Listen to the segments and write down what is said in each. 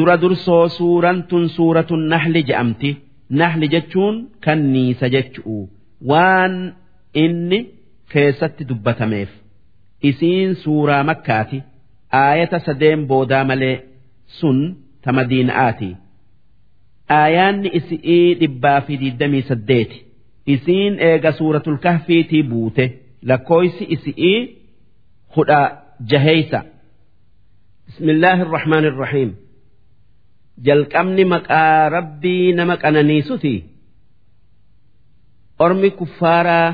dura dursoo suuraan tun suuratun nahli je'amti. Nahli jechuun kanniisa jechu'u. Waan inni keessatti dubbatameef. Isiin suuraa makkaati. Aayata sadeen boodaa malee sun ta madiina'aati aayaanni isi'ii dhibbaa fi diddamii saddeeti. Isiin eega suuratul kahfiitii buute. Lakkooysi isi'ii hudha jaheeysa bismillaahi irrahmaan irrahiim jalqabni maqaa rabbii nama qananiisuti ormi kuffaaraa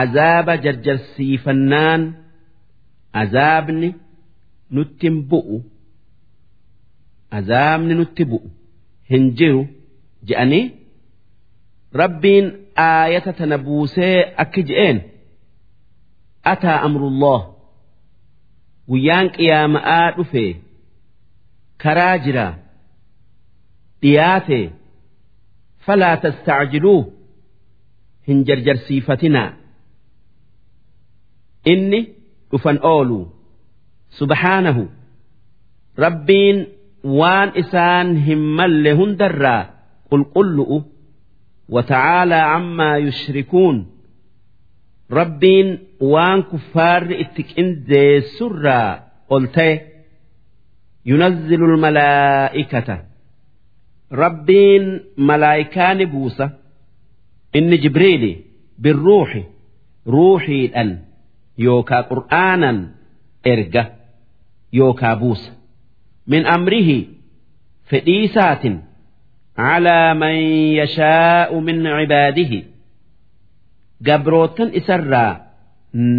azaaba jarjarsiifannaan azaabni nutti hin bu'u. Azaabni nutti bu'u. Hin jiru je'anii rabbiin aayata tana buusee akki je'een? Ataa amrullah. Guyyaan qiyaama'aa dhufe karaa jira dhiyaate falaa tastacjiluu hin jarjarsiifatinaa inni dhufan oolu subhaanahu rabbiin waan isaan hin malle hundarraa qulqullu'u وتعالى عما يشركون ربين وان كفار اتكين دي سرى قلت ينزل الملائكة rabbiin malaayikaa ni buusa. Inni jibriili birruuxi ruuxiidhaan yookaa qur'aanan erga yookaa buusa. Min amrihi fedhiisaatin calaa man yashaa'u min cibaadihi. Gabrootan isarraa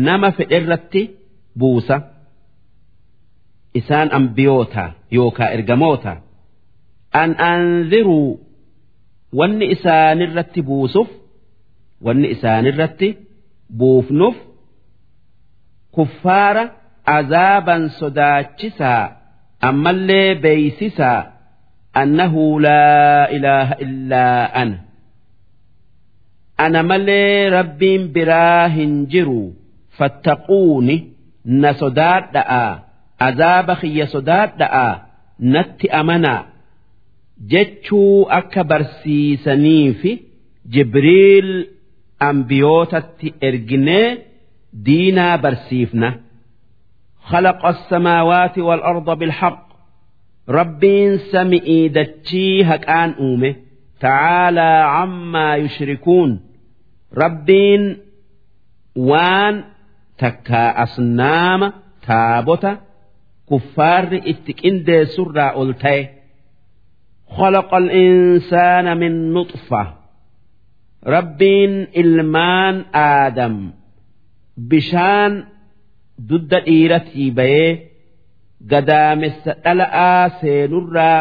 nama fedherratti buusa. Isaan ambiyootaa yookaa ergamootaa. an anziruu wanni isaanirratti buusuuf wanni isaanirratti buufnuuf kuffaara azaaban sodaachisaa ammallee beeysisaa annahu laa ilaaha illaa ana. Ana malee rabbiin biraa hin jiru fattaquuni na sodaadha'a azaaba kiyya sodaadha'a natti amanaa. صداد دعا نت أمنا جتشو أكبر سيسنيف جبريل أنبيوتة إرجني دينا برسيفنا خلق السماوات والأرض بالحق ربين سمئي دتشي هكان أومه تعالى عما يشركون ربين وان تكا أصنام تابوتا كفار اتكين دي سرى ألتي خلق الإنسان من نطفة ربين إلمان آدم بشان ضد إيرتي بيه gadaamessa dhala'aa seenurraa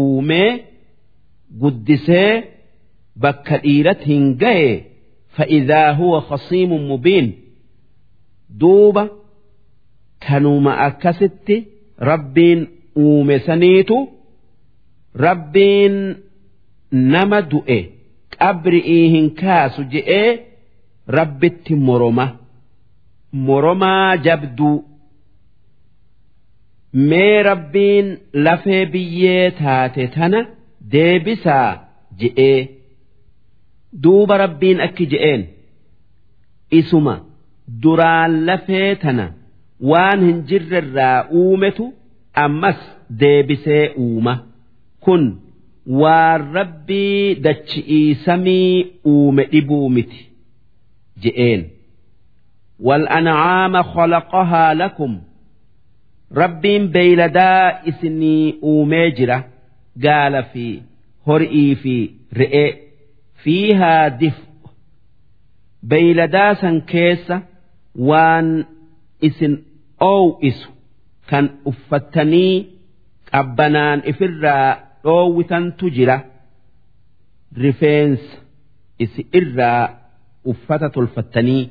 uumee guddisee bakka dhiirat hin gahe fa'idaa huwa khasiimun mubiin duuba kanuma akkasitti rabbiin uume saniitu rabbiin nama du'e qabri'ii hin kaasu je'ee rabbitti moroma. Moromaa jabduu mee rabbiin lafee biyyee taate tana deebisaa je'ee duuba rabbiin akki je'een. Isuma duraan lafee tana waan hin jirrerraa uumetu ammas deebisee uuma kun waan rabbii dachi'ii samii uume dhibuu miti je'een والأنعام خلقها لكم rabbiin beeyladaa isinii uumee jira gaala fi horii fi re'ee fiihaa dif beeyladaa san keessa waan isin oow'isu kan uffattanii qabbanaan ifirraa dhoowwitantu jira rifeensa. Isi irraa uffata tolfattanii.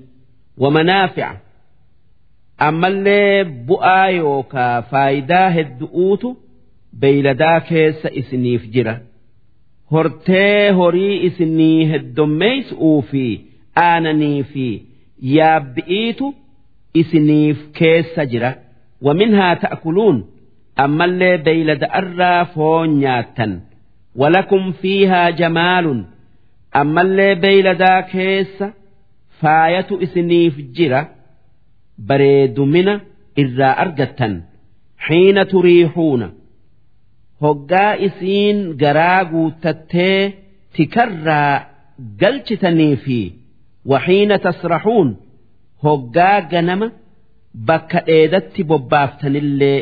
Wamanaafi'a ammallee bu'aa yookaa faayidaa heddu'uutu beeyladaa keessa isiniif jira. Hortee horii isinii heddommeessu'uu fi aananii fi yaabbi'iitu isiniif keessa jira. Waminhaa ta'kuluun ammallee beeylada irraa foon nyaattan. Walakum fiihaa jamaalun. Ammallee beeyladaa keessa faayatu isiniif jira bareedumina irraa argattan. Xiina turiixuuna hoggaa isiin garaa guutattee tikarraa galchitanii fi waxiina tasraxuun hoggaa ganama bakka dheedatti bobbaaftanillee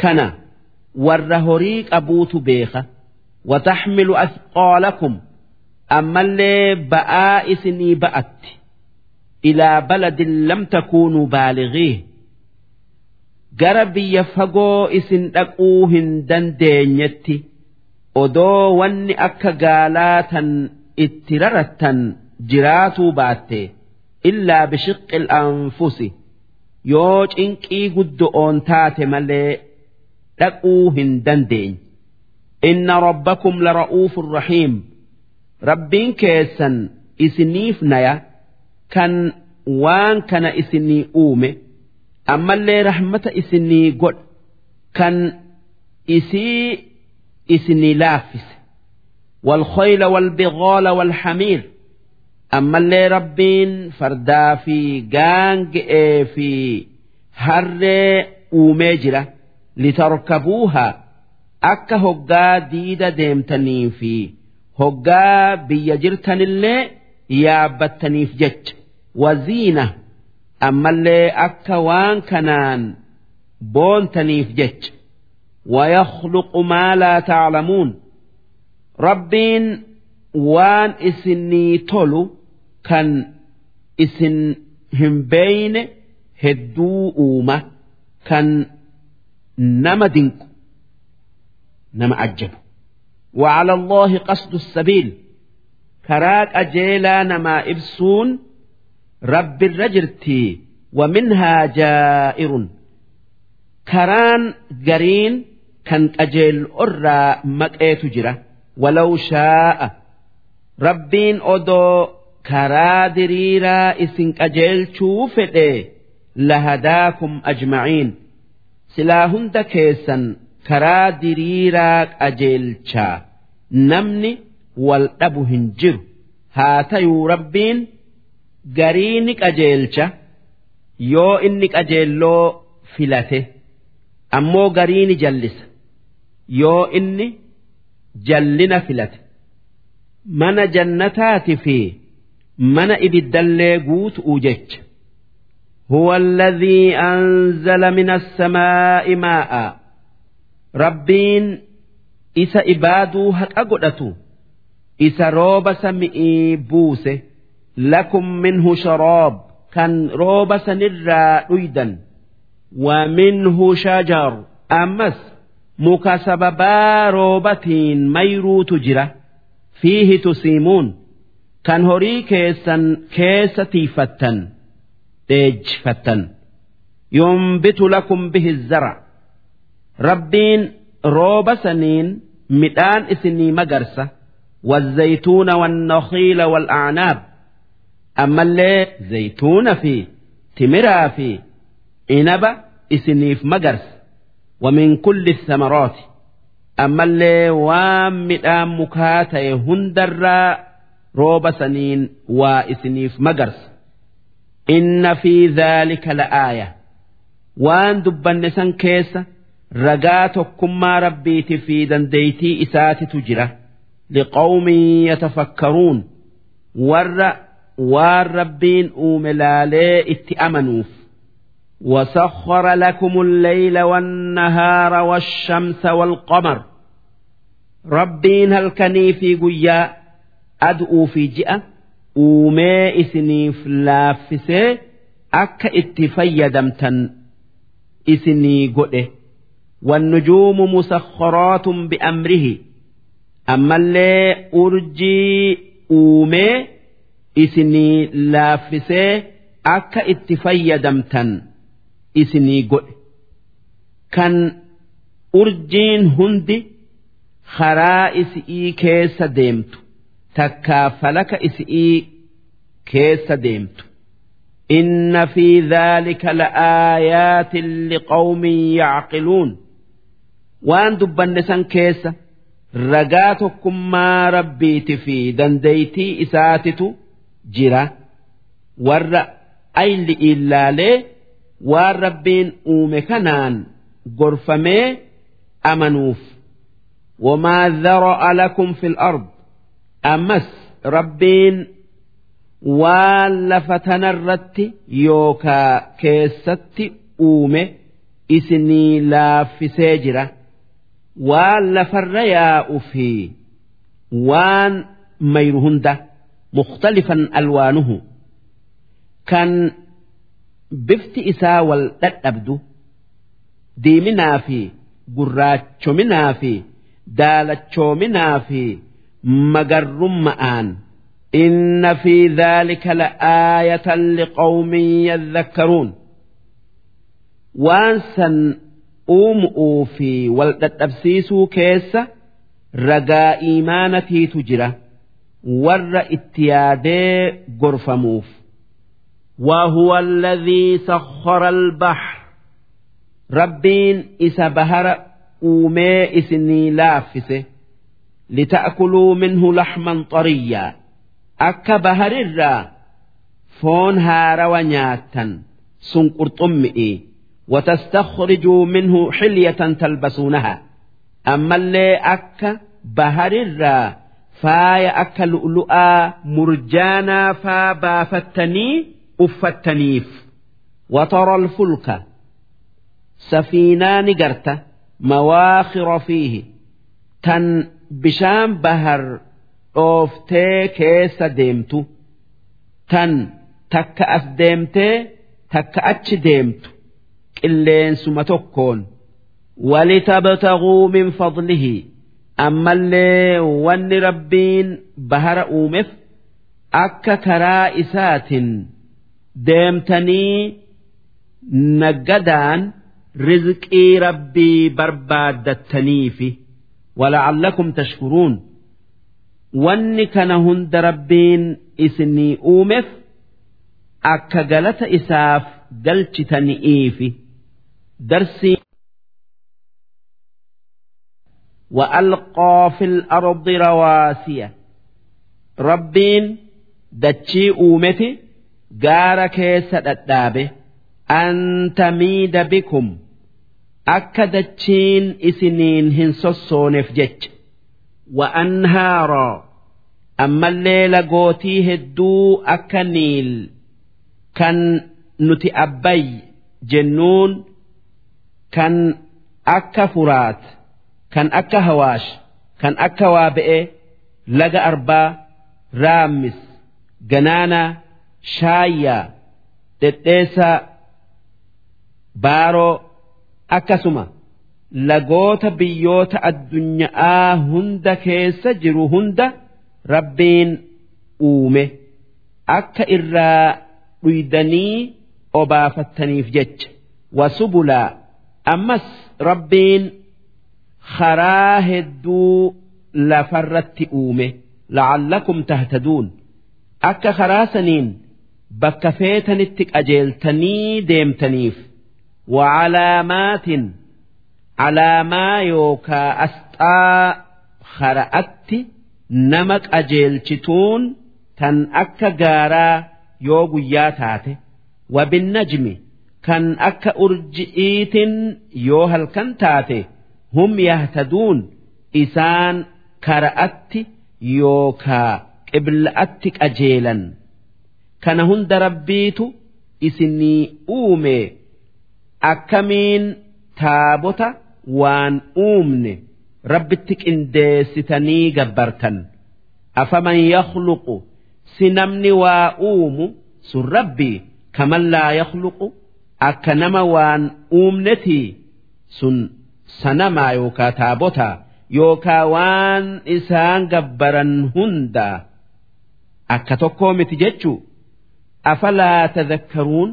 kana warra horii qabuutu beeka. Wataxmilu athqaalakum ammallee ba'aa isinii ba'atti. Ilaa baladin lam takuunuu baaligiih gara biyya fagoo isin dhaquu hin dandeenyetti odoo wanni akka gaalaa tan itti rarattan jiraatuu baatte illaa bishiqqi anfusi. Yoo cinqii guddo'oon taate malee dhaquu hin dandeenye inna rabbakum lara'uufun rahiim rabbiin keessan isiniif naya kan waan kana isinii uume ammallee rahmata isinii godha kan isii isinii laaffise والخيل والبغال والحمير أما اللي ربين فردا في جانج في هر ومجرة لتركبوها أكا هقا ديدا ديمتني في هقا بيجرتن اللي يابتني في جج وزينة أما اللي أكا وان كنان بونتني في جج ويخلق ما لا تعلمون rabbiin waan isinii tolu kan isin hin beeyne hedduu uuma kan nama dinqu nama ajjabu وعلى الله قصد السبيل كراك أجيلا نما إبسون رب الرجرتي ومنها جائر كران قرين كان أجيل أرى مكأيت جره ولو شاء ربين أدو كرا دريرا إسن أجل شوفته لهداكم أجمعين silaa hunda keessan karaa diriiraa qajeelchaa namni wal dhabu hin jiru. Haa tayuu rabbiin garii ni qajeelcha. Yoo inni qajeelloo filate ammoo garii ni jallisa. Yoo inni jallina filate mana jannataati fi mana ibiddallee guutu'u jecha. هو الذي أنزل من السماء ماء ربين إسا إبادو هك أقدتو إسا روب سمئي بوسه لكم منه شراب كان روب سنرى أيدا ومنه شجر أمس muka sababaa roobatiin mayruutu jira fiihi tusiimuun kan horii keessan keessa tiifattan dheejfattan yumbitu lakum bihi zara rabbiin rooba saniin midhaan isinii magarsa والزيتون والنخيل والأعناب أما اللي زيتون في تمرا في عنب إسنيف مجرس ومن كل الثمرات أما اللي وام مدام مكاتة هندر روب سنين وإسنيف مجرس إن في ذلك لآية وان دبن سن كيس رقاتكم ما ربيت في دنديتي إسات تجرة لقوم يتفكرون ور والربين أوملالي اتأمنوف وسخر لكم الليل والنهار والشمس والقمر ربين هل كني في قيا أدعو في جئة uumee isiniif laaffisee akka itti fayyadamtan isinii godhe. Wannujuumu musakharaatun bi'amrihi. Ammallee urjii uumee isinii laaffisee akka itti fayyadamtan isinii godhe. Kan urjiin hundi karaa isii keessa deemtu. takkaa falaka isi'ii keessa deemtu إن في ذلك لآيات لقوم يعقلون waan dubbanne san keessa ragaa tokkummaa rabbiiti fi dandeeytii isaatitu jira warra ayli ilaalee waan rabbiin uume kanaan gorfamee amanuuf wamaa dhara'a lakum fil ard ammas rabbiin waan lafa tanarratti yookaa keessatti uume isinii laaffisee jira. Waan lafarra yaa'u fi waan mayru hunda mukhtalifan alwaanuhu. Kan bifti isaa wal dhadhabdu diiminaa fi gurraachominaa fi daalachoominaa fi magarrumma'aan إن في ذلك لآية لقوم يذكرون وانسا uum'uu fi wal dhadhabsiisuu keessa ragaa iimaanatii jira warra itti yaadee gorfamuuf. وهو الذي سخر البحر ربين إسا بهر أومي إسني لافسه لتأكلوا منه لحما طريا. أكا بهر الرا فون هار ونياتا سنقر طمئي وتستخرجوا منه حلية تلبسونها. أما اللي أكا بهر الرا فاي أكا لؤلؤا مرجانا فابافتني أفتنيف. وترى الفلك. سفينان قرت. مواخر فيه. تن bishaan bahar dhooftee keessa deemtu tan takka as deemtee takka achi deemtu qilleensuma tokkoon walitabtaguu min fadlihi ammallee wanni rabbiin bahara uumeef akka karaa isaatiin deemtanii naggadaan rizqii rabbii barbaaddattaniifi. wala'allakum tashkuruun wanni kana hunda rabbiin isinii uumeef akka galata isaaf galchitani'iifi درسي وألقى في الأرض رواسي ربين دتشي أومتي قار كيس الدابه أن تميد بكم akka dachiin isiniin hin sossooneef jecha wa'anhaaroo ammallee lagootii hedduu akka niil kan nuti abbay jennuun kan akka furaat kan akka hawaash kan akka waa be'e laga arbaa raammis ganaana shaayyaa dhedheessa baaroo. Akkasuma lagoota biyyoota addunyaa hunda keessa jiru hunda rabbiin uume akka irraa dhuydanii obaafattaniif jecha. Wasubulaa ammas rabbiin karaa hedduu lafarratti uume la'allakum tahtaduun. Akka karaa saniin bakka feetanitti qajeeltanii deemtaniif wacalaamaatin calaamaa yookaa asxaa kara'atti nama qajeelchituun tan akka gaaraa yoo guyyaa taate wabinnajmi kan akka urji'iitin yoo halkan taate hum yahtaduun isaan kara'atti yookaa qibla'atti qajeelan kana hunda rabbiitu isinii uume akkamiin taabota waan uumne rabbitti qindeessitanii gabbartan? Afaman yakhluqu? Si namni waa uumu sun rabbii? Kaman laa yakhluqu? Akka nama waan uumnetii sun sanamaa yookaa taabotaa yookaa waan isaan gabbaran hunda akka tokkoo miti jechuu? Afalaa tadhakkaruun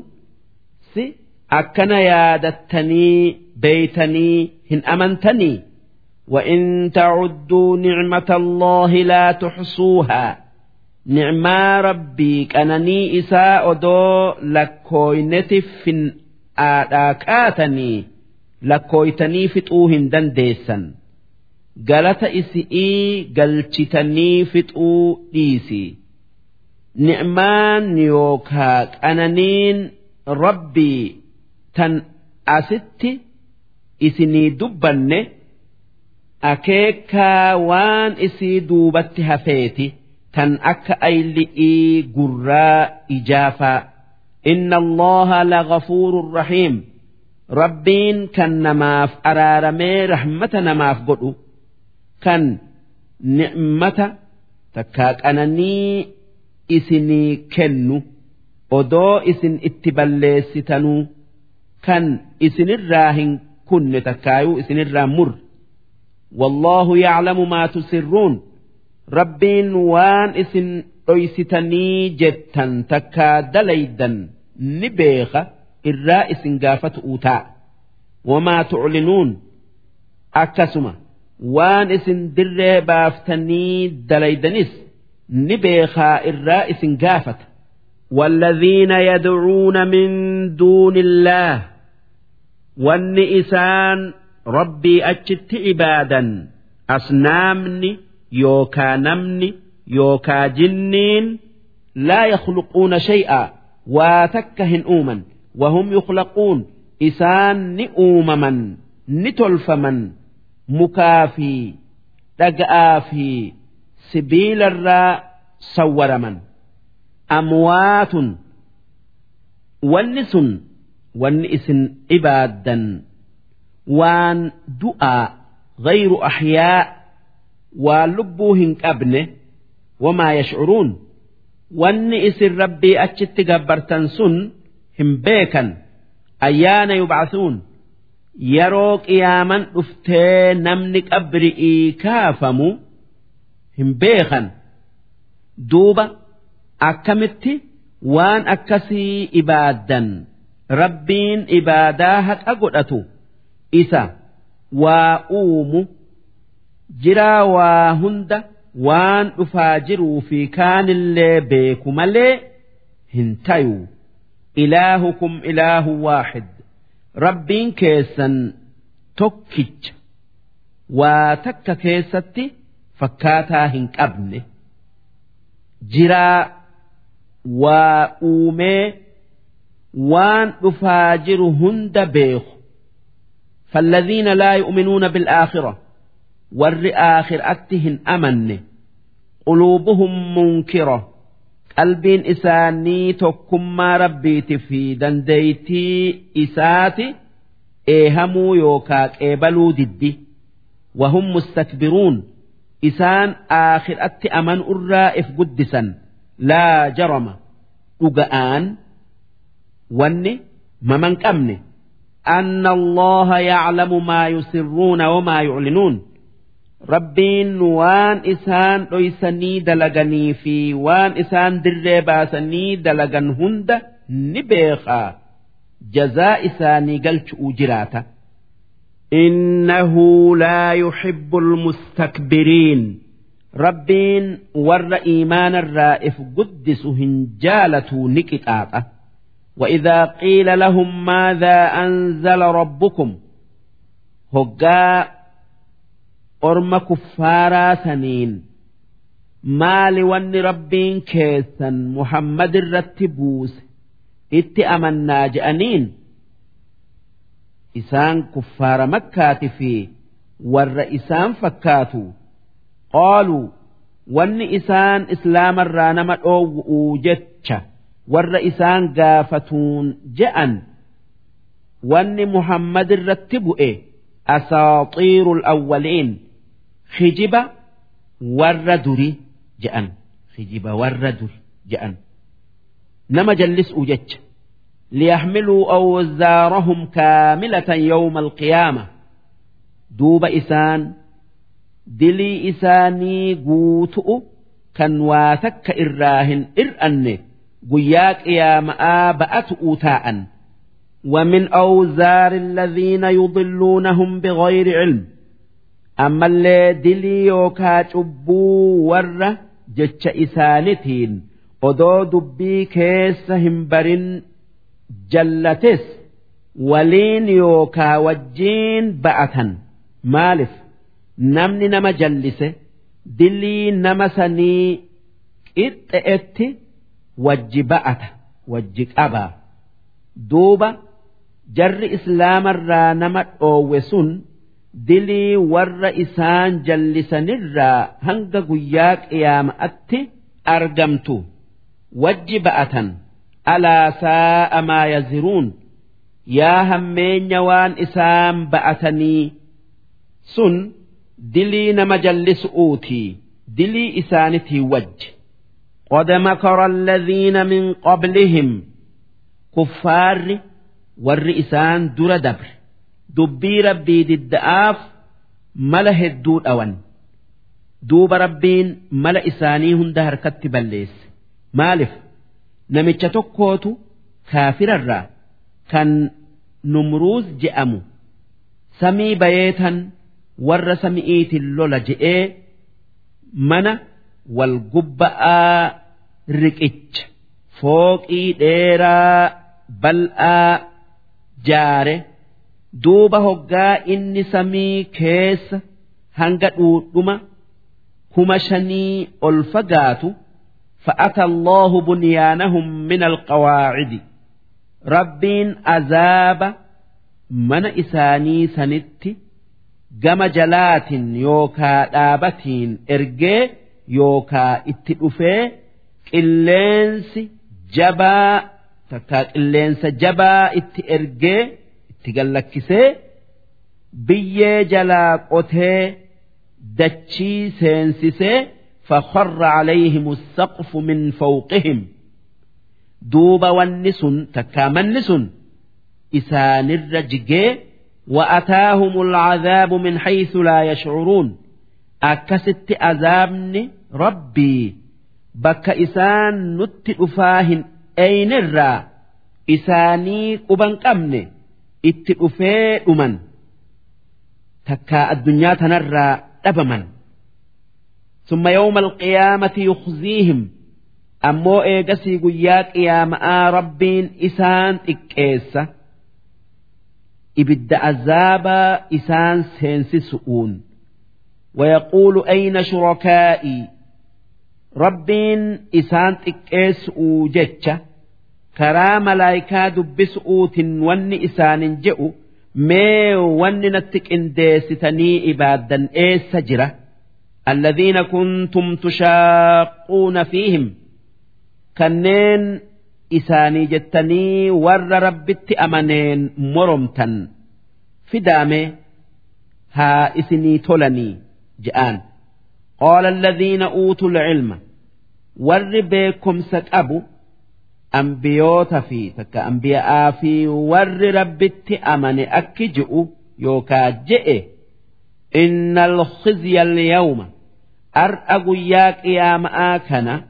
akkana yaadattanii beeytanii hin amantanii وإن تعدوا نعمة الله لا تحصوها نعما ربي كانني إساء دو لكوينتي في آداكاتني lakkooytanii fixuu hin dandeessan galata isi'ii galchitanii fixuu dhiisi ni'maan yookaa qananiin rabbii tan asitti isinii dubbanne akeekaa waan isii duubatti hafeeti tan akka ayli'ii gurraa ijaafaa inna allaha lagafuurun rahiim. Rabbiin kan namaaf araaramee rahmata namaaf godhu kan ni'mata takkaa qananii isinii kennu odoo isin itti balleessitanuu kan isinirraa hin kunne takkaayuu isinirraa mur والله يعلم ما تسرون ربين وان اسن dhoysitanii jettan takkaa dalaydan ni beeka irraa isin gaafatu uutaa wamaa tuclinuun akkasuma waan isin dirree baaftanii dalaydanis ni beekaa irraa isin gaafata والذين يدعون من دون الله wanni isaan rabbii achitti ibaadan asnaamni yookaa namni yookaa jinniin laa yakhluquuna shay'a waa takka hin uuman. Wahum yukhlaquun isaan ni uumaman ni tolfaman. Mukaa fi dhaga'aa fi sibiilarraa sawwaraman. Amwaatun wanni sun ونس ونئس عبادا وان دعاء غير أحياء ولبوهن أبنه وما يشعرون والنئس ربي أتشت قبرتن سن هم بيكا أيان يبعثون yeroo qiyaaman dhuftee namni qabri'ii kaafamu hin beekan duuba akkamitti waan akkasii ibaaddan rabbiin ibaadaa haqa godhatu. Isa waa uumu jiraa waa hunda waan dhufaa jiruu fi kaanillee beeku malee hin tayu. Ilaahukum ilaahu waaxid rabbiin keessan tokkicha. Waa takka keessatti fakkaataa hin qabne. Jiraa waa uumee waan dhufaa jiru hunda beeku فالذين لا يؤمنون بالآخرة ور آخر أتهن أمن قلوبهم منكرة qalbiin isaanii tokkummaa rabbiiti fi dandeeytii isaati eehamuu yookaa qeebaluu diddi wahum mustakbiruun isaan aakhiraatti amanu irraa if guddisan laa jarama dhuga'aan wanni maman qabne أن الله يعلم ما يسرون وما يعلنون rabbiin waan isaan dhoysanii dalaganii fi waan isaan dirree baasanii dalagan hunda ni beekaa jazaa isaanii galchu'uu jiraata. إنه لا يحب المستكبرين ربين ور إيمان الرائف قدس هنجالة نكتاته وإذا قيل لهم ماذا أنزل ربكم هقا orma kuffaaraa saniin maali wanni rabbiin keessan muhammad irratti buuse itti amannaa je'aniin isaan kuffaara makkaati fi warra isaan fakkaatu qaaluu wanni isaan islaamarraa nama dhoowwu'uu jecha warra isaan gaafatuun je'an wanni Muhammad irratti bu'e asaaxiirul awwaliin khijiba warra duri je'an khijiba warra duri je'an. Nama jallis'uu jecha. Liyahmiluu awwazaarahum kaamilatan yawma alqiyaama duuba isaan dilii isaanii guutu'u kan waa takka irraa hin ir'anne. قياك يا مآبأة أوتاء ومن أوزار الذين يضلونهم بغير علم ammallee dilii yookaa cubbuu warra jecha isaanitiin odoo dubbii keessa hin barin jallates waliin yookaa wajjiin ba'atan maalif namni nama jallise dilii nama sanii qixxe'etti wajji ba'ata wajji qabaa duuba jarri islaamarraa nama dhoowwe sun dilii warra isaan jallisanirraa hanga guyyaa qiyaama'atti argamtu. Wajji ba'atan alaa saa'a maa yaziruun yaa hammeenya waan isaan ba'atanii sun dilii nama jallisu'uutii dilii isaanitii wajji قد مكر الذين من قبلهم كفار والرئسان در دبر دبي ربي ددآف ملا هدود أون دوب ربين ملا إساني هند هركت بليس مالف نمتش تكوتو كافر الرا كان نمروز جأمو سمي بيتا ور سمئيت اللولا جئي من والقبآ riqicha. Fooqii dheeraa bal'aa jaare. Duuba hoggaa inni samii keessa hanga dhuudhuma kuma shanii ol fagaatu fa'ata Allahu bunyaanahum min alqawaacidi rabbiin azaaba mana isaanii sanitti gama jalaatin yookaa dhaabatiin ergee yookaa itti dhufee qilleensi jabaa takka qilleensa jabaa itti ergee itti gallakkisee biyyee jalaa qotee dachii seensisee فخر عليهم السقف من فوقهم دوب والنسن تكامن نسن إسان الرجق وأتاهم العذاب من حيث لا يشعرون أكست أذابني ربي bakka isaan nutti dhufaa hin eeynirraa isaanii quban qabne itti dhufee dhuman takkaa addunyaa tanarraa dhabaman ثم يوم القيامة يخزيهم أمو إيجسي قياك يا مآ ربين إسان إكيسة إبد عذاب إسان سينسي سؤون ويقول أين شركائي rabbiin isaan xiqqeessu'u jecha karaa malaayikaa dubbisu'uutiin wanni isaanin je'u mee wanni natti qindeessitanii ibaaddan eessa jira? Alladhiina kuntum tushaaquuna fiihim. Kanneen isaanii jettanii warra rabbitti amaneen moromtan. Fidaame haa isinii tolanii je'aan. Qaala alladhiina uutul cilma العلم ور بكم سكبوا أنبيوت في تك أنبياء في ور ربت أمن أكجئوا يوكا جئ إن الخزي اليوم أرأق ياك يا مآكنا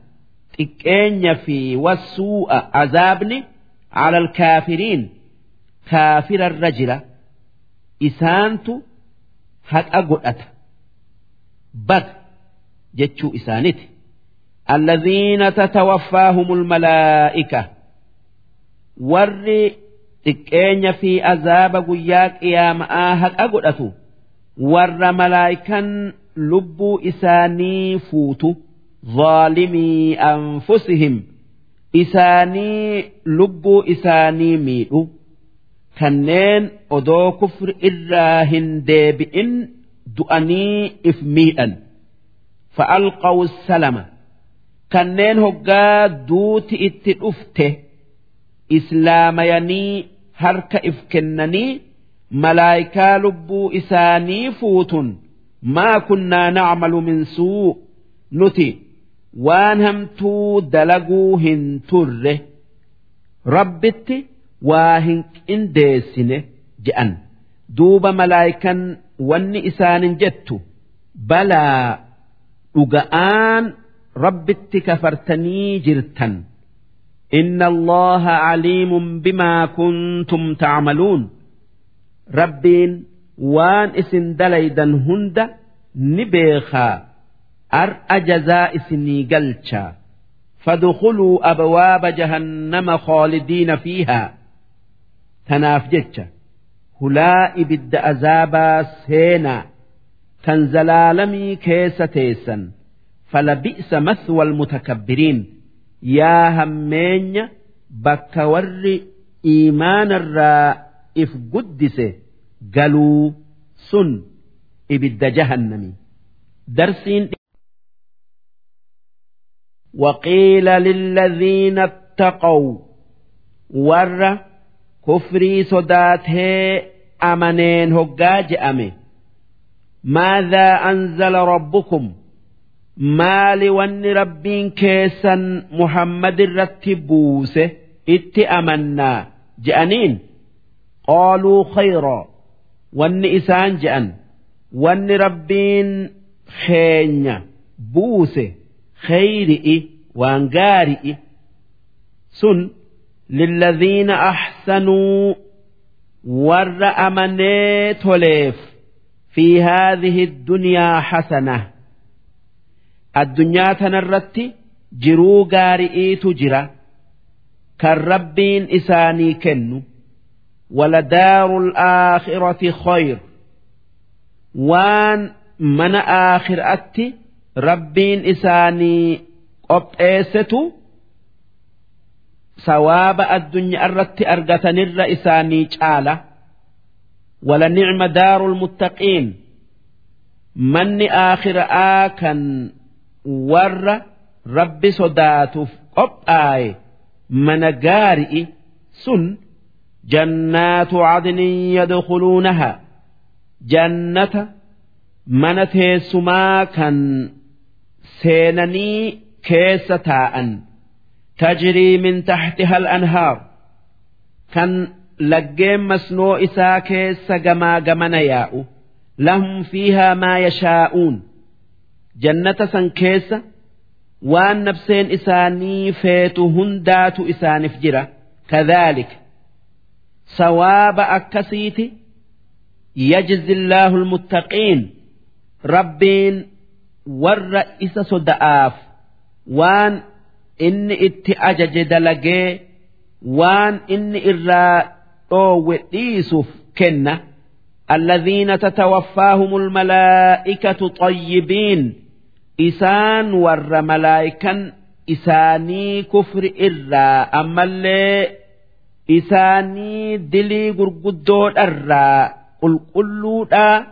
تكين في والسوء عذابني على الكافرين كافر الرجل إسانت حق أقول بك jechuu isaaniti alladhiina tatawaffaahumul malaa'ika warri xiqqeenya fi azaaba guyyaa qiyaama'aa haqa godhatu warra malaa'ikan lubbuu isaanii fuutu zaalimii anfusihim isaanii lubbuu isaanii miidhu kanneen odoo kufri irraa hin deebi'in du'anii if miidhan فألقوا السلم kanneen hoggaa duuti itti dhufte islaamayanii harka if kennanii malaayikaa lubbuu isaanii fuutun maa kunnaa nacmalu min suu nuti waan hamtuu dalaguu hin turre. Rabbitti waa hin qindeessine je'an. Duuba malaayikan wanni isaanin jettu balaa dhuga'aan rabbitti kafartanii jirtan inna allaha aliimun bimaa kuntum ta'maluun rabbiin waan isin dalaydan hunda ni beekaa ar'a jazaa isinii galcha fadkhuluu abwaaba jahannama khaalidiina fiihaa tanaaf jecha hulaa ibidda azaabaa seenaa tan zalaalamii keessa teessan falabi'sa mathwal mutakabbiriin yaa hammeenya bakka warri iimaanarraa if guddise galuu sun ibidda jahannami darsiin وقيل للذين اتقوا ور كفري صداته أمنين هقاج أمي ماذا أنزل ربكم Maali wanni rabbiin keessan muhammad irratti buuse itti amannaa? Je'aniin? Qaaluu khayraa wanni isaan je'an wanni rabbiin keenya buuse khayri'i waan gaari'i. Sun lilladhiina ahsanuu warra amanee toleef fi haadhihi dunyaa hasanah addunyaa tanarratti jiruu gaari'iitu jira. Kan rabbiin isaanii kennu. Waladaaru alaakhirati khayr. Waan mana aakhiraatti rabbiin isaanii qopheessetu sawaaba addunyaa irratti argatanirra isaanii caala. Wala nicma daaru lmuttaqiin manni aakhiraa kan warra rabbi sodaatuuf qophaaye mana gaari'i sun jannaatu cadnin yadkhuluunaha. Jannata mana teessumaa kan seenanii keessa taa'an. Tajrii min taxtiha al-anhaar. Kan laggeen masnoo isaa keessa gamaa gamana yaa'u. Lahum fiihaa maa yashaa'uun jannata san keessa waan nafseen isaanii feetu hundaatu isaaniif jira kadhaalik sawaaba akkasiiti yajzi illaahu almuttaqiin rabbiin warra isa soda'aaf waan inni itti ajaje dalagee waan inni irraa dhoowwe dhiisuuf kenna الذين تتوفاهم الملائكة طيبين إسان ور ملائكا إساني كفر إرا أما اللي إساني دلي قرقدود إرا قل قلوا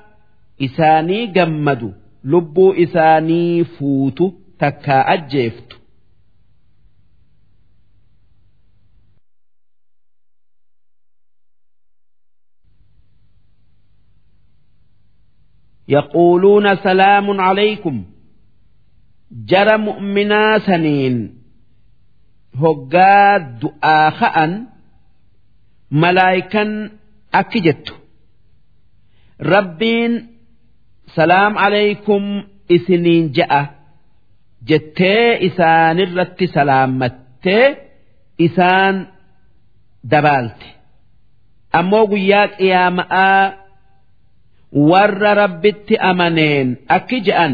إساني جمدوا لبوا إساني فوتوا تكا أجيفتوا يقولون سلام عليكم jara mu'minaa saniin hoggaa du'aa ka'an malaayikan akki jettu rabbiin salaam alaykum isiniin ja'a jettee isaanirratti salaammattee isaan dabaalte ammoo guyyaa qiyaama'aa warra rabbitti amaneen akki je'an.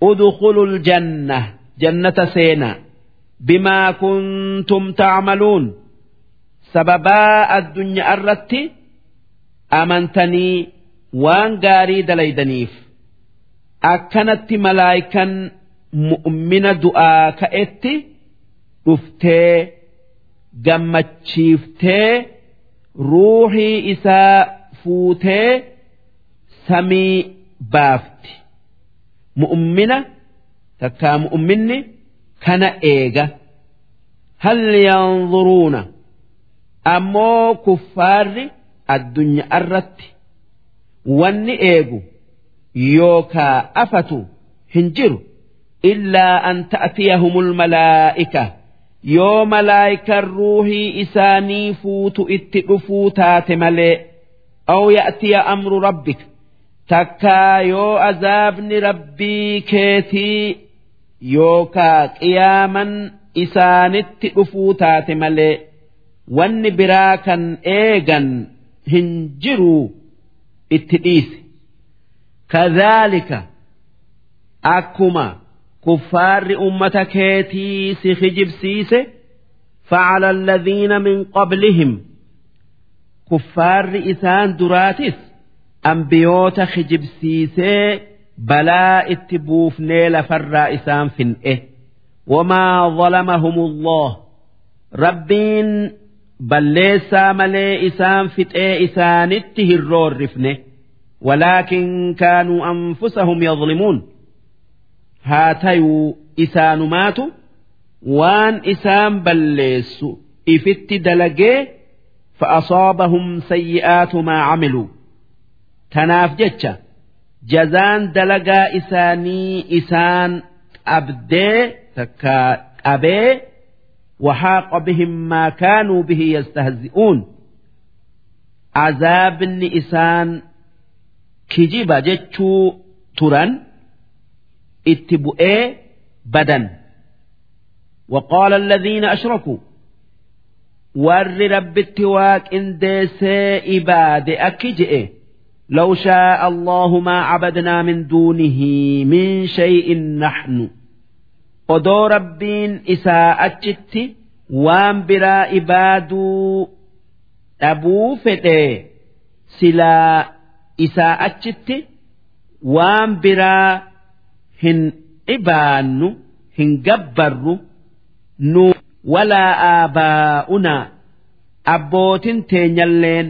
Udkhulul janna jannata seena bimaa kuntum tacmaluun sababaa addunyaa irratti amantanii waan gaarii dalaydaniif akkanatti malaayikan mu'mina du'aa ka'etti dhuftee gammachiiftee ruuxii isaa fuutee samii baafti mu'ummina takkaa mu'umminni kana eega. Hal yanzuruuna ammoo kuffaarri addunyaa irratti wanni eegu yookaa afatu hin jiru illaa an ta'tiyahumul malaa'ika. Yoo malaayikan ruuhii isaanii fuutu itti dhufuu taate malee aw ya'tiya amru rabbika takkaa yoo azaabni rabbii keetii yookaa qiyaaman isaanitti dhufuu taate malee wanni biraa kan eegan hin jiruu itti dhiise. Kadhaalika akkuma kuffaarri ummata keetii si hijibsiise facala alladhiina min qablihim kuffaarri isaan duraatis ambiyoota kijibsiisee balaa itti buufnee lafarraa isaan fin'e. wamaa zalamahumullah. Rabbiin balleessaa malee isaan fixee isaanitti hin roorrifne walaakin kaanuu anfusahum yadlimuun haa tayuu isaanumaatu waan isaan balleessu ifitti dalagee fa'asoobahum sayyi'aatu maa camiluu تناف جتشا جزان دلقا إساني إسان أبدي تكا أبي وحاق بهم ما كانوا به يستهزئون عذاب إسان kijiba jechuu turan itti bu'ee badan وقال الذين أشركوا ور ربت واك ديسي إباد أكجئ لو شاء الله ما عبدنا من دونه من شيء نحن odoo rabbiin isaa achitti waan biraa ibaaduu dhabuu fedhe silaa isaa achitti waan biraa hin ibaannu hin gabbarru nu walaa aabaa'unaa abbootin teenyalleen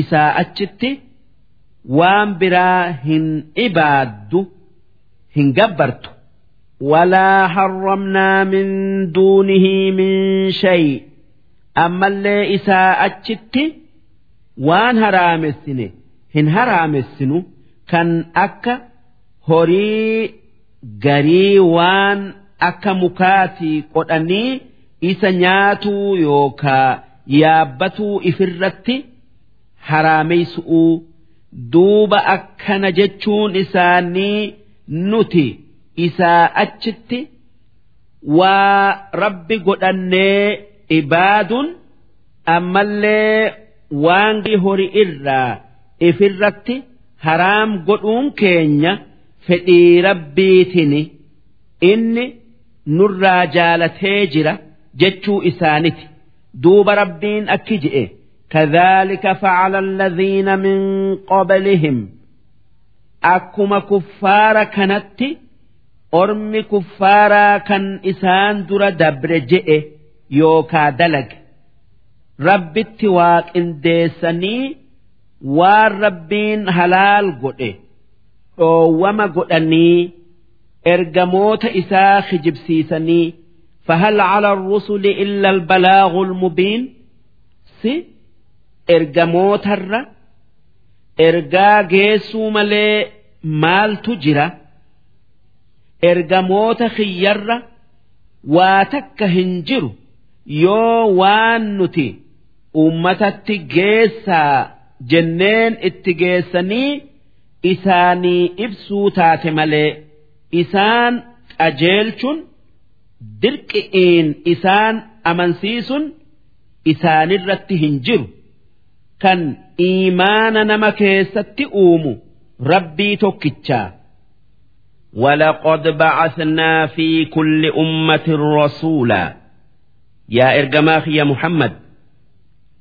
isaa achitti waan biraa hin ibaaddu hin gabbartu. Walaa harramnaa min duunihi min shay. Ammallee isaa achitti waan haraamessine hin haraamessinu kan akka horii garii waan akka mukaatii qodhanii isa nyaatuu yookaa yaabbatuu ifirratti haraameysu'uu duuba akkana jechuun isaanii nuti isaa achitti waa rabbi godhannee ibaaduun ammallee waangi hori irraa ifirratti haraam godhuun keenya fedhii rabbiitini inni nurraa jaalatee jira jechuu isaaniti duuba rabbiin akki je'e. كذلك فعل الذين من قبلهم أكما كفار كانت ormi kuffaaraa kan isaan dura dabre je'e yookaa dalage rabbitti waaqindeessanii waan rabbiin halaal godhe dhoowwama godhanii ergamoota isaa kijibsiisanii فهل على الرسل إلا البلاغ المبين سي ergamootarra ergaa geessuu malee maaltu jira ergamoota kiyyarra waa takka hin jiru yoo waan nuti ummatatti geessaa jenneen itti geessanii isaanii ibsuu taate malee isaan qajeelchuun dirqi'iin isaan amansiisun isaanirratti hin jiru. kan iimaana nama keessatti uumu rabbii tokkichaa. ولقد بعثنا في كل أمة رسولا يا إرجماخ يا محمد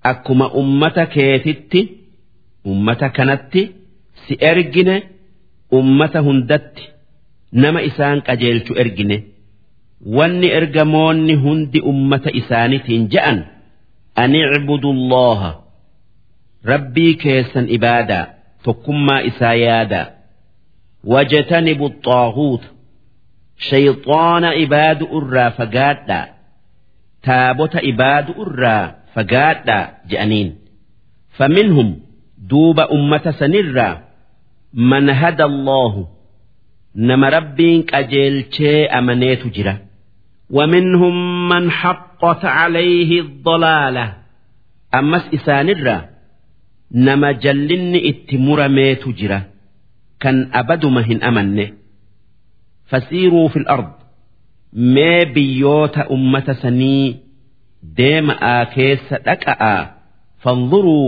أكما أمة كيتت أمة كانت سأرجن أمة هندت نما إسان قجلت أرجن واني إرجموني هند أمة إسانت جأن أن اعبدوا الله ربي كيسا إبادا تكما إسايادا واجتنبوا الطاغوت شيطان عباد أرى فقادا تابوت عباد أرى فقادا جأنين فمنهم دوب أمة سنرى من هدى الله نما ربين أجيل شيء أمنيت جرا ومنهم من حقت عليه الضلالة أمس إسانرى nama jallinni itti murameetu jira. Kan abaduma hin amanne. Fasiiruu fil ard. Mee biyyoota ummata sanii deema'aa keessa dhaqa'aa. Fanzuruu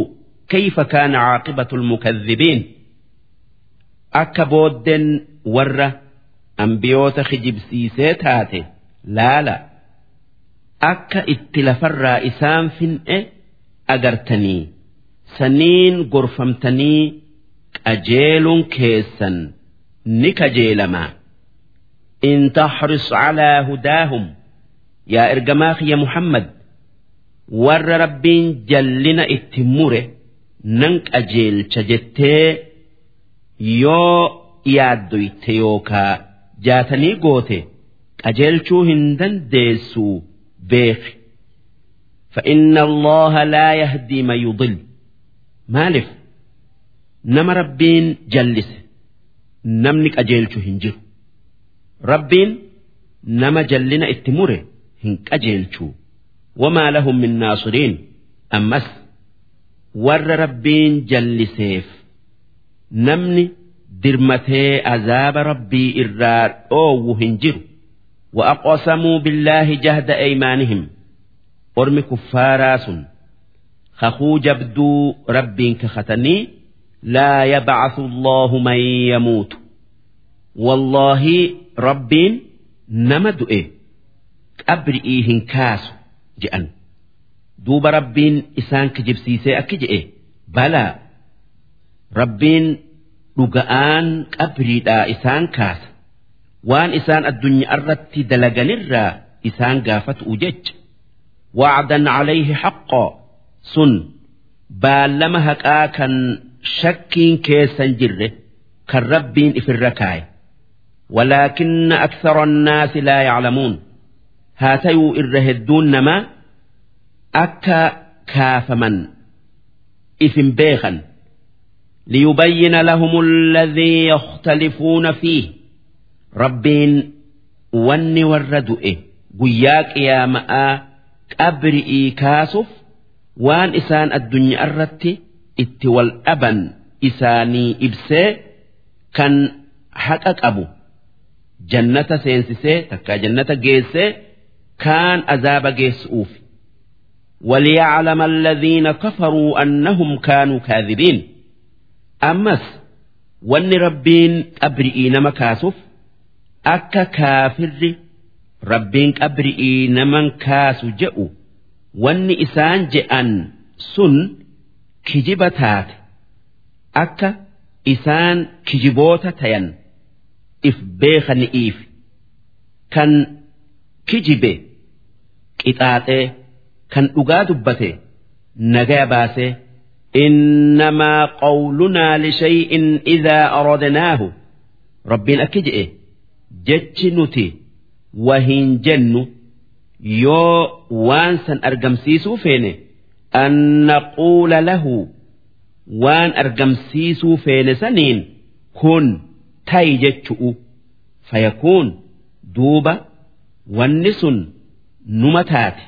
kayfa kaana caaqibatu lmukadhibiin akka booddeen warra ambiyoota kijibsiisee taate laala. Akka itti lafarraa isaan fin'e agartanii. saniin gorfamtanii qajeeluun keessan ni kajeelamaa in taxris calaa hudaahum yaa ergamaa kiyya muhammad warra rabbiin jallina itti mure nan qajeelcha jettee yoo yaaddoyte yookaa jaatanii goote qajeelchuu hin dandeessuu beeki فإن الله لا يهدي من يضل مالف نما ربين جلس نمنك أجيلشو هنجر ربين نما جلنا اتمره هنك أجيلشو وما لهم من ناصرين أمس ور ربين جلسيف نمني درمتي عذاب ربي إرار أو هنجر وأقسموا بالله جهد أيمانهم ormi kuffaaraa sun kakuu jabduu rabbiin kakatanii laa yabcasu allahu man yamuutu wallaahi rabbiin nama du'e qabri'ii hin kaasu je'an duuba rabbiin isaan kijibsiisee akki je'e balaa rabbiin dhuga'aan qabriidhaa isaan kaasa waan isaan addunyaa irratti dalaganirraa isaan gaafatu jecha sun baallama haqaa kan shakkiin keessan jirre kan rabbiin ifirra kaaye. Walaakinna aksara annaasi laa yaclamuun. Haa ta'uu irra hedduun namaa akka kaafaman ifin beekan. Liyubayyina lahum alladhii yakhtalifuuna fiih. Rabbiin wanni warra du'e guyyaa qiyaama'aa qabri'ii kaasuuf waan isaan addunyaa irratti itti wal dhaban isaanii ibsee kan haqa qabu jannata seensisee takka jannata geessee kaan azaaba geessuuf وليعلم الذين كفروا أنهم كانوا كاذبين أمس ون ربين أبرئين مكاسف أكا كافر rabbiin qabri'ii naman kaasu je'u wanni isaan je'an sun kijiba taate akka isaan kijiboota tayan if beekani'iif kan kijibe qixaaxee kan dhugaa dubbate nagaya baasee إنما قولنا لشيء إذا أردناه ربين أكجئ جتش yoo waan san argamsiisuu feene anna quula lahu waan argamsiisuu feene saniin kun ta'i jechu'u. Fayakuun duuba wanni sun numa taate.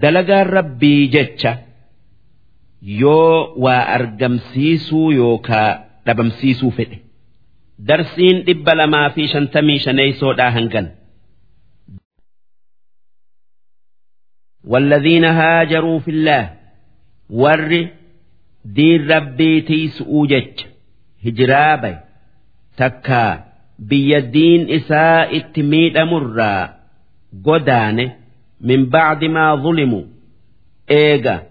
Dalagaan rabbii jecha yoo waa argamsiisuu yookaa dhabamsiisuu fedhe. Darsiin dhibba lamaa fi shantamii shaneeysoodhaa hangan. والذين هاجروا في الله ور دين ربي تيسؤوا جج هجرابي تكا بيدين إساء التميد مرة قدانه من بعد ما ظلموا إيجا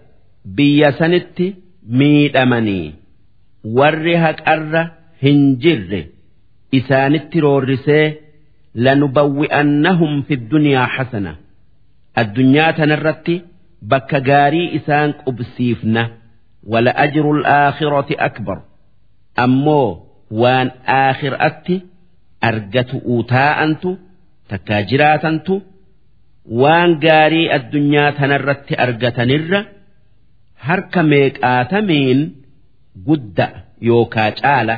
biyya sanitti miidhamanii warri haqarra hin jirre isaanitti roorrisee lanubawwi'annahum fi dunyaa hasana addunyaa tanarratti bakka gaarii isaan qubsiifna. Wala ajru alaakhirati akbar. Ammoo waan aakhiraatti argatu utaa'antu takkaa jiraatantu waan gaarii addunyaa tanarratti argatanirra harka meeqaatamiin gudda yookaa caala.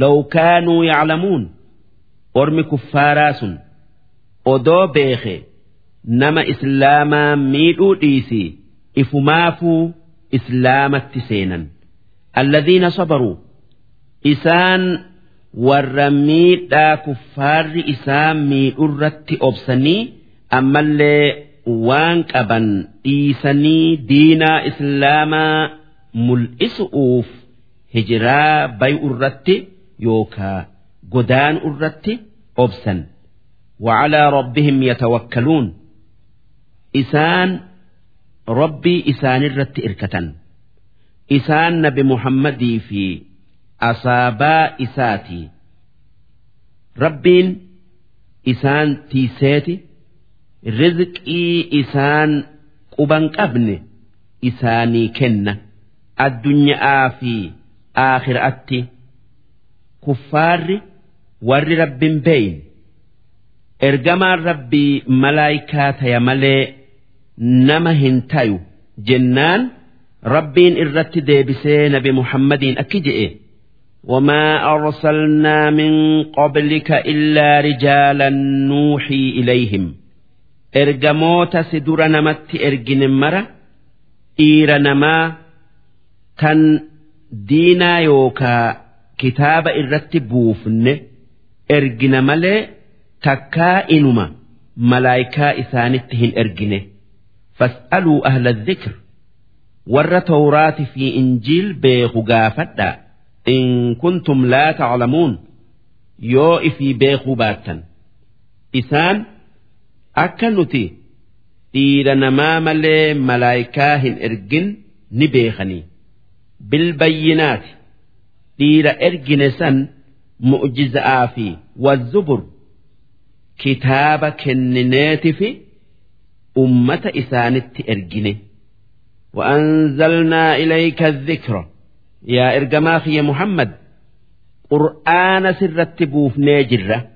Law kaanuu yaclamuun ormi kuffaaraa sun odoo beeke nama islaamaa miidhuu dhiisii ifumaafuu islaamatti seenan alladhiina sabaruu isaan warra miidhaa kuffaarri isaan miidhurratti obsanii ammallee waan qaban dhiisanii diinaa islaamaa mul'isuuf hijiraa bay'u irratti yookaa godaan irratti obsan وعلى ربهم يتوكلون isaan rabbii isaanirratti irkatan. Isaan nabi muhammadii fi asaabaa isaati. Rabbiin isaan tiiseeti rizqii isaan quban qabne isaanii kenna. Addunyaa fi aakhiraatti kuffaarri warri rabbiin beeyin ergamaan rabbii malaayikaa taya malee. nama hin tayu jennaan rabbiin irratti deebisee nabi muhammadiin akki je'e وما أرسلنا من قبلك إلا رجالا نوحي إليهم إرجموت سدر نمت إرجن مرة إير نما تن دينا يوكا كتاب إرتب بوفن إرجن ملي takkaa inuma malaayikaa isaanitti hin ergine fas'aluu ahla dhikr warra tawraati fi injiil beeku gaafadha in kuntum laa taclamuun yoo ifii beekuu baattan. Isaan akka nuti dhiira namaa malee malaayikaa hin ergin ni beekanii. Bilbayyinaati dhiira ergine san mu'jiza'aa fi wazzubur kitaaba kennineeti fi ummata isaanitti ergine وأنزلنا إليك الذكر يا إرجماخ يا محمد قرآن سر بوف ناجرة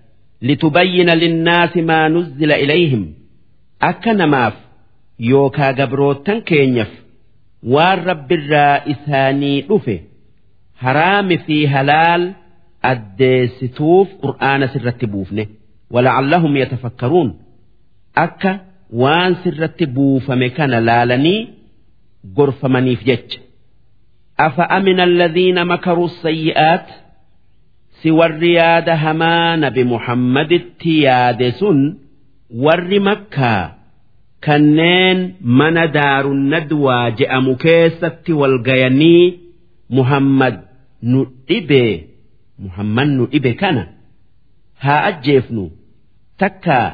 لتبين للناس ما نزل إليهم أكن ماف يوكا جبروتن كينيف والرب الرائساني رفه حرام في هلال الديستوف قرآن سر بوفنه ولعلهم يتفكرون أكا waan sirratti buufame kana laalanii gorfamaniif jecha. Afa amina alladhiina makaru sayyi'aat? Si warri yaada hamaa nabi muhammaditti yaade sun warri makkaa kanneen mana daarunnadwaa je'amu keessatti walgayanii muhammad nu dhibee muhammad nu dhibe kana haa ajjeefnu takkaa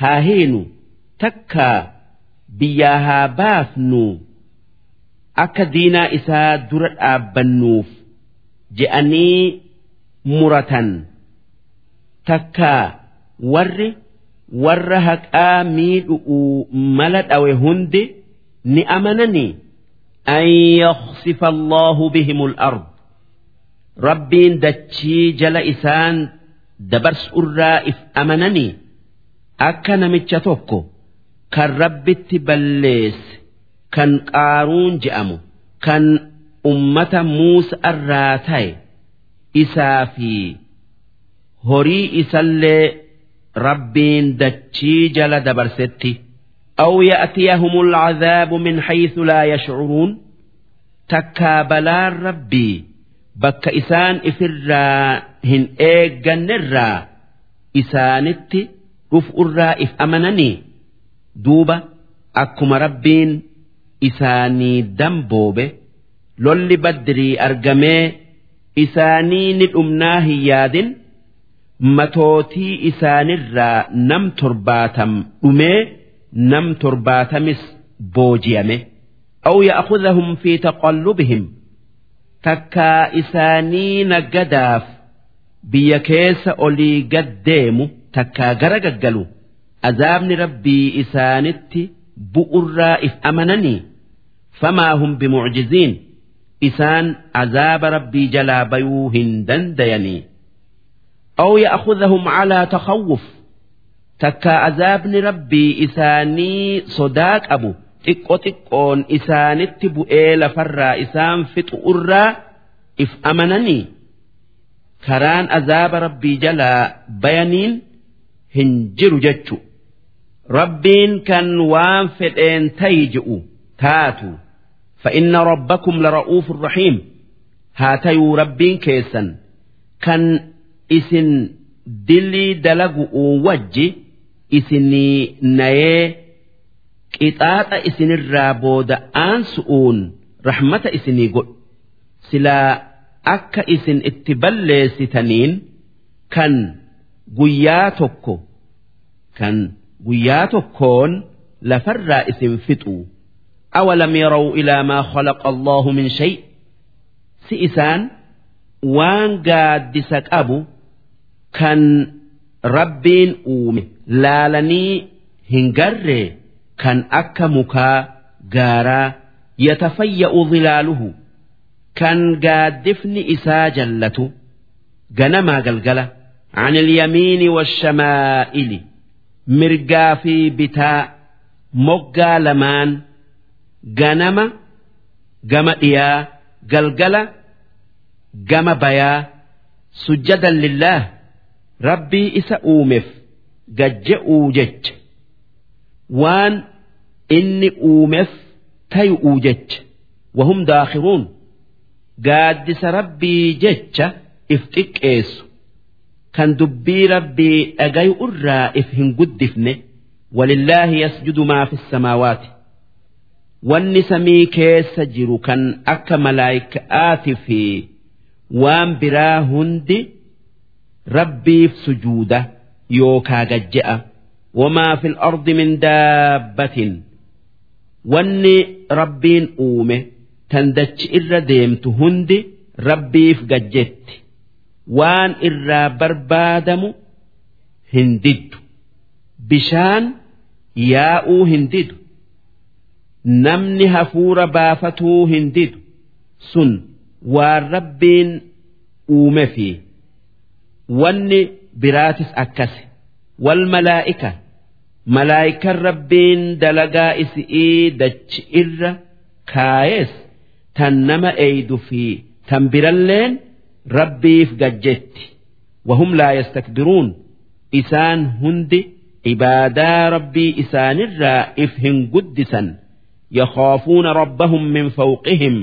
haa hiinu. Takkaa biyyaa haa baafnu akka diinaa isaa dura dhaabbannuuf je'anii muratan. Takkaa warri warra haqaa miidhu'uu mala dhawe hundi ni amananii? An yakhsifa allahu bihimul ard. Rabbiin dachii jala isaan dabarsuurraa if amananii? Akka namicha tokko kan rabbitti balleesse kan qaaruun je'amu kan ummata muusa irraa ta'e isaa fi horii isallee rabbiin dachii jala dabarsetti أو يأتيهم العذاب من حيث لا يشعرون تكا بلا ربي بك إسان إفرا هن إيجن الرا إسانتي dhuf'urraa if amananii duuba akkuma rabbiin isaanii damboobe lolli baddirii argamee isaanii ni dhumnaa hin yaadin matootii isaanirraa nam torbaatam dhumee nam torbaatamis booji'ame. Aw ya'khudhahum fi taqallubihim takkaa isaanii naggadaaf biyya keessa olii gad deemu takkaa gara gaggalu azaabni rabbii isaanitti bu'urraa if amananii? Famaa hum bimucjiziin isaan azaaba rabbii jalaa bayuu hin dandayanii. Aw ya'khudhahum calaa takhawwuf. Takkaa azaabni rabbii isaanii sodaa qabu xiqqo xiqqoon isaanitti bu'ee lafarraa isaan fixu irraa if amananii? Karaan azaaba rabbii jalaa bayaniin hin jiru jechu rabbiin kan waan fedheen tayi ji'u taatu fa'inna rabbakum lara'uufur rahiim. Haa tayuu rabbiin keessan. Kan isin dilii dalagu'uun wajji isinii nayee qixaaxa isinirraa booda aansu'uun rahmata isinii godhu. Silaa akka isin itti balleessitaniin kan guyyaa tokko kan. guyyaa tokkoon lafarraa isin fixu أولم يروا إلى ما خلق الله من شيء si isaan waan gaaddisa qabu kan rabbiin uume laalanii hin garree kan akka mukaa gaaraa yatafayya'u zilaaluhu kan gaaddifni isaa jallatu ganamaa galgala عن اليمين والشمائل mirgaa fi bitaa moggaa lamaan ganama gama dhiyaa galgala gama bayaa sujjadan lillaah rabbii isa uumeef gajje'uu jecha. Waan inni uumeef tayu'uu jecha. Wahum daakhiruun gaaddisa rabbii jecha if xiqqeessu. Kan dubbii rabbii dhagayu irraa if hin guddifne walillaahi yasjudu maa fi samaawaati. Wanni samii keessa jiru kan akka malaayika'aati fi waan biraa hundi rabbiif sujuuda yookaa gajje'a wamaa fil ardi min daabbatin. Wanni rabbiin uume tan dachi irra deemtu hundi rabbiif gajjetti waan irraa barbaadamu hin diddu. Bishaan yaa'uu hin didu namni hafuura baafatuu hin didu sun waan rabbiin uume fi wanni biraatis akkasi. Wal malaa'ika malaa'ikan rabbiin dalagaa isi'ii dachi irra kaayees tan nama eeydu fi tan biralleen rabbiif gajjetti. Wahum laa yastakbiruun. Isaan hundi ibaadaa rabbii isaanirraa if hin guddisan. Yakhaafuuna rabbahum min fawqihim.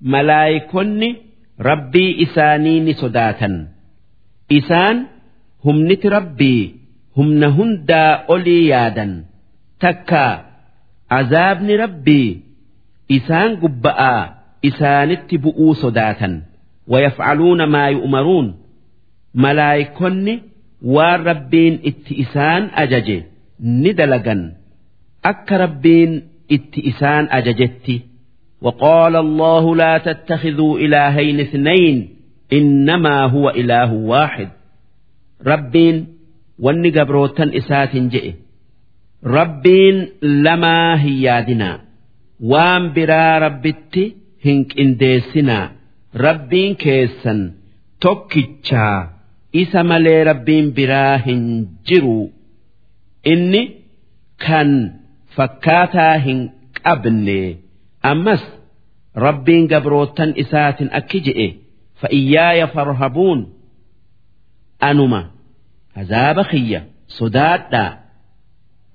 Malaayikonni rabbii isaanii ni sodaatan. Isaan humniti rabbii humna hundaa olii yaadan. Takka azaabni rabbii isaan gubba'aa isaanitti bu'uu sodaatan. ويفعلون ما يؤمرون ملايكني waan rabbiin itti isaan ajaje ni dalagan akka rabbiin itti isaan ajajetti وقال الله لا تتخذوا إلهين اثنين إنما هو إله واحد ربين واني قبروتا إسات جئ ربين لما هيادنا وان برا ربتي هنك إنديسنا rabbiin keessan tokkichaa isa malee rabbiin biraa hin jiru. Inni kan fakkaataa hin qabne ammas rabbiin gabrootan isaatin akki je'e fa'iyyaaya farhabuun anuma. Azaaba kiyya sodaadhaa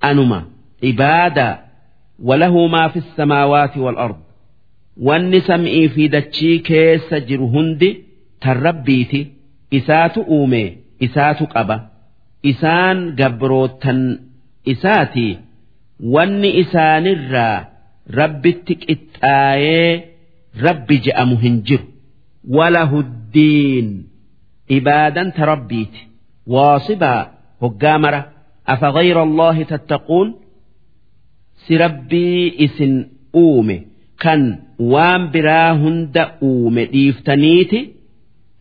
anuma. Ibaadaa walahu maa fi samaawaati wal ard wanni sam'ii fi dachii keessa jiru hundi tan rabbiiti. Isaatu uume isaatu qaba. Isaan gabrootan isaati. Wanni isaanirraa rabbitti qixxaayee rabbi je'amu hin jiru. Walahu ddiin ibaadanta rabbiiti. Waasibaa hoggaa mara. Afa gayra allahi tattaquun? Si rabbii isin uume. أومي كان وان برا هند أومي ديفتنيتي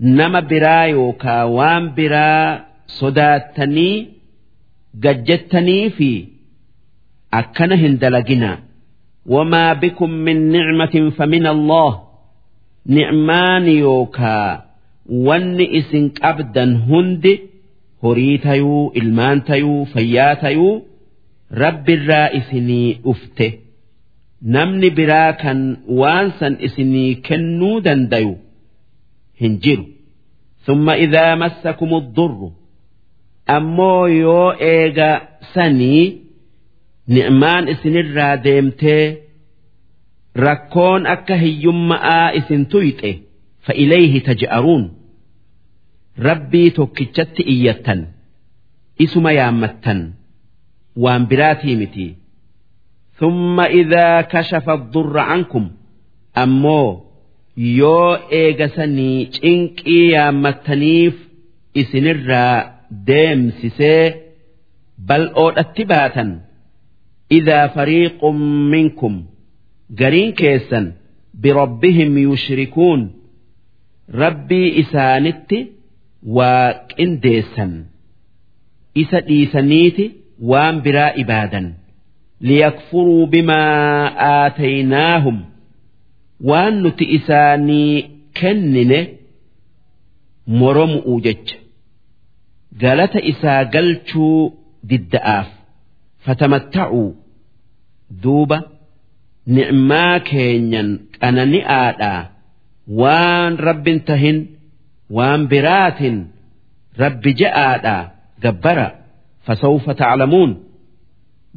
نما برا يوكا وان برا صداتني ججتني في أكن هندلجنا وما بكم من نعمة فمن الله نعمان يوكا وان إسن أبدا هندي horii tayuu ilmaan tayuu fayyaa tayuu rabbirraa isinii dhufte namni biraa kan waan san isinii kennuu dandayu hin jiru. Summa idaa massakum durru ammoo yoo eega sanii ni'maan isinirraa deemtee rakkoon akka hiyyumma'aa isin tuyxe fa ilayhi taj'aruun. Rabbii tokkichatti iyyattan isuma yaammattan. Waan biraatii thumma idaa kashafa durra cankum ammoo yoo eegasanii cinqii yaammattaniif isinirraa deemsisee bal'oodhatti baatan idaa fariiqun minkum gariin keessan birabbihim yushrikuun rabbii isaanitti waa qindeessan isa dhiisaniiti waan biraa ibaadan liyakfuruu bimaa aataynaahum waan nuti isaanii kennine moromu'u jecha. Galata isaa galchuu didda'aaf. Fatamatta'uu duuba ni'maa keenyan qanani'aadhaa. Waan rabbin tahin waan biraatin rabbi ja'aadhaa. Gabbara fasawfa taclamuun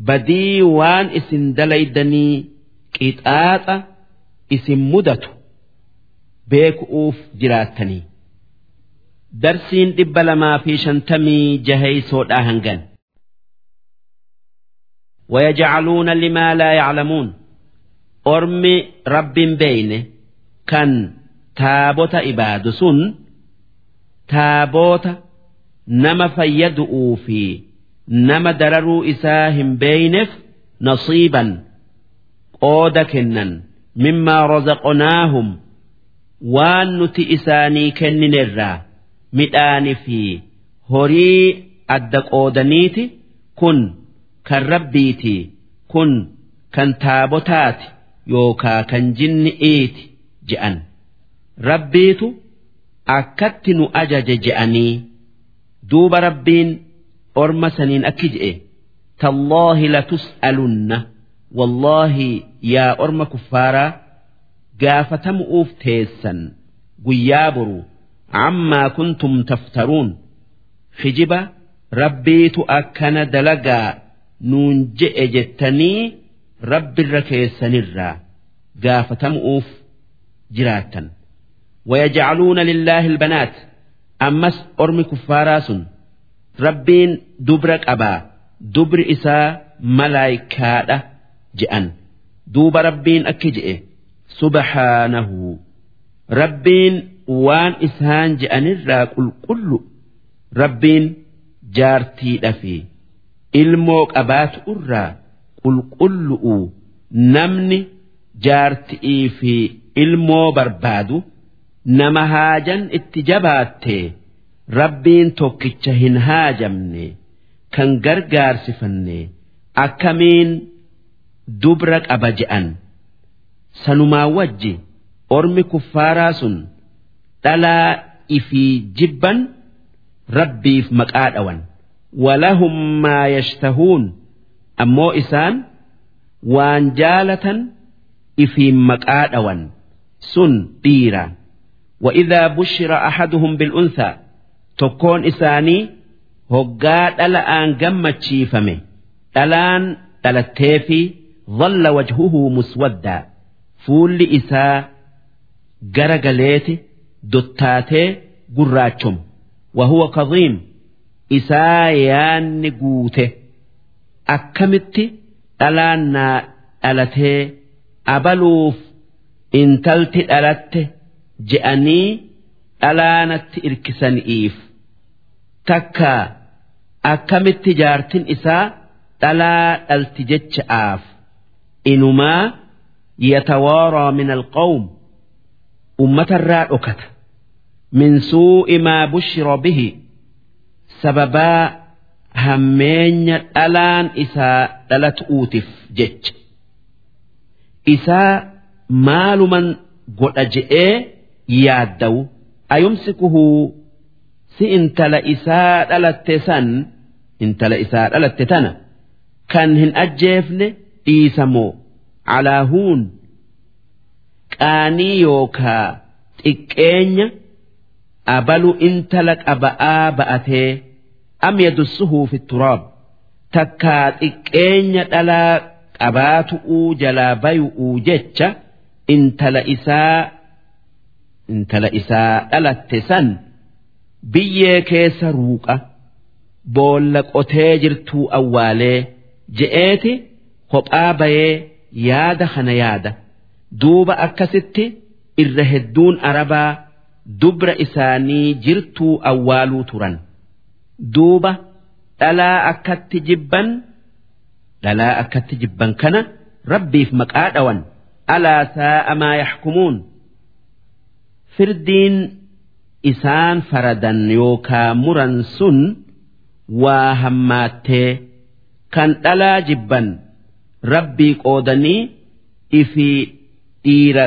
badii waan isin dalaydanii qixaaxa isin mudatu beeku'uuf jiraattanii darsiin dhibba lamaa fi shantamii jaheysoodhaa hangan ويجعلون لما لا يعلمون أرمي رب بين كان تابوت إباد سن تابوت نما فيدؤوا في nama dararuu isaa hin beeyneef nasiiban qooda kennan mimmaa razaqonaahum waan nuti isaanii kenninerraa midhaanii fi horii adda qoodaniiti kun kan rabbiiti kun kan taabotaati yookaa kan jinni'iiti je'an rabbiitu akkatti nu ajaje je'anii duuba rabbiin. orma saniin akki je'e. Tallaahi latus'alunna wallaahi yaa orma kuffaaraa gaafatamu'uuf teessan guyyaa boru. Ammaa kuntum taftaruun. Hijiba rabbiitu akkana dalagaa nuun je'e jettanii rabbirra keessanirraa gaafatamu'uuf jiraattan. Wayajcaluuna lillaahi ilbanaat ammas ormi kuffaaraa sun rabbiin dubra qabaa dubri isaa malaayikaadha je'an. Duuba rabbiin akki je'e. Subhaanahu. Rabbiin waan isaan je'anirraa qulqullu. Rabbiin jaartiidha fi ilmoo qabaatu irraa qulqullu'u. Namni jaartii fi ilmoo barbaadu nama haajan itti jabaattee. rabbiin tokkicha hin haajamne kan gargaarsifanne akkamiin dubra qaba je'an sanumaa wajji ormi kuffaaraa sun dhalaa ifii jibban rabbiif maqaa dhawan. ولهم ما يشتهون أمو إسان وان جالة إفي مكادوا سن ديرا وإذا بشر أحدهم بالأنثى tokkoon isaanii hoggaa dhala'aan gammachiifame. Dhalaan dhalattee fi dhalla wajhuhu muswaddaa. Fuulli isaa gara galeeti dottaatee gurraachomu. Wahuwa kadhiim isaa yaanni guute. Akkamitti dhalaan naa dhalatee abaluuf intalti dhalatte je'anii. Dhalaanatti irkisaniif takka akkamitti jaartin isaa dhalaa dhalti jecha'aaf inumaa yatawaaraa min alqawm ummatarraa dhokata. Min suu'i maa bushira bihi sababaa hammeenya dhalaan isaa dhalatu'uutiif jecha. Isaa maaluman godha je'ee yaaddawu ayumsikuhu si intala isaa dhalatte san intala isaa dhalatte tana kan hin ajjeefne dhiisamoo calaahuun qaanii yookaa xiqqeenya abalu intala qaba'aa ba'atee am yadussuhu fi turaab takkaa xiqqeenya dhalaa qabaatu'uu jalaa bayu'uu jecha intala isaa intala isaa dhalatte san biyyee keessa ruuqa boolla qotee jirtuu awwaalee je'eeti kophaa bayee yaada kana yaada. Duuba akkasitti irra hedduun arabaa dubra isaanii jirtuu awwaaluu turan. Duuba dhalaa akkatti jibban dhalaa akkatti jibban kana rabbiif maqaa dhawan. Alaa saa'a maa yaxkumuun firdiin isaan faradan yookaa muran sun waa hammaattee kan dhalaa jibban rabbii qoodanii ifii dhiira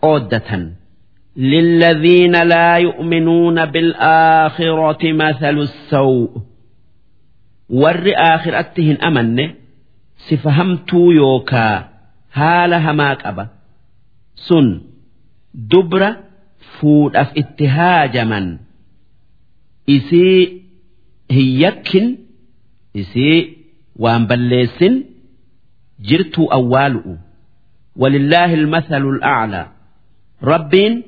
qooddatan. للذين لا يؤمنون بالآخرة مثل السوء ور آخرتهن أمن سفهمتو يوكا هال هماك أبا سن دبر فود أف اتهاجما إسي هيكن إسي وان بليسن جرت أوالؤ ولله المثل الأعلى ربين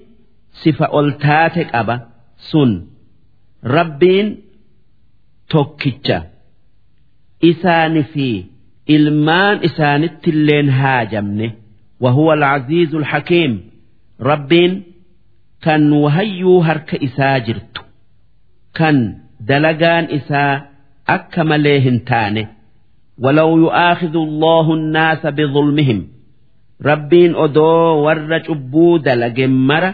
sifa ol taate qaba sun rabbiin tokkicha isaani fi ilmaan isaanittilleen haajamne kan wahayyuu harka isaa jirtu kan dalagaan isaa akka malee hin taane. Walaw yu'aakhidhu allahu nnaasa bidulmihim rabbiin odoo warra cubbuu dalage mara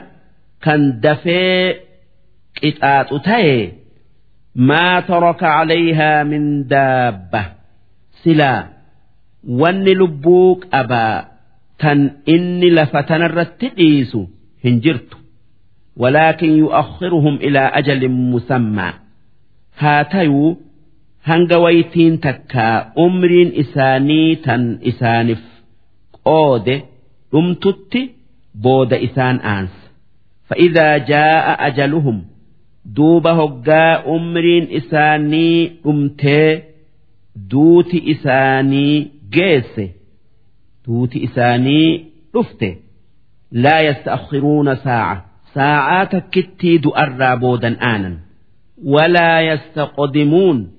kan dafee qixaaxu ta'e maa taraka calayhaa min daabba silaa wanni lubbuu qabaa tan inni lafa tanarratti dhiisu hin jirtu. ولكن يؤخرهم إلى أجل مسمى هاتيو هنغويتين تكا أمرين إساني تن إسانف قود أمتت بود إسان آنس فإذا جاء أجلهم دوب هقا أمرين إساني أمتي دوت إساني جيس دوت إساني رفته لا يستأخرون ساعة ساعات كتي دؤرى بودا آنا ولا يستقدمون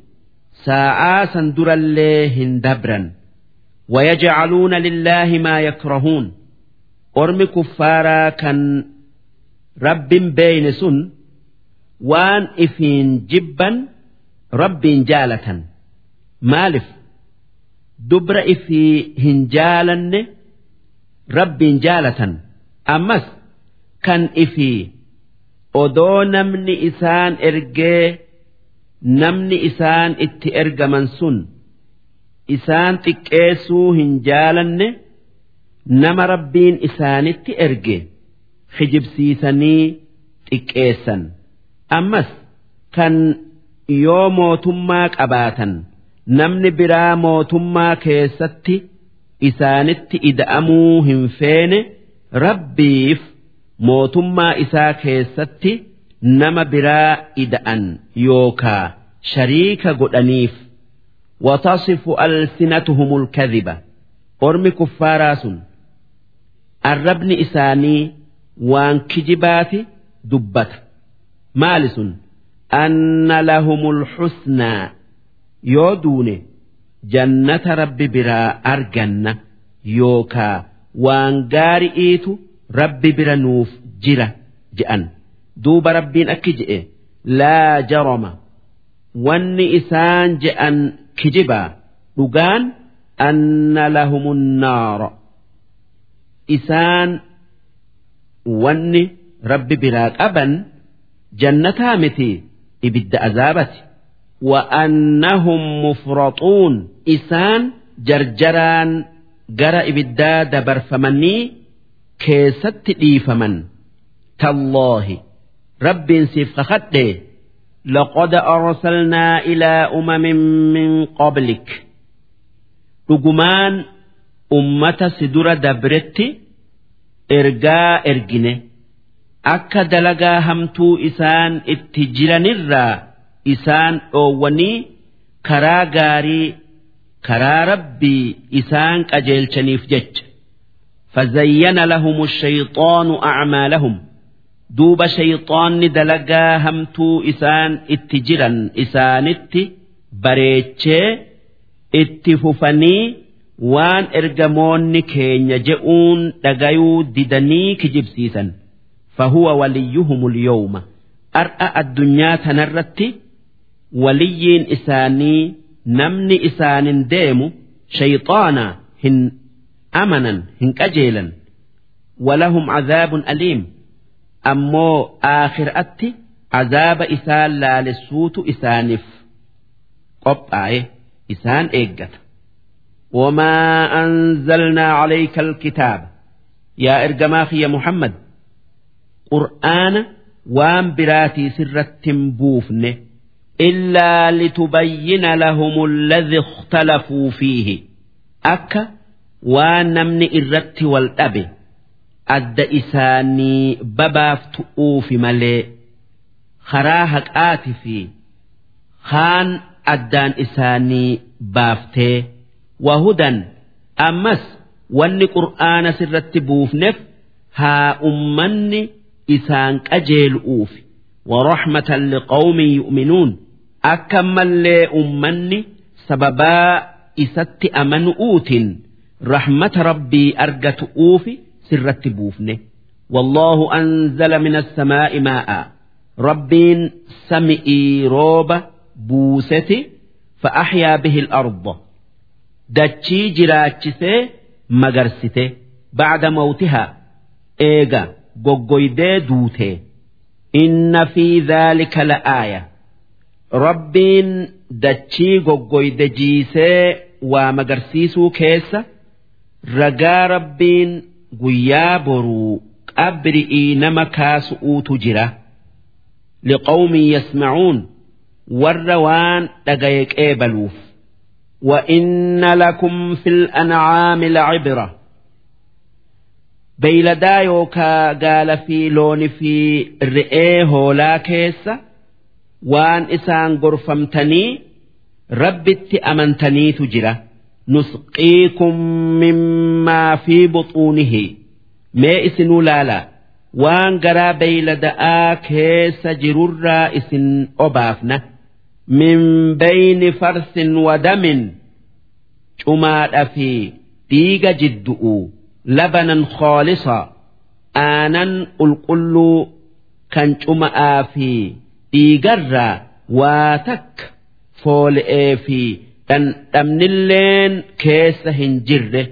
ساعة سندر الله دبرا ويجعلون لله ما يكرهون أرم كفارا كان رب بين سن وان إفين جبا رب جالة مالف دبر إفي هنجالا رب جالة أمس kan ifi. Odoo namni isaan ergee namni isaan itti ergaman sun isaan xiqqeessuu hin jaalanne nama rabbiin isaanitti erge hijibsiisanii xiqqeessan. Ammas kan yoo mootummaa qabaatan namni biraa mootummaa keessatti isaanitti ida'amuu hin feene rabbiif mootummaa isaa keessatti nama biraa ida'an yookaa shariika godhaniif watasifu alsinatuhumul kadhiba. Ormi kuffaaraa sun arrabni isaanii waan kijibaati dubbata. Maali sun? Anna lahumul xusnaa yoo duune jannata rabbi biraa arganna yookaa waan gaari'iitu rabbi bira nuuf jira je'an. Duuba rabbiin akki je'e laa jaroma. Wanni isaan je'an kijibaa dhugaan anna lahumun naara. Isaan wanni rabbi biraa qaban jannataa miti ibidda azaabati. Wa'annahum mufraxuun isaan jarjaraan gara ibiddaa dabarfamanii keessatti dhiifaman tallaahi rabbiin siif kakadhe لقد أرسلنا إلى أمم من قبلك رجمان أمة سدرة دبرت إرجاء إرجنة أكا دلقا همتو إسان اتجرن الرا إسان أووني كرا غاري كرا ربي إسان أجيل شنيف جج فزين لهم الشيطان أعمالهم دوب شيطان دلقا همتو إسان اتجرا إسان ات بريتشي اتففني وان ارجمون كين يجئون دقايو ددني كجبسيسا فهو وليهم اليوم أرأى الدنيا تنرت ولي إساني نمني إسان ديم شيطانا هن أمنا هنكجيلا ولهم عذاب أليم أمو آخر أتي azaaba isaan laalessuutu isaaniif qophaa'e isaan eeggata. وما أنزلنا عليك الكتاب يا إرجماخ يا محمد قرآن وام براتي سرة بوفنه إلا لتبين لهم الذي اختلفوا فيه أكا waan namni irratti wal dhabe adda isaanii babaaf tu'uufi malee karaa haqaati fi haan addaan isaanii baaftee wahudan ammas wanni qur'aana sirratti buufneef haa ummanni isaan qajeelu'uufi. Waraxmatan liqawmin yu'minuun. Akka mallee ummanni sababaa isatti amanu'uutiin rahmata rabbii argatu uufi sirratti buufne. Wallaahu anzala min assamaa'i maa'a. Rabbiin sami'ii rooba buuseti fa'axyaa bihi al-arda. Dachii jiraachisee magarsite bacda mawtihaa eega goggoydee duutee. Inna fi dhaalika la'aaya. Rabbiin dachii goggoyde jiisee waa magarsiisuu keessa رجا ربين guyyaa boruu qabri'ii nama kaasu'uutu jira liqawmin yasmacuun warra waan dhagaye qeebaluuf وإن لكم في الأنعام لعبرة بيلدا يوكا قال في لون في الرئيه هولا كيسة وان إسان غرفمتني ربت أمنتني تجره نسقيكم مما في بطونه ما اسنو لالا وان قرا بيلدآ كيس جرر اسن أبافنا من بين فرث ودم جمال في ديق جدؤ لبنا خالصا آنا القل كان جمع في ديقر واتك فول في dhandhamnilleen keessa hin jirre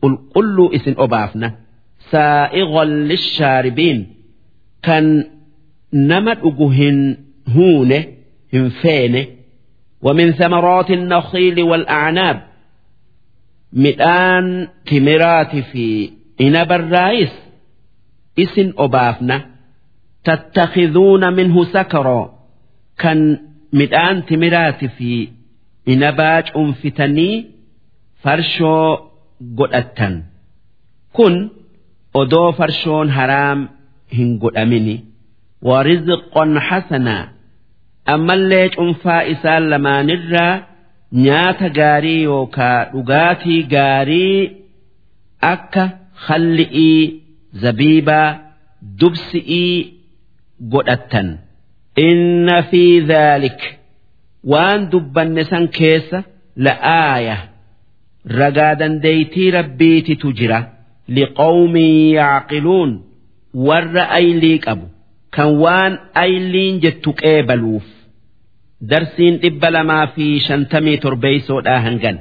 qulqulluu isin obaafna saa'iqan lishaaribiin kan nama dhugu hin huune hin feene ومن ثمرات النخيل والأعناب مئان تمرات في إنب الرايس إسن أبافنا تتخذون منه سكرا كان مئان تمرات في inabaa cunfitanii farshoo godhattan. Kun odoo farshoon haraam hin godhamini. Warizqon hasanaa ammallee cunfaa isaan lamaanirraa nyaata gaarii yookaa dhugaatii gaarii akka khalli'ii zabiibaa dubsi'ii godhattan. Inna fi dhaalik waan dubbanne san keessa la'aaya ragaa dandeeytii rabbiititu jira. Liqawmin yaaqiluun. Warra aylii qabu. Kan waan ayliin jettu qeebaluuf. Darsiin dhibba lamaa fi shantamii torbeeysoodhaa hangan.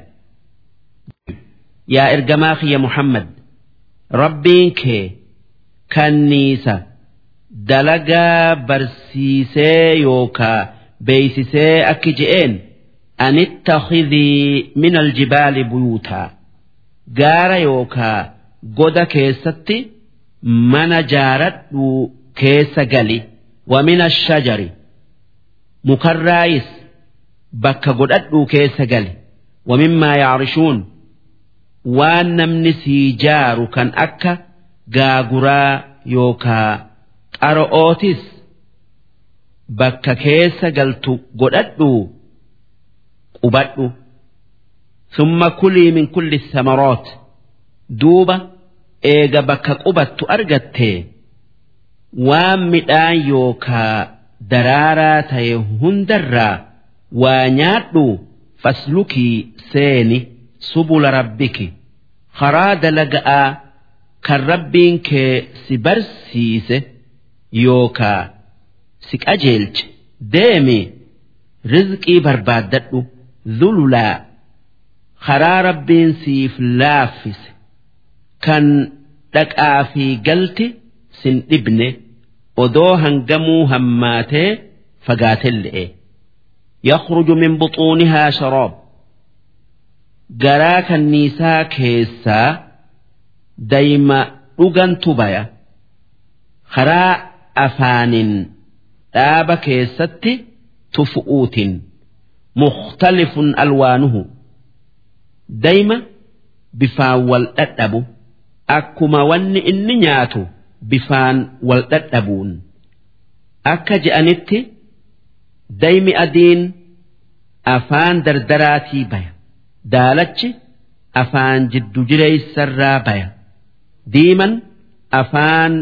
Yaa ergamaa kiyya muhammad rabbiin kee kanniisa dalagaa barsiisee yookaa beeysisee akki je'een anittakhidii min aljibaali buyuutaa gaara yookaa goda keessatti mana jaaradhu keessa gali. Mukarraayis bakka godhadhuu keessa gali. Wa mimmaa yaarishuun waan namni sii jaaru kan akka gaaguraa yookaa xaro'ootis bakka keessa galtu godhadhu qubadhu. Summa kulii min kulli samaroot. Duuba eega bakka qubattu argattee waan midhaan yookaa daraaraa ta'e hundarraa waa nyaadhu faslukii seeni subula rabbiki. Karaa dalaga'aa kan rabbiin kee si barsiise yookaa si qajeelche deemi rizqii barbaaddadhu zululaa. Karaa rabbiin siif laaffise kan dhaqaa fi galti sin dhibne odoo hangamuu hammaatee fagaatelle'e. Yakhruju min buxuunihaa sharoob. Garaa kanniisaa keessaa dayma dhugantu baya. Karaa afaanin dhaaba keessatti tufu'uutin mukhtalifun alwaanuhu. Dayma bifaan wal dhadhabu akkuma wanni inni nyaatu bifaan wal dhadhabuun akka je'anitti daymi adiin afaan dardaraatii baya. Daalachi afaan jiddu jireessarraa baya. Diiman afaan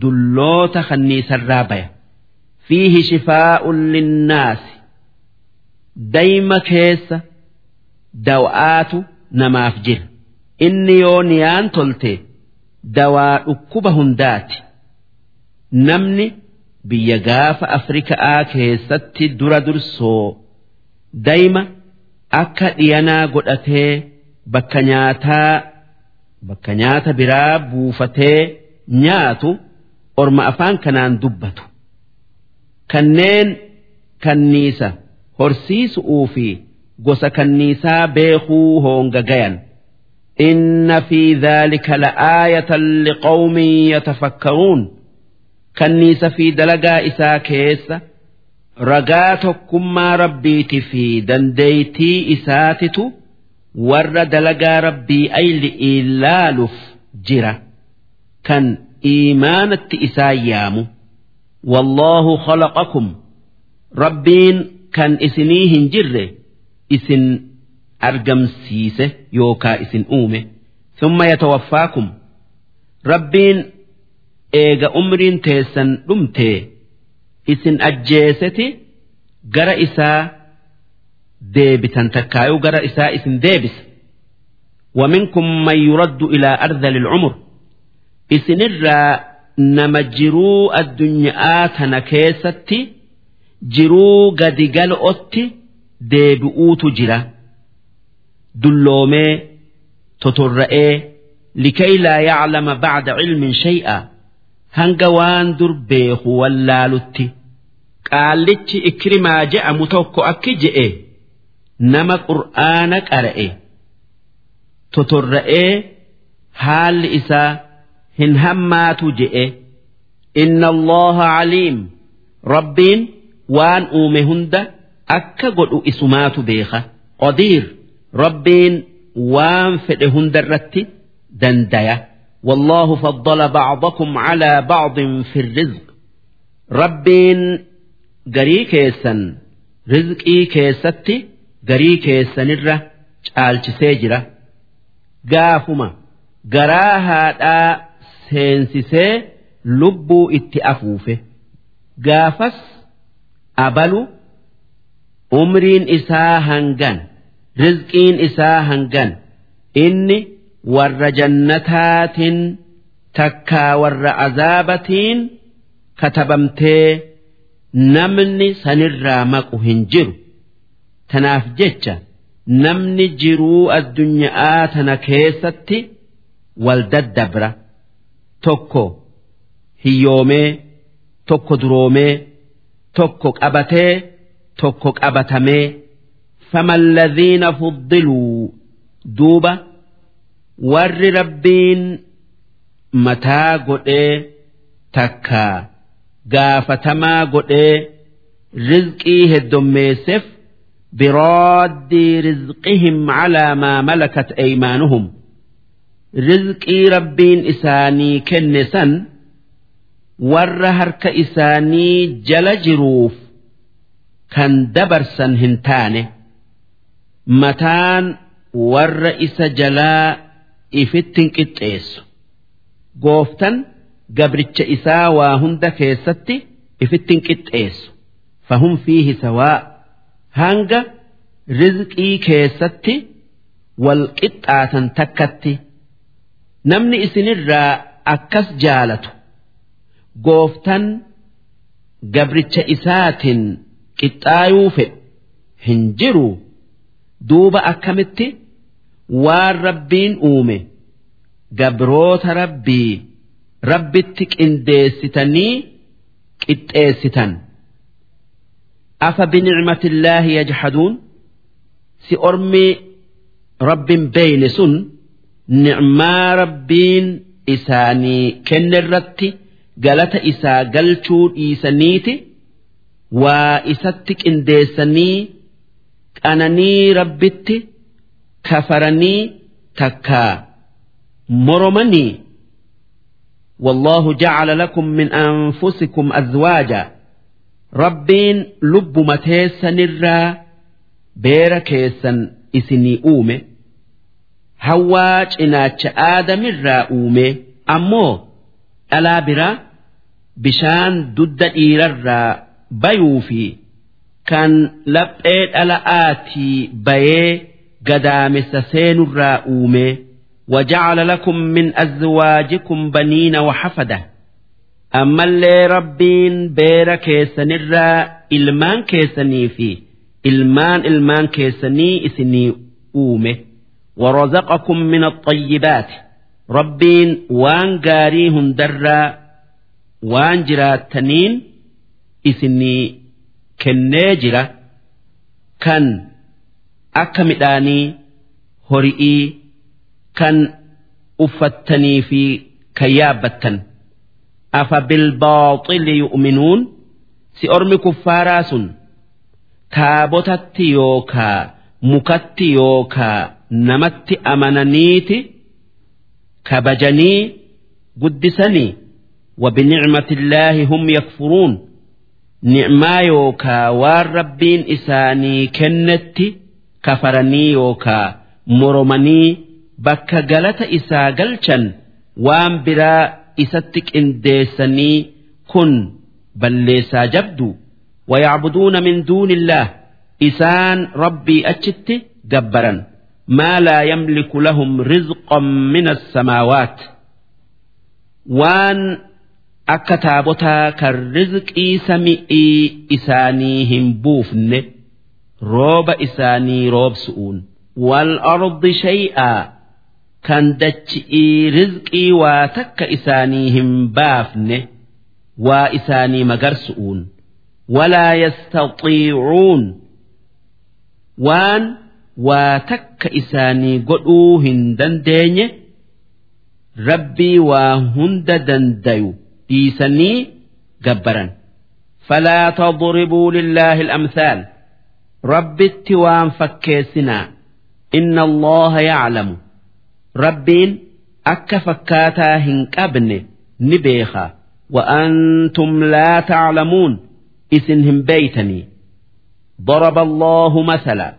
dulloota kanniisarraa baya fiihi shifaa'un linnaasi. Dayma keessa dawa'aatu namaaf jira. Inni yoo niyaan tolte dawaa dhukkuba hundaati. Namni biyya gaafa afrikaa keessatti dura dursoo dayma akka dhiyanaa godhatee bakka nyaataa bakka nyaata biraa buufatee nyaatu orma afaan kanaan dubbatu kanneen kanniisa horsiisu'uu fi gosa kanniisaa beekuu hoonga gayan. Inna fi dhaalika la'aayatan liqawmin yatafakkaruun. Kanniisa fi dalagaa isaa keessa ragaa tokkummaa rabbiiti fi dandeeytii isaatitu warra dalagaa rabbii ayli ilaaluuf jira. Kan iimaanatti isaa yaamu wallaahu khalaqakum rabbiin kan isinii hin jirre isin argamsiise yookaa isin uume thumma yatawaffaakum rabbiin eega umriin teessan dhumtee isin ajjeeseti gara isaa deebitan takkaayuu gara isaa isin deebisa ومنكم من يرد إلى أرذل العمر isinirraa nama jiruu addunyaa tana keessatti jiruu gadi gal'otti deebi'uutu jira. Dulloomee totorra'ee likay laa yaclama bacda cilmin shay'a hanga waan dur beeku wallaalutti. Qaallichi ikrimaa je'amu tokko akki je'e nama qur'aana qara'e. Totorra'ee haalli isaa hin hammaatu je'e inna allaha caliim rabbiin waan uume hunda akka godhu isumaatu beeka qadiir rabbiin waan fedhe hunda irratti dandaya والله فضل بعضكم على بعض في الرزق ربين قري كيسا رزقي كيستي قري كيسا نرة شالش سيجرة قافما قراها seensisee lubbuu itti afuufe. Gaafas abalu umriin isaa hangan rizqiin isaa hangan. Inni warra jannataatiin takkaa warra azaabatiin katabamtee namni sanirraa maqu hin jiru. Tanaaf jecha namni jiruu addunyaa tana keessatti wal daddabra. Tokko hiyyoomee tokko duroomee tokko qabatee tokko qabatamee famalladhiina fuddiluu duuba warri rabbiin mataa godhee takka gaafatamaa godhee rizqii heddommeesseef birooddii rizqihim calaa maa malakat eymaanuhum rizqii rabbiin isaanii kenne san warra harka isaanii jala jiruuf kan dabarsan hin taane mataan warra isa jalaa ifittin qixxeessu gooftan gabricha isaa waa hunda keessatti ifittin qixxeessu fahum fiihi sawaa hanga rizqii keessatti wal qixxaatan takkatti. Namni isinirraa akkas jaalatu gooftan gabricha isaatiin qixxaayuu fedhu hin jiru. Duuba akkamitti? Waan rabbiin uume gabroota rabbii rabbitti qindeessitanii qixxeessitan. Afa binicmatillaahi yajhaduun? Si ormi rabbin beeyne sun nicmaa rabbiin isaanii kenne irratti galata isaa galchuu dhiisaniiti waa isatti qindeessanii qananii rabbitti kafaranii takkaa moromanii والله جعل لكم من أنفسكم أزواجا ربين لب متيسا نرى بير كيسا إسني أومي هواج إناتش آدم الرا أومي أمو ألا برا بشان دد إيرا بيوفي كان لبئت ألا آتي بيه قدامس سين الرا أومي وجعل لكم من أزواجكم بنين وحفدة أما اللي ربين بير كيسنرا إلمان كيسني في إلمان إلمان كيسني إسني أومه ورزقكم من الطيبات ربين وان قاريهم درا وان جراتنين إسني كنيجرة كان أكمداني هرئي kan uffattanii fi kan yaabbattan afa bilbaaxili yu'minuun si ormi kuffaaraa sun taabotatti yookaa mukatti yookaa namatti amananiiti kabajanii guddisanii وبنعمة الله هم يكفرون نعما يوكا والربين إساني كنت كفرني يوكا مرمني bakka galata isaa galchan waan biraa isatti qindeessanii kun balleessaa jabdu ويعبدون من دون الله إسان ربي أجت جبرا ما لا يملك لهم رزقا من السماوات وان أكتابتا كالرزق سمئي إسانيهم بوفن روب إساني روب سؤون والأرض شيئا kan dachi'ii rizqii waa takka isaanii hin baafne waa isaanii magarsu'uun walaa yastaxiicuun waan waa takka isaanii godhuu hin dandeenye rabbii waa hunda dandayu dhiisanii gabbaran فلا تضربوا لله الأمثال ربت وان فكيسنا إن الله يعلم rabbiin akka fakkaataa hin qabne ni beeka وأنتم لا تعلمون إسن هم بيتني ضرب الله مثلا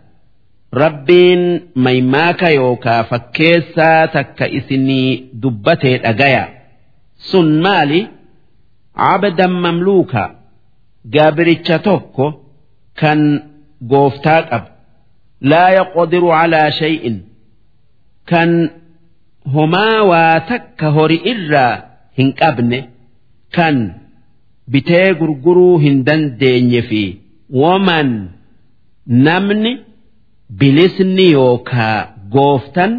rabbiin maymaaka yookaa fakkeessaa takka isinii dubbatee dhagaya. Sun maali? Cabdan mamluuka. Gaabiricha tokko kan gooftaa qabu laa yaqdiru calaa shay'in. Kan homaa waa takka hori irraa hin qabne kan bitee gurguruu hin dandeenye fi woman namni. bilisni yookaa gooftan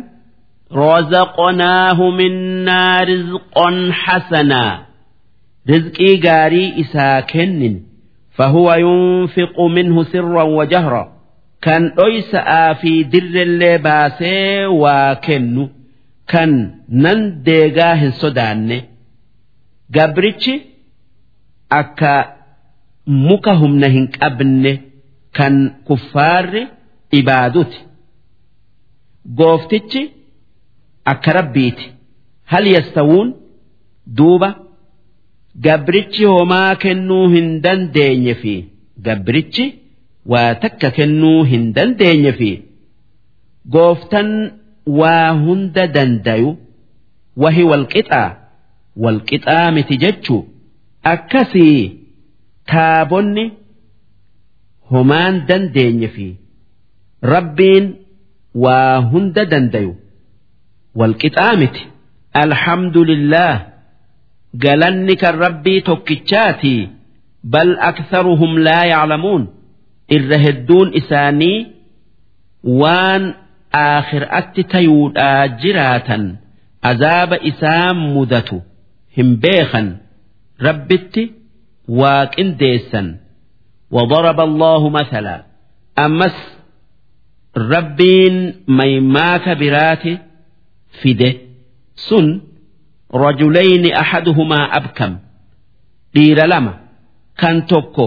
rozaqonaahu minnaa rizqon hasanaa rizqii gaarii isaa kennin fahuwa yunfiqu minhu sirran wajahra kan dhoysa'aa fi dirrellee baasee waa kennu kan nan deegaa hin sodaanne gabrichi akka muka humna hin qabne kan kuffaarri. Ibaaduti gooftichi akka rabbiiti hal yastawuun duuba gabrichi homaa kennuu hin dandeenye fi gabrichi waa takka kennuu hin dandeenye fi gooftan waa hunda dandayu wahi walqixaa walqixaa miti jechuu akkasii taabonni homaan dandeenye fi rabbiin waa hunda dandayu walqixaa miti alhamdulillah galanni kan rabbii tokkichaatii bal aktharuhum laa yaclamuun irra hedduun isaanii waan aakhiraatti tayuudhaa jiraatan azaaba isaan mudatu hin beekan rabbitti waa qindeessan وضرب الله مثلا أمس rabbiin maymaaka biraati fide. Sun rajulayni ahaduhumaa abkam. Dhiira lama kan tokko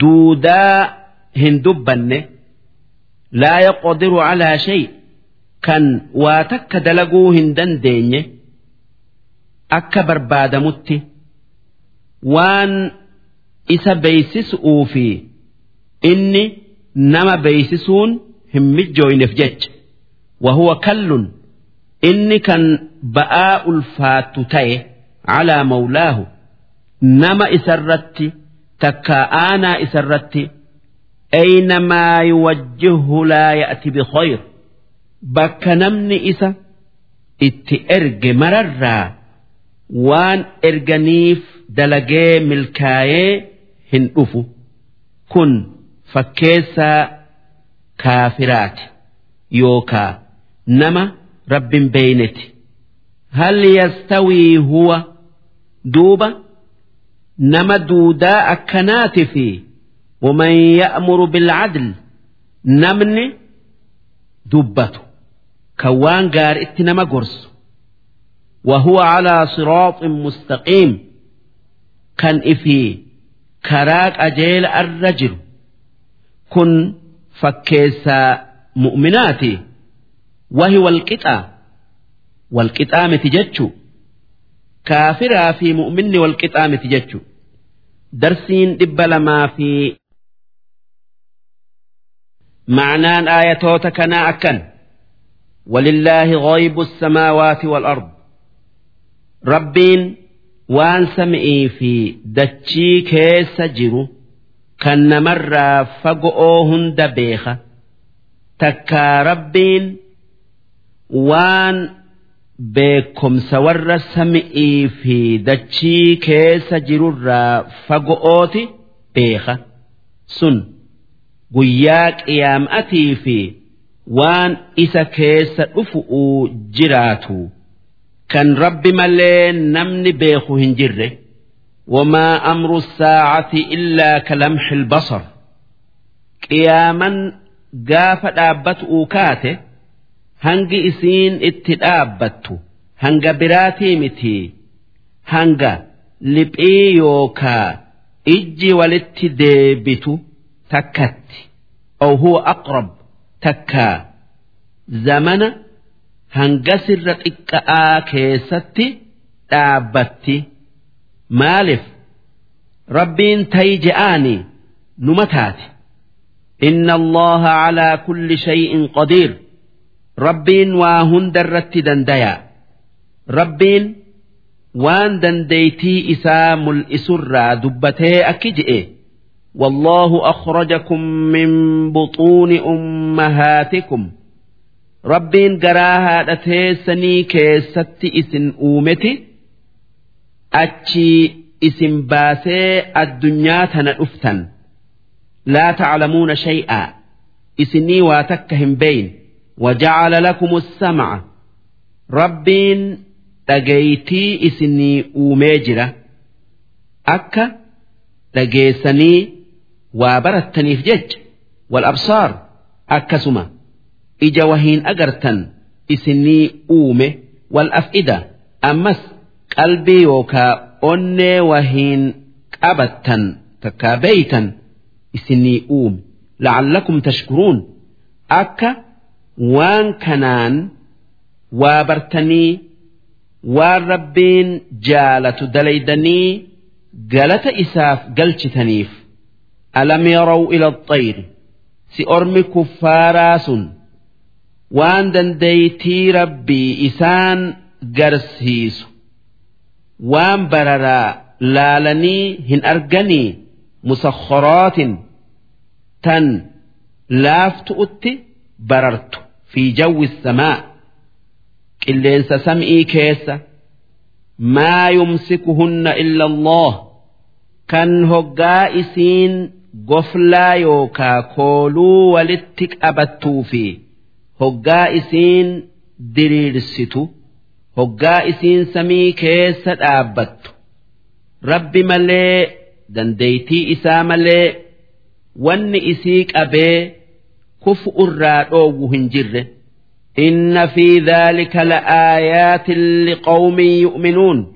duudaa hin dubbanne. Laa yaqdiru calaa shay kan waa takka dalaguu hin dandeenye. Akka barbaadamutti waan isa beeysisu'uu fi inni nama beeysisuun hin mijjooyneef jecha. Wahuwa kallun inni kan ba'aa ulfaattu ta'e calaa mawlaahu nama isarratti takkaa aanaa isarratti aynamaa yuwajjihu laa ya'ti bikhayr bakka namni isa itti erge mararraa waan erganiif dalagee milkaayee hin dhufu. Kun fakkeessaa kaafiraati yookaa nama rabbin beeyneti hal yastawii huwa duuba nama duudaa akkanaati fi ومن يأمر بالعدل نمني دبته كوان قار اتنما قرص وهو على صراط مستقيم كان إفي كراك أجيل الرجل كن فكيسا مؤمناتي وهو القطع والقطع متججو كافرا في مؤمن والقطع متججو درسين دبلما في معنان آياتوتا كنا أكن ولله غيب السماوات والأرض ربين وان سمئي في دتشي كيس جرو kan namarraa fago'oo hunda beeka. Takkaa rabbiin waan beekomsa warra sami'ii fi dachii keessa jirurraa fago'ooti beeka. Sun guyyaa qiyaam'atii fi waan isa keessa dhufu'uu jiraatu. Kan rabbi malee namni beeku hin jirre. wamaa amru saacati illaa kalamxi albasar qiyaaman gaafa dhaabbatu'u kaate hangi isiin itti dhaabbattu hanga biraatii miti hanga liphii yookaa ijji walitti deebitu takkatti أو هو أقرب تكا زمن هنجسر إكآ كيستي دابتي مالف ربين تيجآني نمتاتي إن الله على كل شيء قدير ربين واهن درت دنديا ربين وان دنديتي إسام الإسرى دبتي أكجئ والله أخرجكم من بطون أمهاتكم ربين قراها أتيسني كيست إسن أومتي achii isin baasee addunyaa tana dhuftan laa taclamuuna shay'aa isinii waa takka hin beeyin wajacala lakum السمع rabbiin dhageeytii isinii uumee jira akka dhageessanii waa barattaniif jecha wal absaar akkasuma ija wahiin agartan isinii uume wal af'ida ammas qalbii yookaa onnee wahiin qabattan takkaa beeytan isinii uume. Lacallakum tashkuruun. Akka waan kanaan waa bartanii waan rabbiin jaalatu dalaydanii galata isaaf galchitaniif alam yaraw ila xayri si ormi kuffaaraa sun waan dandeeytii rabbii isaan garsiisu. بررا لالني هن أرجني مسخرات تن لافت أتي بررت في جو السماء كلين سمئي كيس ما يمسكهن إلا الله كان هقا إسين goflaa yookaa kooluu walitti qabattuu fi hoggaa isiin diriirsitu hoggaa isiin samii keessa dhaabbattu rabbi malee dandeeytii isaa malee wanni isii qabee kufu irraa dhoowwu hin jirre. إن في ذلك لآيات لقوم يؤمنون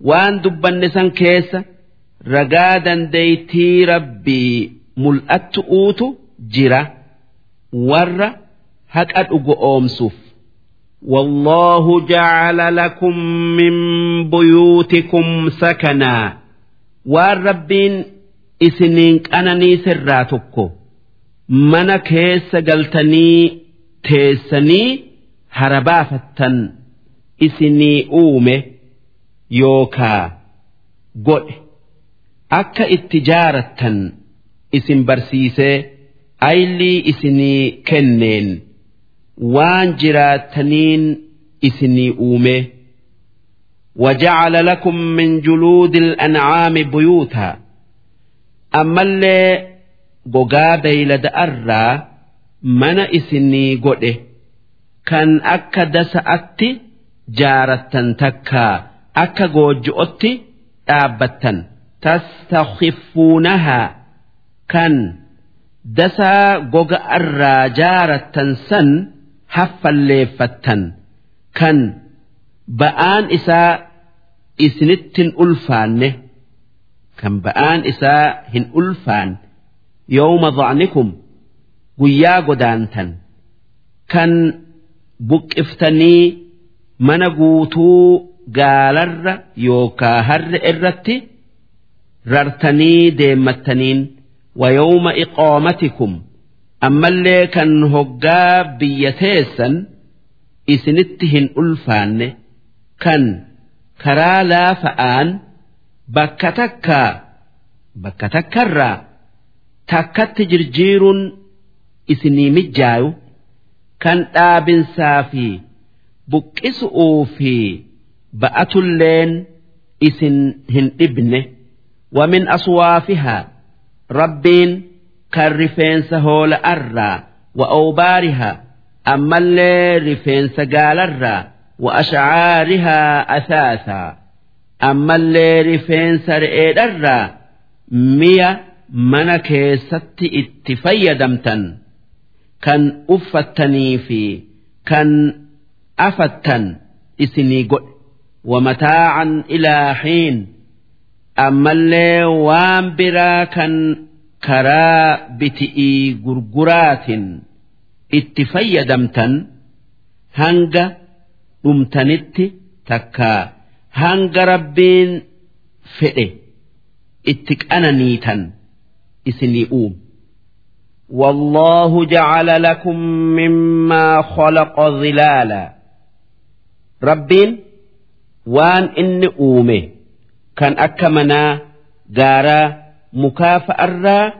وان دبن سن كيس رقادا ديتي ربي ملأت أوتو جرا ور هك أدقو أومسوف والله جعل لكم من بيوتكم سكنا والربين إسنين أنني سراتكو من كيس قلتني teessanii harabaafattan isinii uume yookaa godhe akka itti jaarattan isin barsiisee aylii isinii kenneen waan jiraattaniin isinii uume وجعل لكم من جلود الأنعام بيوتا أما اللي بقابي لدأرّا mana isinii godhe kan akka dasa'atti jaarattan takkaa akka goojju'otti dhaabbattan tastakhifuunahaa kan dasaa goga irraa jaarattan san haffalleeffattan kan ba'aan isaa isinittin ulfaanne kan ba'aan isaa hin ulfaan yawma dha'nikum guyyaa godaantan kan buqqiftanii mana guutuu gaalarra yookaa harre irratti rartanii deemmattaniin wayawma iqoomatikum ammallee kan hoggaa biyya teessan isinitti hin ulfaanne. Kan karaa laafa'aan bakka takkaa bakka takkarraa takkatti jirjiiruun isinii mijjaayu. Kan dhaabinsaa fi buqqisu'uu fi ba'atulleen isin hin dhibne. Wamin aswaafihaa rabbiin kan rifeensa hoola arraa wa awbaarihaa ammallee rifeensa gaalarraa wa ashcaarihaa asaasaa ammallee rifeensa re'eedharraa miya mana keessatti itti fayyadamtan. Kan uffattanii fi kan afattan isinii godhe. Wamataacan ilaa xiin ammallee waan biraa kan karaa biti'ii gurguraatin itti fayyadamtan hanga dhumtanitti takkaa hanga rabbiin fedhe itti qananiitan isinii uume. والله جعل لكم مما خلق ظلالا ربين وان إن أومه كان أكمنا غارا mukaafa'arraa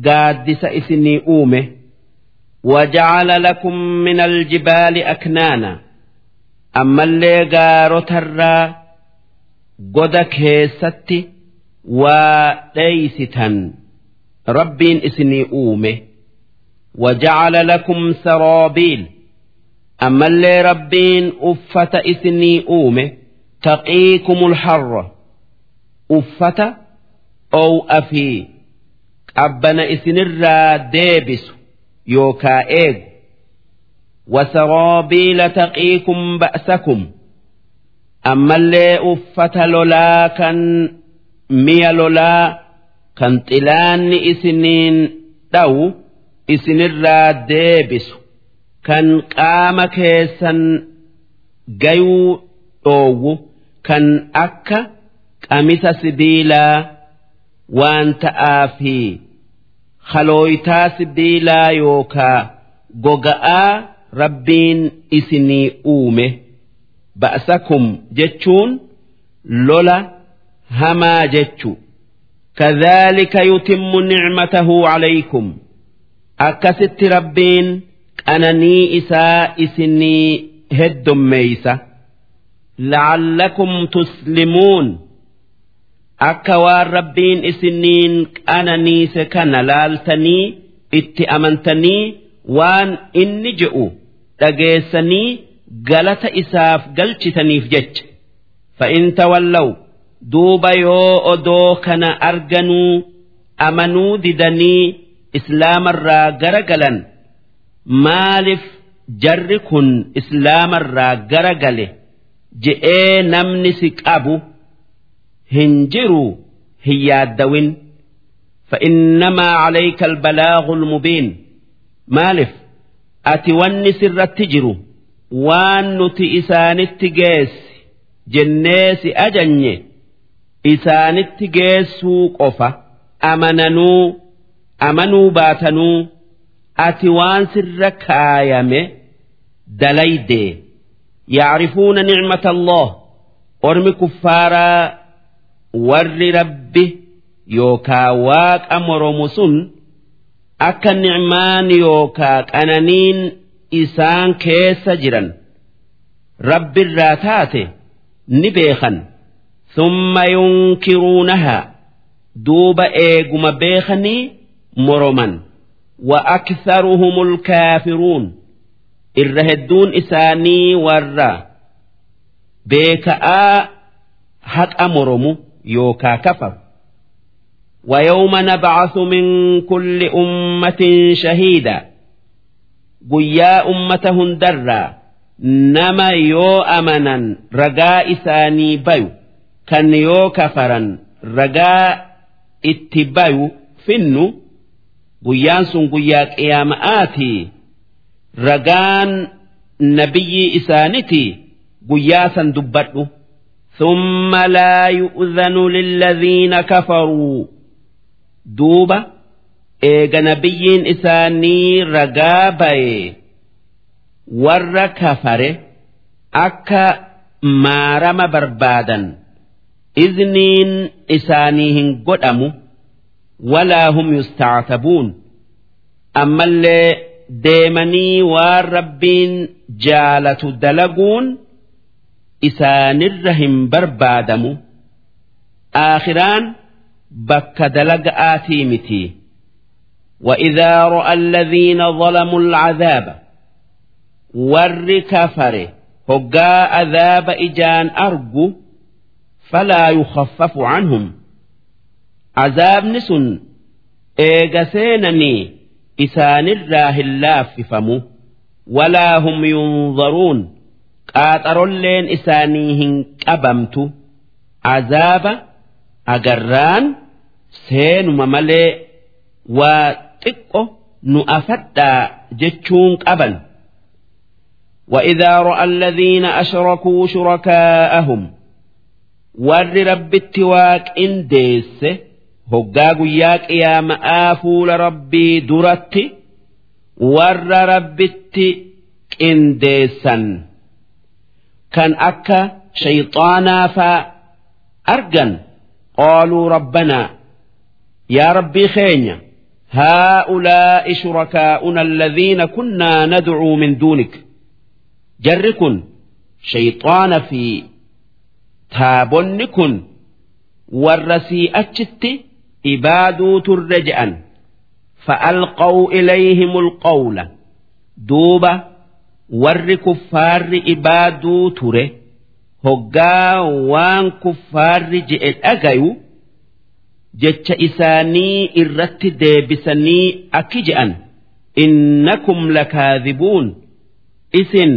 gaaddisa isinii uume. Waja'ala lakum min aljibaali aknaana. Ammallee gaarotarraa goda keessatti waa dheeysitan. Rabbiin isinii uume. Waja'ala lakum saroobiil. Ammallee rabbiin uffata isinii uume. Taqiikumul harra. Uffata oow'a fi qabbana isinirraa deebisu yookaa eegu wasaroobiila taqiikum ba'sakum ammallee uffata lolaa kan mi'a lolaa kan xilaanni isiniin dhawu isinirraa deebisu kan qaama keessan gayuu dhoowwu kan akka qamisa sibiilaa. waan ta'aa fi halooytaa sibiilaa yookaa goga'aa rabbiin isinii uume ba'asakum jechuun lola hamaa jechu. Kadhaalika yutimmu nicmatahu calaykum akkasitti rabbiin qananii isaa isinii heddummeeysa. La'allakum tuslimuun. Akka waan rabbiin isiniin qananiise kana laaltanii itti amantanii waan inni je'u dhageessanii galata isaaf galchitaniif jecha. Fa'in tawallaw duuba yoo odoo kana arganuu amanuu didanii islaamarraa gara galan maaliif jarri kun islaamarraa gara gale je'ee namni si qabu hin jiru hin yaaddawin فإنما عليك البلاغ المبين مالف أتي ونس الرتجر وان نتي إسان التجيس جنيس أجني إسان التجيس قفا أمننوا أمنوا باتنوا أتي وان سر كايمه دليدي يعرفون نعمة الله أرمي كفارا warri rabbi yookaa waaqa moromu sun akka nicmaan yookaa qananiin isaan keessa jiran rabbirraa taate ni beekan summa yunkiruunahaa duuba eeguma beekanii moroman wa aktharuhumul kaafiruun irra hedduun isaanii warra beeka'aa haqa moromu. yookaa kafaru ويوم نبعث من كل أمة شهيدا قيا أمتهن درا نما يو أمنا رجاء إساني بيو كان يو كفرا رجاء اتبايو فنو قيان سن قيا قيام آتي رجان نبي إسانتي قيا سن دبته ثم لا يؤذن للذين كفروا duuba eega nabiyyiin isaanii ragaa baye warra kafare akka maarama barbaadan izniin isaanii hin godhamu walaa hum yustactabuun ammallee deemanii waan rabbiin jaalatu dalaguun isaanirra hin barbaadamu aakhiraan bakka dalaga'aatii miti وإذا رأى الذين ظلموا العذاب ور كفر هقا عذاب إجان أرجو فلا يخفف عنهم عذاب نسن إيغسينني إسان الراه اللاففم ولا هم ينظرون قاتر اللين إسانيهن كبمت عذاب agarraan seenuma malee waa xiqqo nu afadhaa jechuun qaban وإذا رأى الذين أشركوا شركاءهم ور رب التواك إن ديس هقا قياك يا مآفول ربي kan akka shayxaanaa faa argan qaaluu rabbanaa yaa rabbii keenya haa'ulaa'i shurakaa'una alladhiina kunnaa nadcuu min duunik jarri kun shayxaana fi taabonni kun warra sii achitti ibaaduu turre je'an fa'alqaw ilayhimul qawla duuba warri kuffaarri ibaaduu ture hoggaa waan kuffaarri je'e dhagayu jecha isaanii irratti deebisanii akki je'an innakum lakaadhibuun isin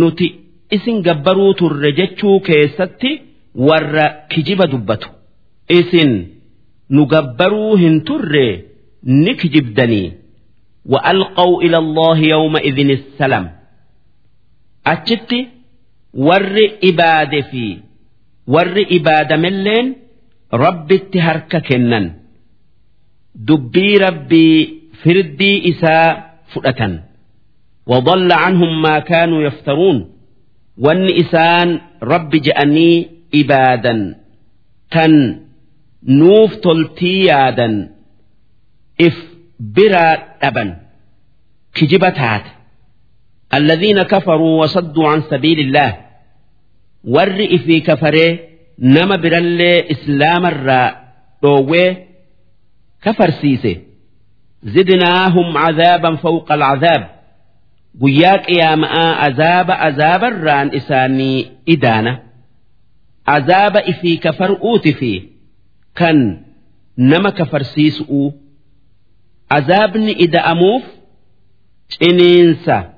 nuti isin gabbaruu turre jechuu keessatti warra kijiba dubbatu. Isin nu gabbaruu hin turre ni kijibdanii. Wa alqaw ila allahi yawma idin salam. أتشتي warri ibaade fi warri ibaadamilleen rabbitti harka kennan dubbii rabbii firdii isaa fudhatan وضل عنهم ما كانوا يفترون وان إسان رب جأني إبادا تن نوف تلتيادا إف برا أبا كجبتات الذين كفروا وصدوا عن سبيل الله ور في كفره نما برل إسلام الراء دوه كفر سيسه زدناهم عذابا فوق العذاب قياك يا ماء عذاب عذاب الران إساني إدانة عذاب إفي كفر أوت في كان nama kafarsiisu'uu azaabni ida'amuuf ciniinsa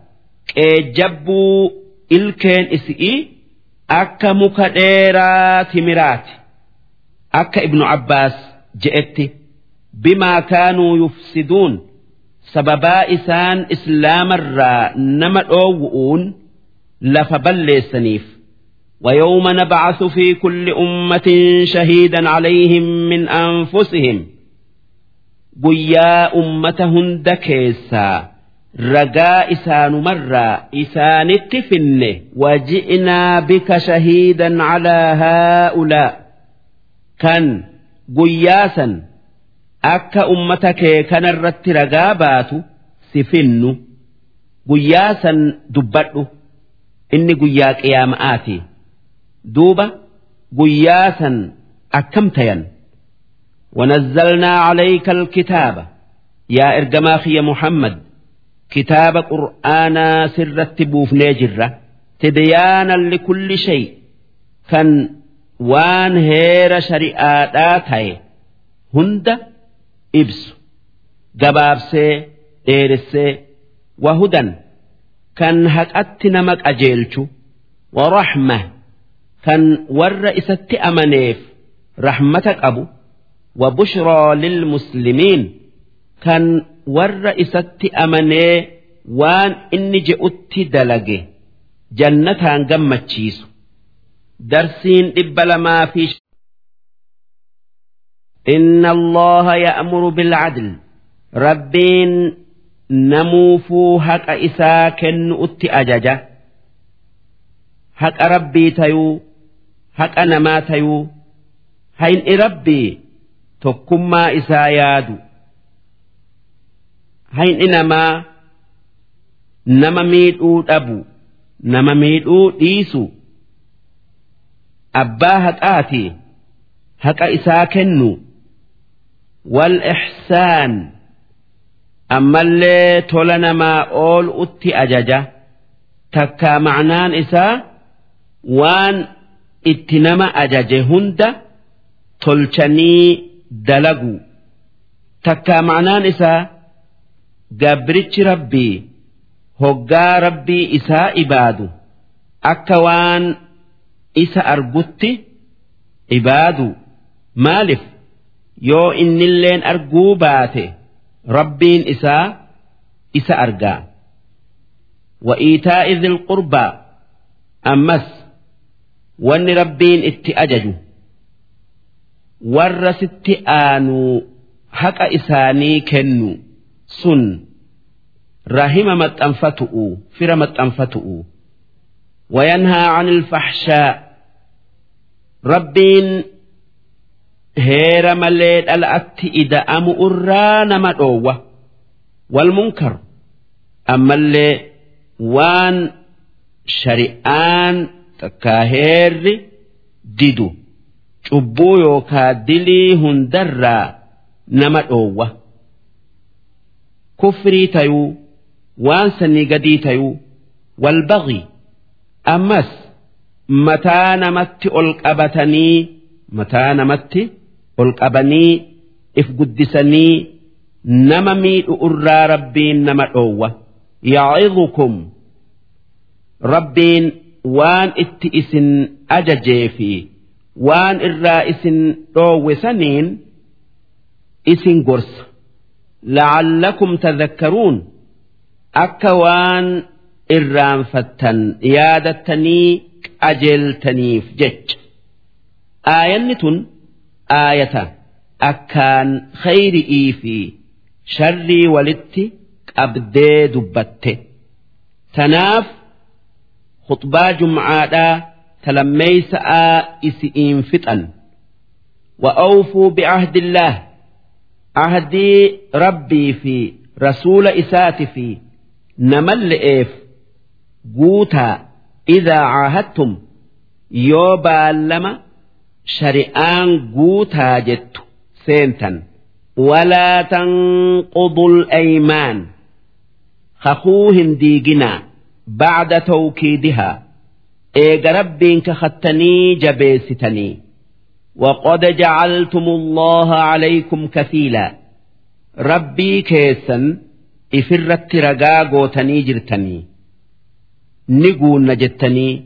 qeejjabbuu ilkeen isi'ii akka muka dheeraa timiraati akka ibnu abbaas je'etti bimaa kaanuu yufsiduun sababaa isaan islaamarraa nama dhoowwu'uun lafa balleessaniif ويوم نبعث في كل أمة شهيدا عليهم من أنفسهم قيا أمتهن دكيسا رجاء إسان مرة إسان التفن وجئنا بك شهيدا على هؤلاء كان قياسا أكا أمتك كان الرت رقابات سفن قياسا دبته إني قياك يا مآتي duuba guyyaa san akkam tayan ونزلنا عليك الكتاب يا إرجما خي kitaaba qur'aanaa sirratti buufnee jirra. Tibyaanan likulli shay. Kan waan heera shari'aadhaa ta'e hunda ibsu. Gabaabsee dheeressee wahudan. Kan haqatti nama qajeelchu. Waraxma kan warra isatti amaneef rahmata qabu. Wa bushraa lilmuslimiin muslimiin. ور إسات أمني وان إني جئت دلقه جنة قمت شيسو درسين إبل ما في إن الله يأمر بالعدل ربين نموفو حق إسا كن أت أججة حق ربي تيو حق نما تيو هين ربي تكما إسا يادو hayni namaa nama. Miidhuu dhabu nama miidhuu dhiisu abbaa haqaati haqa isaa kennu. Wal ixsaan ammallee tola namaa ool'utti ajaja. Takkaa macnaan isaa waan itti nama ajaje hunda tolchanii dalagu. Takkaa macnaan isaa gabrichi rabbii hoggaa rabbii isaa ibaadu akka waan isa argutti ibaadu. Maalif? Yoo innilleen arguu baate rabbiin isaa isa argaa. Wa'iitaa idil qurbaa ammas wanni rabbiin itti ajaju warra sitti aanuu haqa isaanii kennu sun rahima maxxanfatu'u fira maxxanfatu'u wayanhaa anil fahshaa rabbiin heera malee dhala'atti ida'amu irraa nama dhoowwa wal munkaru ammallee waan shari'aan takkaa heerri didu cubbuu yookaa dilii hundarraa nama dhoowwa kufrii tayuu. Waan sanii gadii tayuu walbaqi ammas mataa namatti ol qabatanii mataa namatti ol qabanii if guddisanii nama miidhu irraa rabbiin nama dhoowwa. Yaa'idhukum rabbiin waan itti isin ajajee fi waan irraa isin dhoowwe saniin isin gorsa. La'allakum tadhakkaruun akka waan irraanfattan yaadattanii qajeeltaniif jecha aayanni tun aayata akkaan khayri'ii fi sharrii walitti qabdee dubbatte tanaaf khutbaa jum'aadhaa talammeeysa'aa isi'iin fixan وأوفوا بعهد الله عهدي ربي في رسول إسات في نمل إيف قوتا إذا عاهدتم يوبا لما shari'aan guutaa jettu seentan walaa tanqudul aymaan kakuu hin diiginaa bacda tawkiidihaa eega rabbiin kakattanii jabeessitanii وقد جعلتم الله عليكم كفيلا ربي كيسا إفرت رقا قوتني جرتني نقول نجتني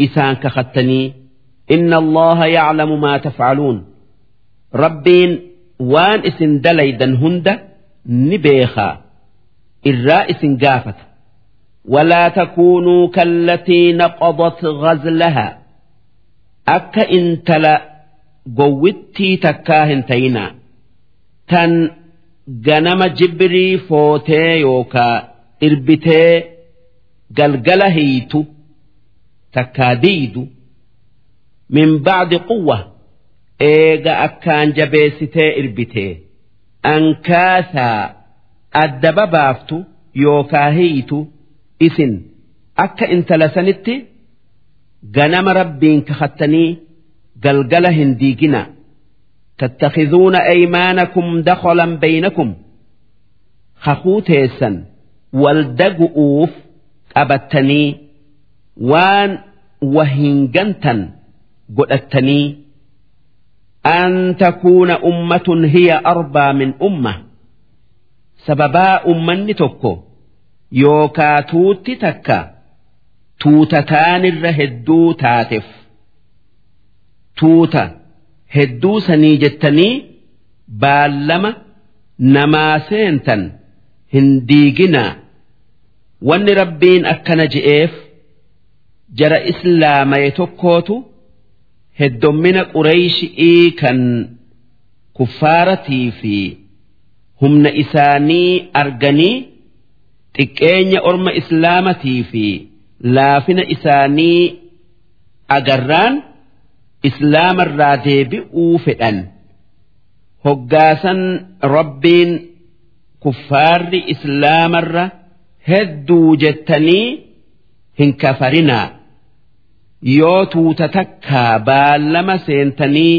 إسان كختني إن الله يعلم ما تفعلون ربين وان اسن دليدا هند نبيخا الرائس قافت ولا تكونوا كالتي نقضت غزلها أكا انتلا قوتي تكاهن تينا تن ganama jibbirii footee yookaa irbitee galgala hiitu takkaa diidu min bacdi quwwa eega akkaan jabeessitee irbitee. Ankaasaa adda babaaftu yookaa hiitu isin. Akka intala sanitti ganama rabbiin kakattanii galgala hin diigina tattakhidhuuna aymaanakum dakholan baynakum kakuu teessan waldagu'uuf qabattanii waan wahingantan godhattanii an takuuna ummatun hiya arbaa min umma sababaa ummanni tokko yookaa tuutti takka tuutataanirra hedduu taateef tuuta hedduu sanii jettanii baallama namaa seentan hin diiginaa wanni rabbiin akkana je'eef jara islaamaye tokkootu heddommina qureeyshii kan kuffaaratii fi humna isaanii arganii xiqqeenya orma islaamatii fi laafina isaanii agarraan islaamarraa deebi'uu fedhan. Hoggaasan rabbiin kuffaarri islaamarra hedduu jettanii hin kafarinaa. Yoo tuuta takkaa baallama seentanii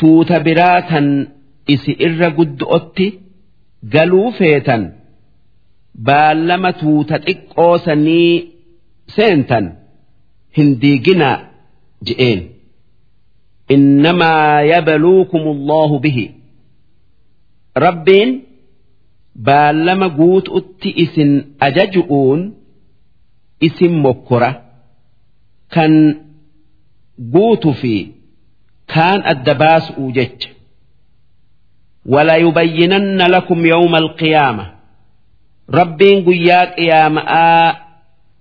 tuuta biraa tan isi irra guddo'otti galuu feetan. Baallama tuuta xiqqoo sanii seentan. Hin diiginaa je'een. إنما يبلوكم الله به ربين بالما قوت أتي إسن أججؤون إسن مكرة كان قوت في كان الدباس أوجج ولا يبينن لكم يوم القيامة ربين قياك يا ماء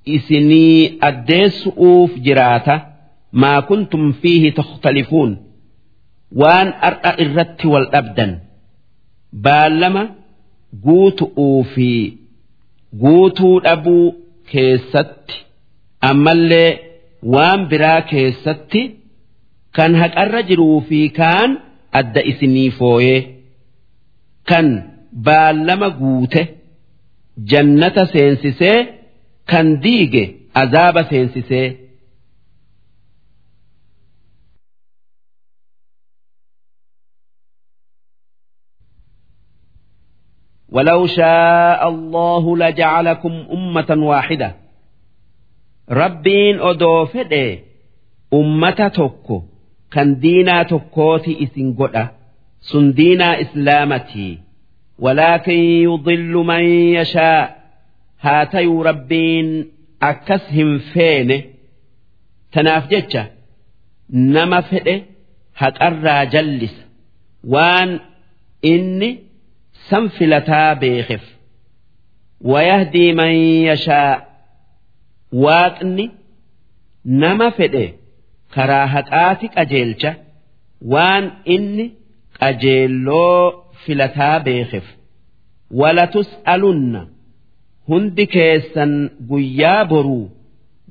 إسني أديس أوف جراته maa kuntum fiihi takhtalifuun waan ar'a irratti wal dhabdan baallama guutu'uu fi guutuu dhabuu keessatti ammallee waan biraa keessatti kan haqarra jiruu fi kaan adda isinii fooyee kan baallama guute jannata seensisee kan diige azaaba seensisee. ولو شاء الله لجعلكم أمة واحدة ربين أدو فدي أمة تكو كان دينا تكوتي إسن قد سن دينا إسلامتي ولكن يضل من يشاء هاتي ربين أكسهم فين تنافجتش نما فدي هتأرى جلس وان إني san filataa beekef wayahdii man yashaa waaqni nama fedhe karaa haqaati qajeelcha waan inni qajeelloo filataa beekef walatus'alunna hundi keessan guyyaa boruu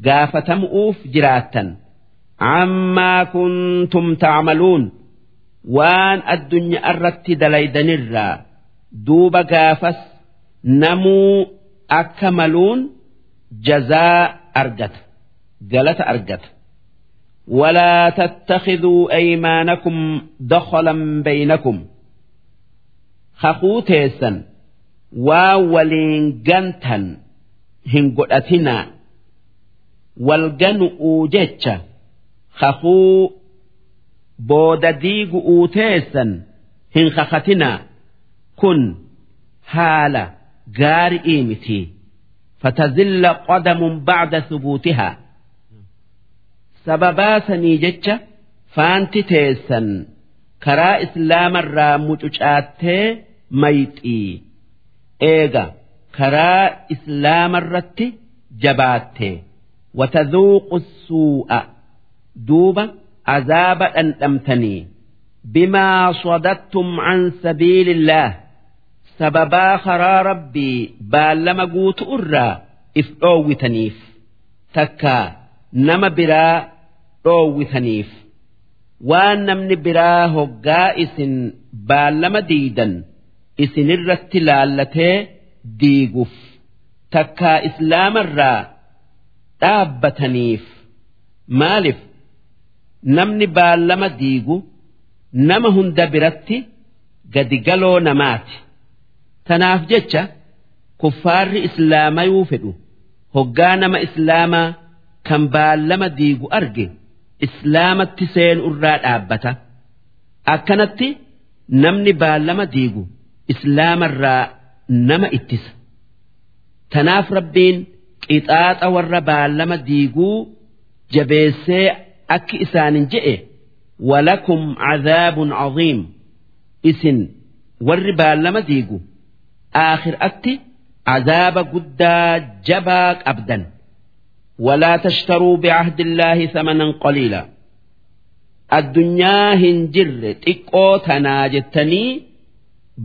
gaafatamu'uuf jiraattan ammaa kuntum tacmaluun waan addunyaa irratti dalaydanirraa duuba gaafas namuu akka maluun jazaa argata galata argata ولا تتخذوا أيمانكم دخلا بينكم خخوتيسا واولين جنتا هنقلتنا والجن أوجتش خخو booda diigu'uu teessan hin kakatinaa kun haala gaari'ii miti. Fatazilla qadamun bacda thubuutihaa sababaa sanii jecha faanti teessan karaa islaamarraa mucucaattee mayxii. Eega karaa islaamarratti jabaatte watadhuuqu suu'a. Duuba azaaba dhandhamtanii. Bimaa sadattum an sabiilillaah sababaa karaa rabbii baallama guutu irraa if dhoowwitaniif takkaa nama biraa dhoowwitaniif waan namni biraa hoggaa isin baallama diidan isinirratti laallatee diiguuf takkaa islaamarraa dhaabbataniif maaliif namni baallama diigu nama hunda biratti gadi galoo namaati tanaaf jecha kuffaarri islaamayuu fedhu. Hoggaa nama islaamaa kan baallama diigu arge islaamatti seenu irraa dhaabbata. Akkanatti namni baallama diigu islaamarraa nama ittisa. Tanaaf rabbiin qixaaxa warra baallama diiguu jabeessee akki isaanin je'e walakum cadaabun caziim isin warri baallama diigu aakhiratti azaaba guddaa jabaa qabdan walaa tashtaruu bicahdillaahi samanan qaliila addunyaa hin jirre xiqqoo tanaa jettanii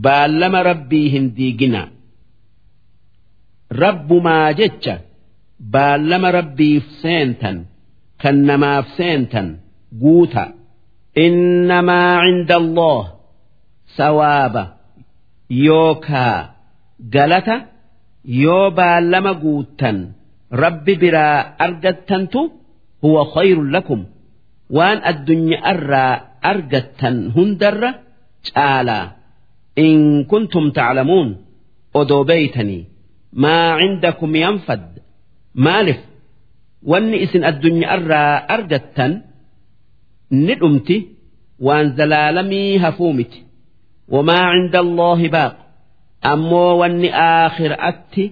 baallama rabbii hin diigina rabbumaa jecha baallama rabbiif seentan kan namaaf seentan guuta innamaa cinda allah sawaaba yookaa galata yoo baallama guuttan rabbi biraa argattantu huwa khayrun lakum. Waan addunyaarraa argattan hundarra caalaa in kuntum taclamuun odoo beeytanii maa cindakum yanfad? Maalif? Wanni isin addunyaarraa argattan ni dhumti. Waan zalaalamii hafuu miti. Wamaa cinda allaahi baaq? ammoo wanni aakhiraatti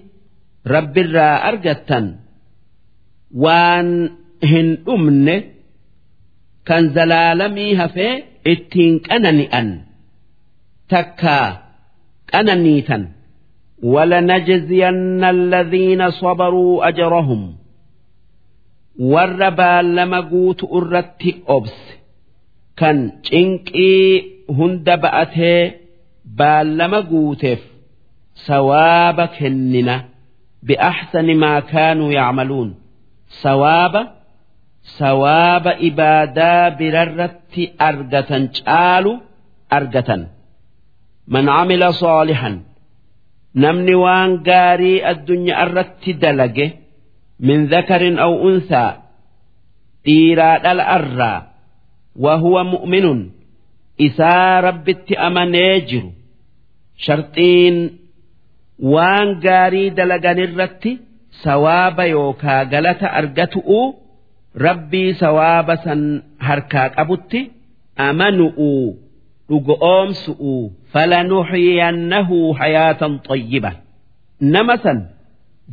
rabbirraa argattan waan hin dhumne kan zalaalamii hafee ittiin qanani'an takkaa qananiitan ولنجزين الذين صبروا أجرهم warra baallama guutu irratti obse kan cinqii hunda ba'atee baallama guuteef sawaaba kennina بأحسن ما كانوا يعملون ثواب ثواب إبادة بررت أرجة شالوا أرجة من عمل صالحا نمني وان قاري الدنيا أردت دلقه من ذكر أو أنثى إيراد الأرى وهو مؤمن إسا ربت أمنيجر شرطين waan gaarii dalagan irratti sawaaba yookaa galata argatu'u rabbii sawaaba san harkaa qabutti amanu'u dhugoomsu'u falanuxyiyannahu hayaatan xayyiba nama san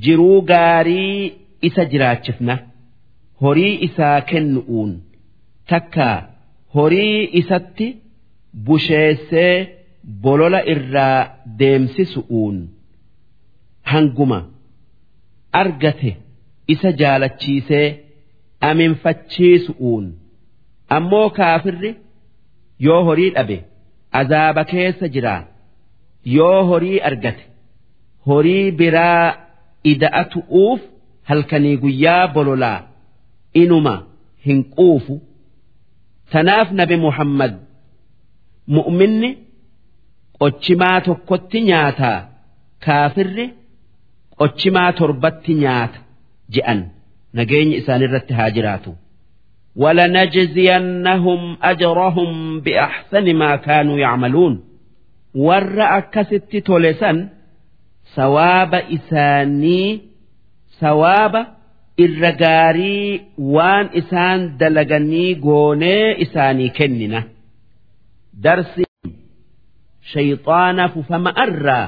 jiruu gaarii isa jiraachifna horii isaa kennu'uun. Takkaa horii isatti busheessee bolola irraa deemsisu'uun hanguma. Argate isa jaalachiisee aminfachiisu'uun ammoo kaafirri yoo horii dhabe azaaba keessa jiraa. Yoo horii argate horii biraa ida'atu'uuf halkanii guyyaa bololaa inuma hin quufu. Tanaaf nabi muhammad mu'minni qochimaa tokkotti nyaataa. Kaafirri qochimaa torbatti nyaata je'an nageenyi isaanirratti haa jiraatu. ولنجزينهم أجرهم بأحسن ما كانوا يعملون ور أكست تولسا ثواب إساني ثواب irra gaarii waan isaan dalaganii goonee isaanii kennina darsi shayxaana fufama irraa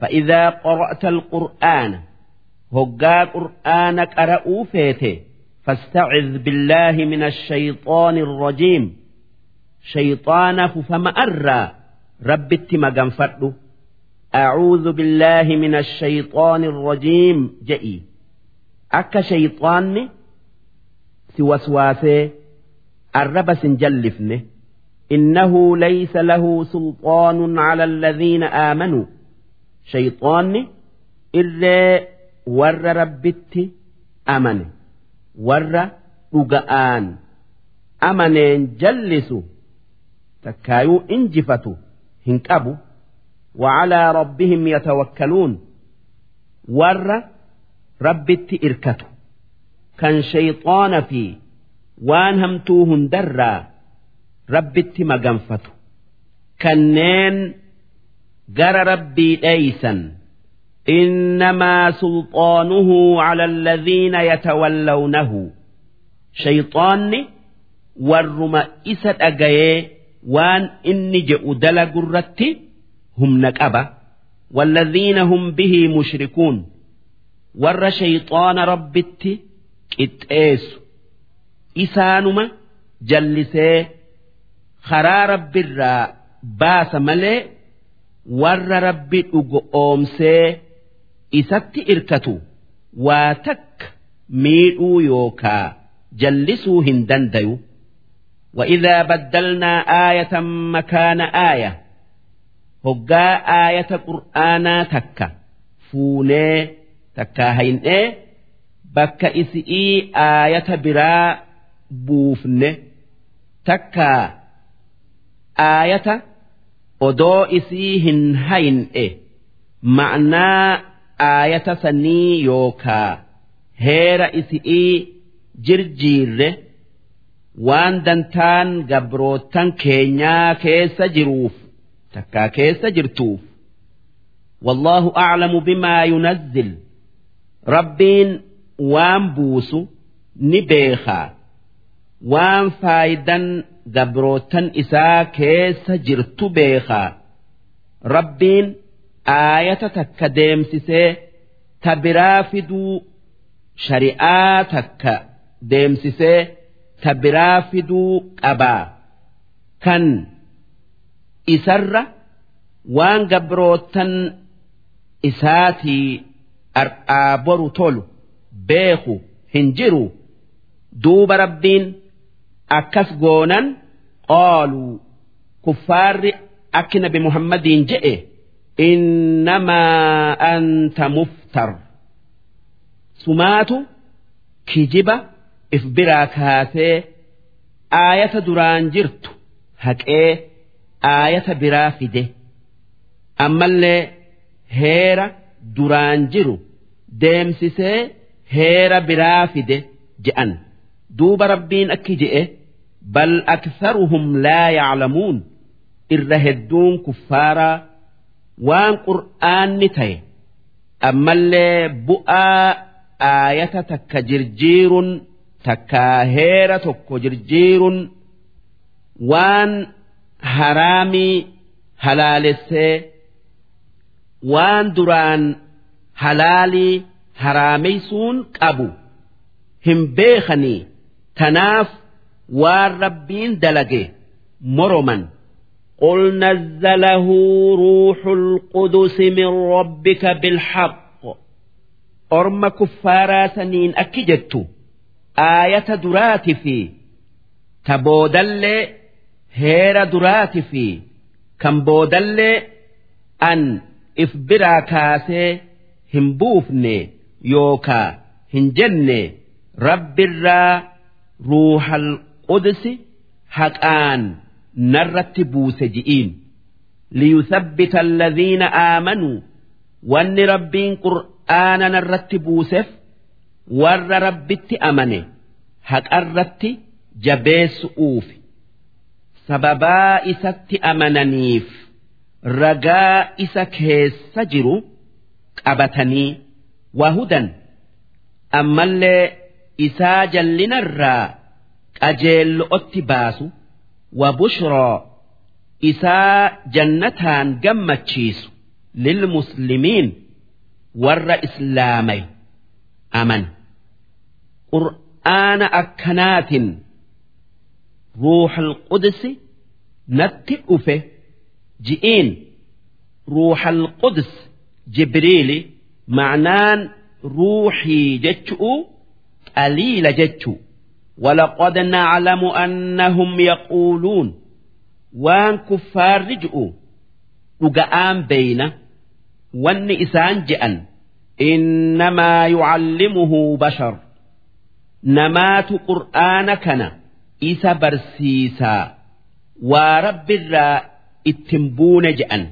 فإذا قرأت القرآن هقا قرآن قرأوا فيته فاستعذ بالله من الشيطان الرجيم شيطان ففما أرى رب التمقن فرده أعوذ بالله من الشيطان الرجيم جئي أك شيطان سوسواسه الرب سنجلفنه إنه ليس له سلطان على الذين آمنوا شيطان إلا ور ربتي أمن ور رقآن أمنين جلسوا تكايو إنجفتوا هنكبوا وعلى ربهم يتوكلون ور ربتي إركتوا كان شيطان في وان همتوهن درا ربتي مغنفتوا كنين جرى ربي ليسا إنما سلطانه على الذين يتولونه شيطان ورما إسد أجاي وان إني جئ دلق الرتي هم نكبة والذين هم به مشركون ور شيطان ربتي كتئيس إسانما جلسي خرا رب الراء باس ملئ warra rabbi dhugo oomsee isatti irkatu waa takka miidhuu yookaa jallisuu hin dandayu وإذا بدلنا آية مكان آية هقا آية قرآنا تكا فوني تكا هين إيه بكا إسئي آية برا بوفن تكا آية odoo isii hin hayin'e ma'naa aayata sanii yookaa heera isi'ii jirjiirre waan dantaan gabrootan keenyaa keessa jiruuf takkaa keessa jirtuuf. Wallaahu aclamu bimaa yunazzil. Rabbiin waan buusu ni beekaa. Waan faayidan gabrootan isaa keessa jirtu beekaa rabbiin aayata takka deemsisee ta biraa fiduu shari'aa takka deemsisee ta biraa fiduu qabaa kan isarra waan gabrootan isaatii ar'aa boru tolu beeku hin jiru duuba rabbiin. Akkas goonan qaaluu kuffaarri akki nabi muhammadiin je'e innamaa anta muftar. Sumaatu kijiba if biraa kaasee aayata duraan jirtu haqee aayata biraa fide. Ammallee heera duraan jiru deemsisee heera biraa fide je'an. Duuba rabbiin akki je'e بل أكثرهم لا يعلمون الرهدون كفارا وان قرآن نتي أما اللي بؤى آية تك جرجير تكاهيرة تك جرجير وان هرامي هلالسي وان دران هلالي هراميسون قبو هم بيخني تناف waan rabbiin dalage moroman قل نزله روح القدس من ربك بالحق أرم كفارا سنين أكجت آية درات في تبودل هير درات في كم بودل أن إفبرا كاسي همبوفني يوكا هنجني رب الرا روح القدس udsi haqaan narratti buuse ji'iin. Liyuthabbita alladhiina aamanuu wanni rabbiin qur'aana narratti buuseef warra rabbitti amane haqarratti jabeessu'uuf sababaa isatti amananiif ragaa isa keessa jiru qabatanii wahudan. Ammallee isaa jallinarraa qajeello'otti baasu wabushraa isaa jannataan gammachiisu lilmuslimiin warra islaamay aman qur'aana akkanaatin ruuxal qudsi natti dhufe ji'iin ruuxal qudus jibriili ma'naan ruuxii jechu'u qaliila jechuu ولقد نعلم أنهم يقولون وان كفار رجعوا رجعان بين وان إسان جأن إنما يعلمه بشر نمات قرآن كان إسا برسيسا ورب الراء اتنبون جأن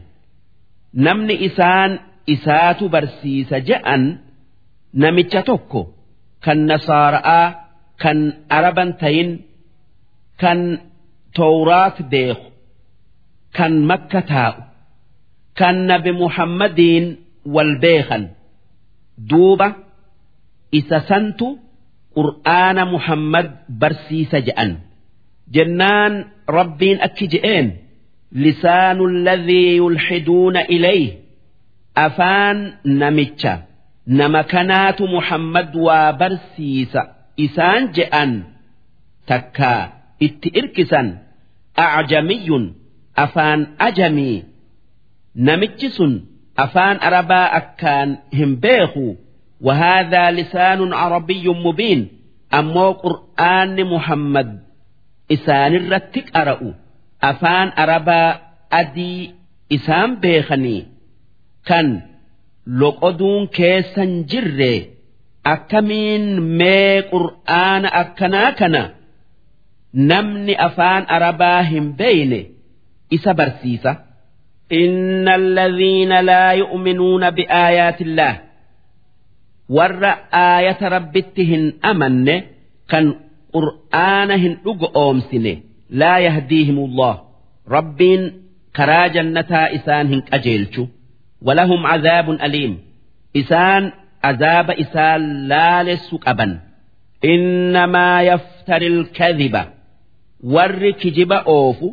نمن إسان إسات برسيس جأن نمتشتوكو كالنصارى kan araban tayin kan tawraat beeku kan makka taa'u kan nabi muhammadiin wal beekan. Duuba isa santu qur'aana muhammad barsiisa je'an jennaan rabbiin akki je'een lisaanu alladhii yulxiduuna ilayh afaan namicha nama kanaatu muhammad waa barsiisa isaan je'an takka itti irkisan acjamiyyun afaan ajamii namichi sun afaan arabaa akkaan hin beeku وهذا لسان عربي مبين أمو قرآن محمد إسان الرتك أرأو أفان أربا أدي إسان بيخني كان لقدون كيسا جرّي akkamiin mee qur'aana akkanaa kana namni afaan arabaa hin beeyne isa barsiisa. إن الذين لا يؤمنون بآيات الله ور آية ربتهن أمن كان قرآنهن أمسن لا يهديهم الله رب كرا جنتا إسانهن أجيلش ولهم عذاب أليم إسان azaaba isaa laalessu qaban innamaa yaftari lkadiba warri kijiba oofu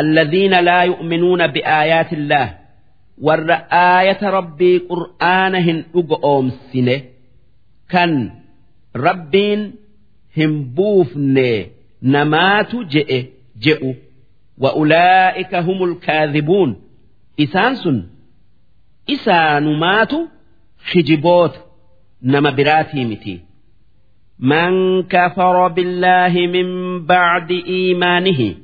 alladhiina laa yu'minuuna biaayaati illaah warra aayata rabbii qur'aana hin dhugo oomsine kan rabbiin hin buufne namaatu je'e je'u wa'ulaa'ika humul kaadhibuun isaan sun isaanumaatu خجبوت نما براتي متي من كفر بالله من بعد إيمانه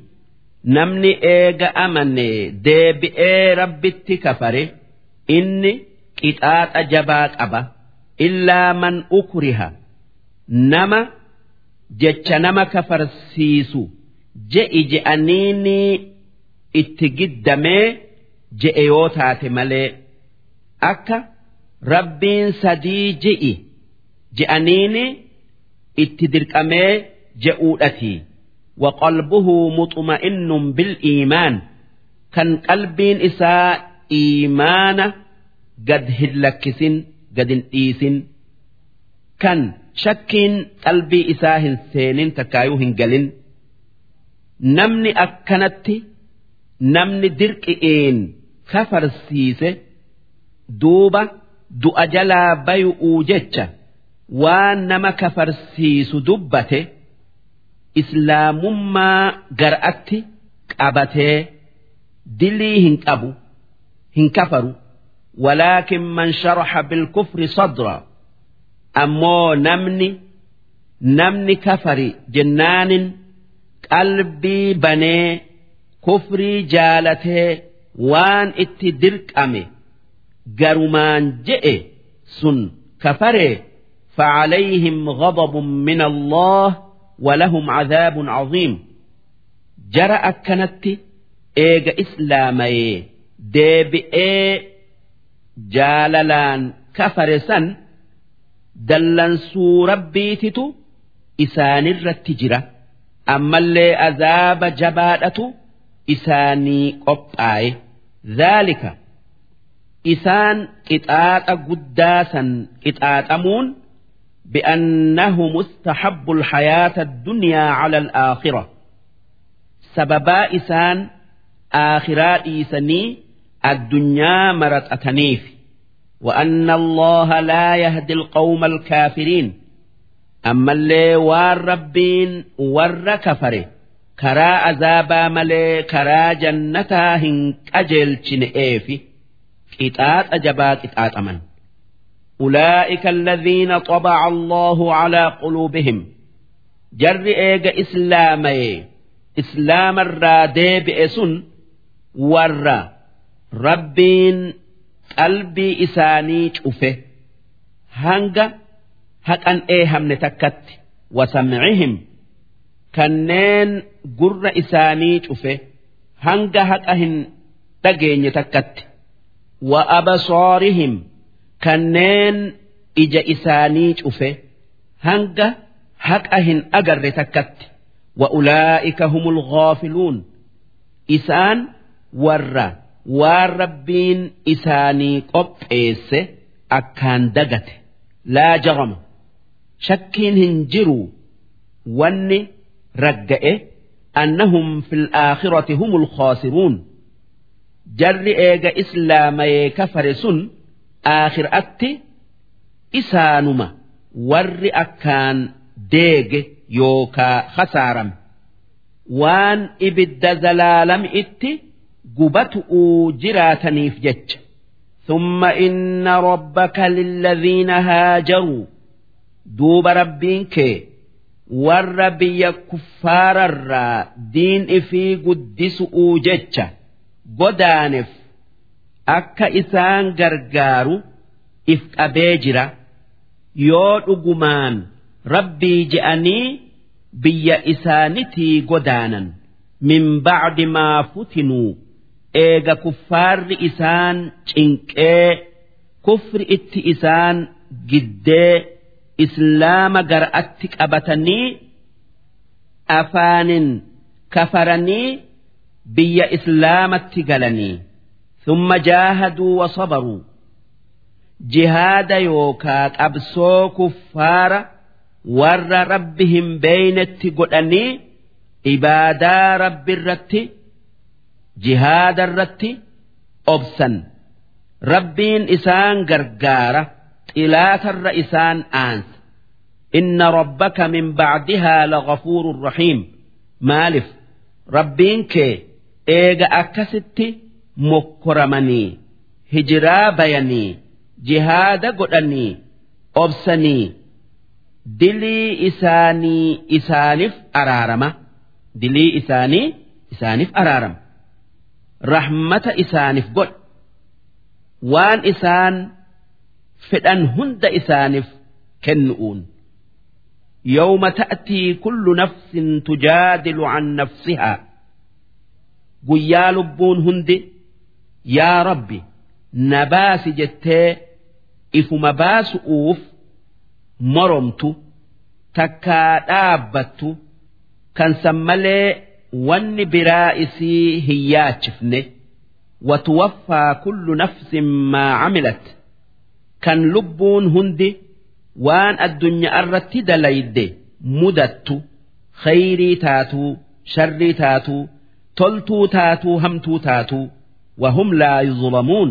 نمني إيغا أمني ديبئي ربتي كفره إني كتات أجباك أبا إلا من أكره نما جتش نما كفر سيسو جئ جأنيني اتقدمي جئ يوتات ملي أكا rabbiin sadii je'i je'aniini itti dirqamee je'uudhati. Waqalbuhu muxuma'innun bil'iimaan kan qalbiin isaa iimaana gad hin lakkisin gad hin dhiisin. Kan shakkiin qalbii isaa hin seenin takkaayuu hin galin. Namni akkanatti namni dirqi'iin kafarsiise duuba. du'a jalaa bay'uu jecha waan nama kafarsiisu dubbate islaamummaa gar'atti qabatee dilii hin qabu hin kafaru. Walaakin man sharaxa bilkufri sadra ammoo namni namni kafari jennaanin qalbii banee kufrii jaalatee waan itti dirqame garumaan je'e sun kafare فعليهم غضب من الله ولهم عذاب عظيم جرى أكنت إيغ إسلامي ديبئي جاللان كفرسا دلن ربيتتو إسان الرتجرة أما اللي أذاب جبادة إساني قبآي ذلك isaan qixaaxa guddaa san qixaaxamuun بأنه مستحب الحياة الدنيا على الآخرة سببا إسان آخرا إيساني الدنيا مرت أتنيف وأن الله لا يهدي القوم الكافرين أما اللي والربين ور كفره كرا عذابا ملي كرا جنتا هنك أجل إيفي كتات أجبات كتات أمن أولئك الذين طبع الله على قلوبهم جر إيغ إسلامي إسلام الرادي بإسن ور ربين قلبي إساني شوفه هنگا هكأن إيهم نتكت وسمعهم كنين قر إساني شوفه هنگا هكأهن تجين يتكت وأبصارهم kanneen ija isaanii cufe hanga haqa hin agarre takkatti wa'ulaa'ika humul ghaafiluun isaan warra waan rabbiin isaanii qopheesse akkaan dagate laa jarama shakkiin hin jiru wanni ragga'e annahum fil aakhirati humul khaasiruun jarri eega islaamayee kafare sun aakhiraatti isaanuma warri akkaan deege yookaa khasaarame waan ibidda zalaalami'itti gubatu'uu jiraataniif jecha ثم إن ربك للذين هاجروا دوب ربينك والربي كفار الرا دين إفي قدس أوجتش godaaneef akka isaan gargaaru if qabee jira yoo dhugumaan rabbii je'anii biyya isaanitii godaanan min ba'di maa futinuu eega kuffaarri isaan cinqee kufri itti isaan giddee islaama gara atti qabatanii afaanin kafaranii biyya islaamatti galanii thumma jaahaduu wasabaruu jihaada yookaa qabsoo kuffaara warra rabbi hin beeynetti godhanii ibaadaa rabbi irratti jihaada irratti obsan. Rabbiin isaan gargaara xilaatarra isaan aansa inna rabbaka min bacdihaa lagafuurun rahiim. Maalif? Rabbiin kee eega akkasitti mokkoramanii hijiraa bayanii jihaada godhanii obsanii dilii isaanii isaaniif araarama. Dilii isaanii isaaniif araarama. Rahmata isaaniif godha waan isaan fedhan hunda isaaniif kennu'uun. Yawma ta'tii kullu nafsin tujaadilu an nafsihaa. guyyaa lubbuun hundi yaa rabbi na baasi jettee ifuma baasu'uuf moromtu takkaa dhaabbattu kan san malee wanni biraa isii hin yaachifne watuwaffaa kullu nafsin maa camilat kan lubbuun hundi waan addunyaa irratti dalayde mudattu khayrii taatu sharrii taatuu toltuu taatuu hamtuu taatuu wahum laa yuzlamuun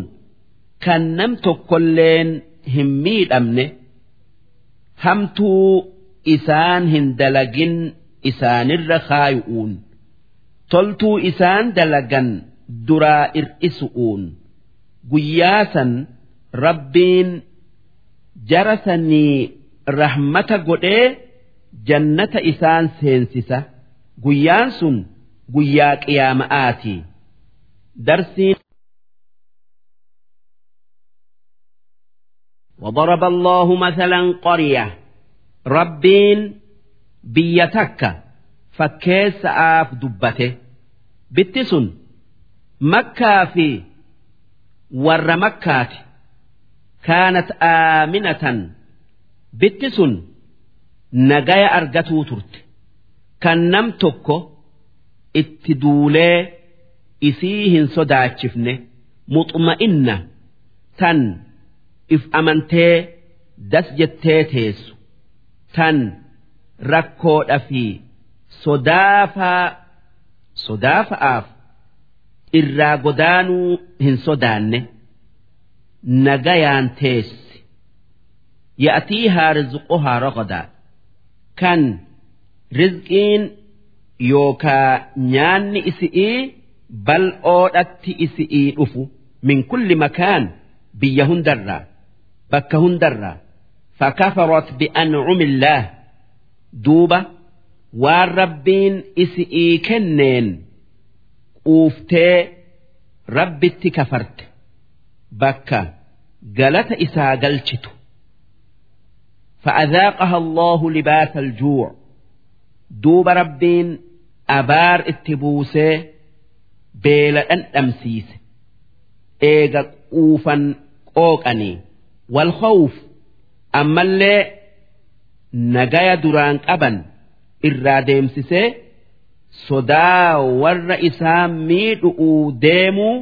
kan nam tokkolleen hin miidhamne hamtuu isaan hin dalagin isaanirra kaayu'uun toltuu isaan dalagan duraa ir'isu'uun guyyaasan rabbiin jara sanii rahmata godhee jannata isaan seensisa guyyaan sun. يا مآتي درسين وضرب الله مثلا قرية ربين بيتك فكيس آف دبته بتسن مكة في ور مكات كانت آمنة بتسن نجايا أرجتو ترت كان itti duulee isii hin sodaachifne muxma'inna tan if amantee das jettee teessu tan rakkoodha fi sodaafaa sodaafa'aaf irraa godaanuu hin sodaanne nagayaan teessi. Ya'atii haa rizqu haa roqodaa kan rizqiin yookaa nyaanni isi'ii bal'oodhatti isi'ii dhufu min kulli makaan biyya hundarraa bakka hundarraa فكفرت بأنعم الله دوبة والربين إسئي كنين quuftee rabbitti kafarte bakka galata isaa galchitu فأذاقها الله لباس الجوع دوب ربين abaar itti buusee beela dhandhamsiise. Eega quufan qooqanii. Wal hawuf ammallee nagaya duraan qaban irraa deemsisee sodaa warra isaa miidhu'uu deemuu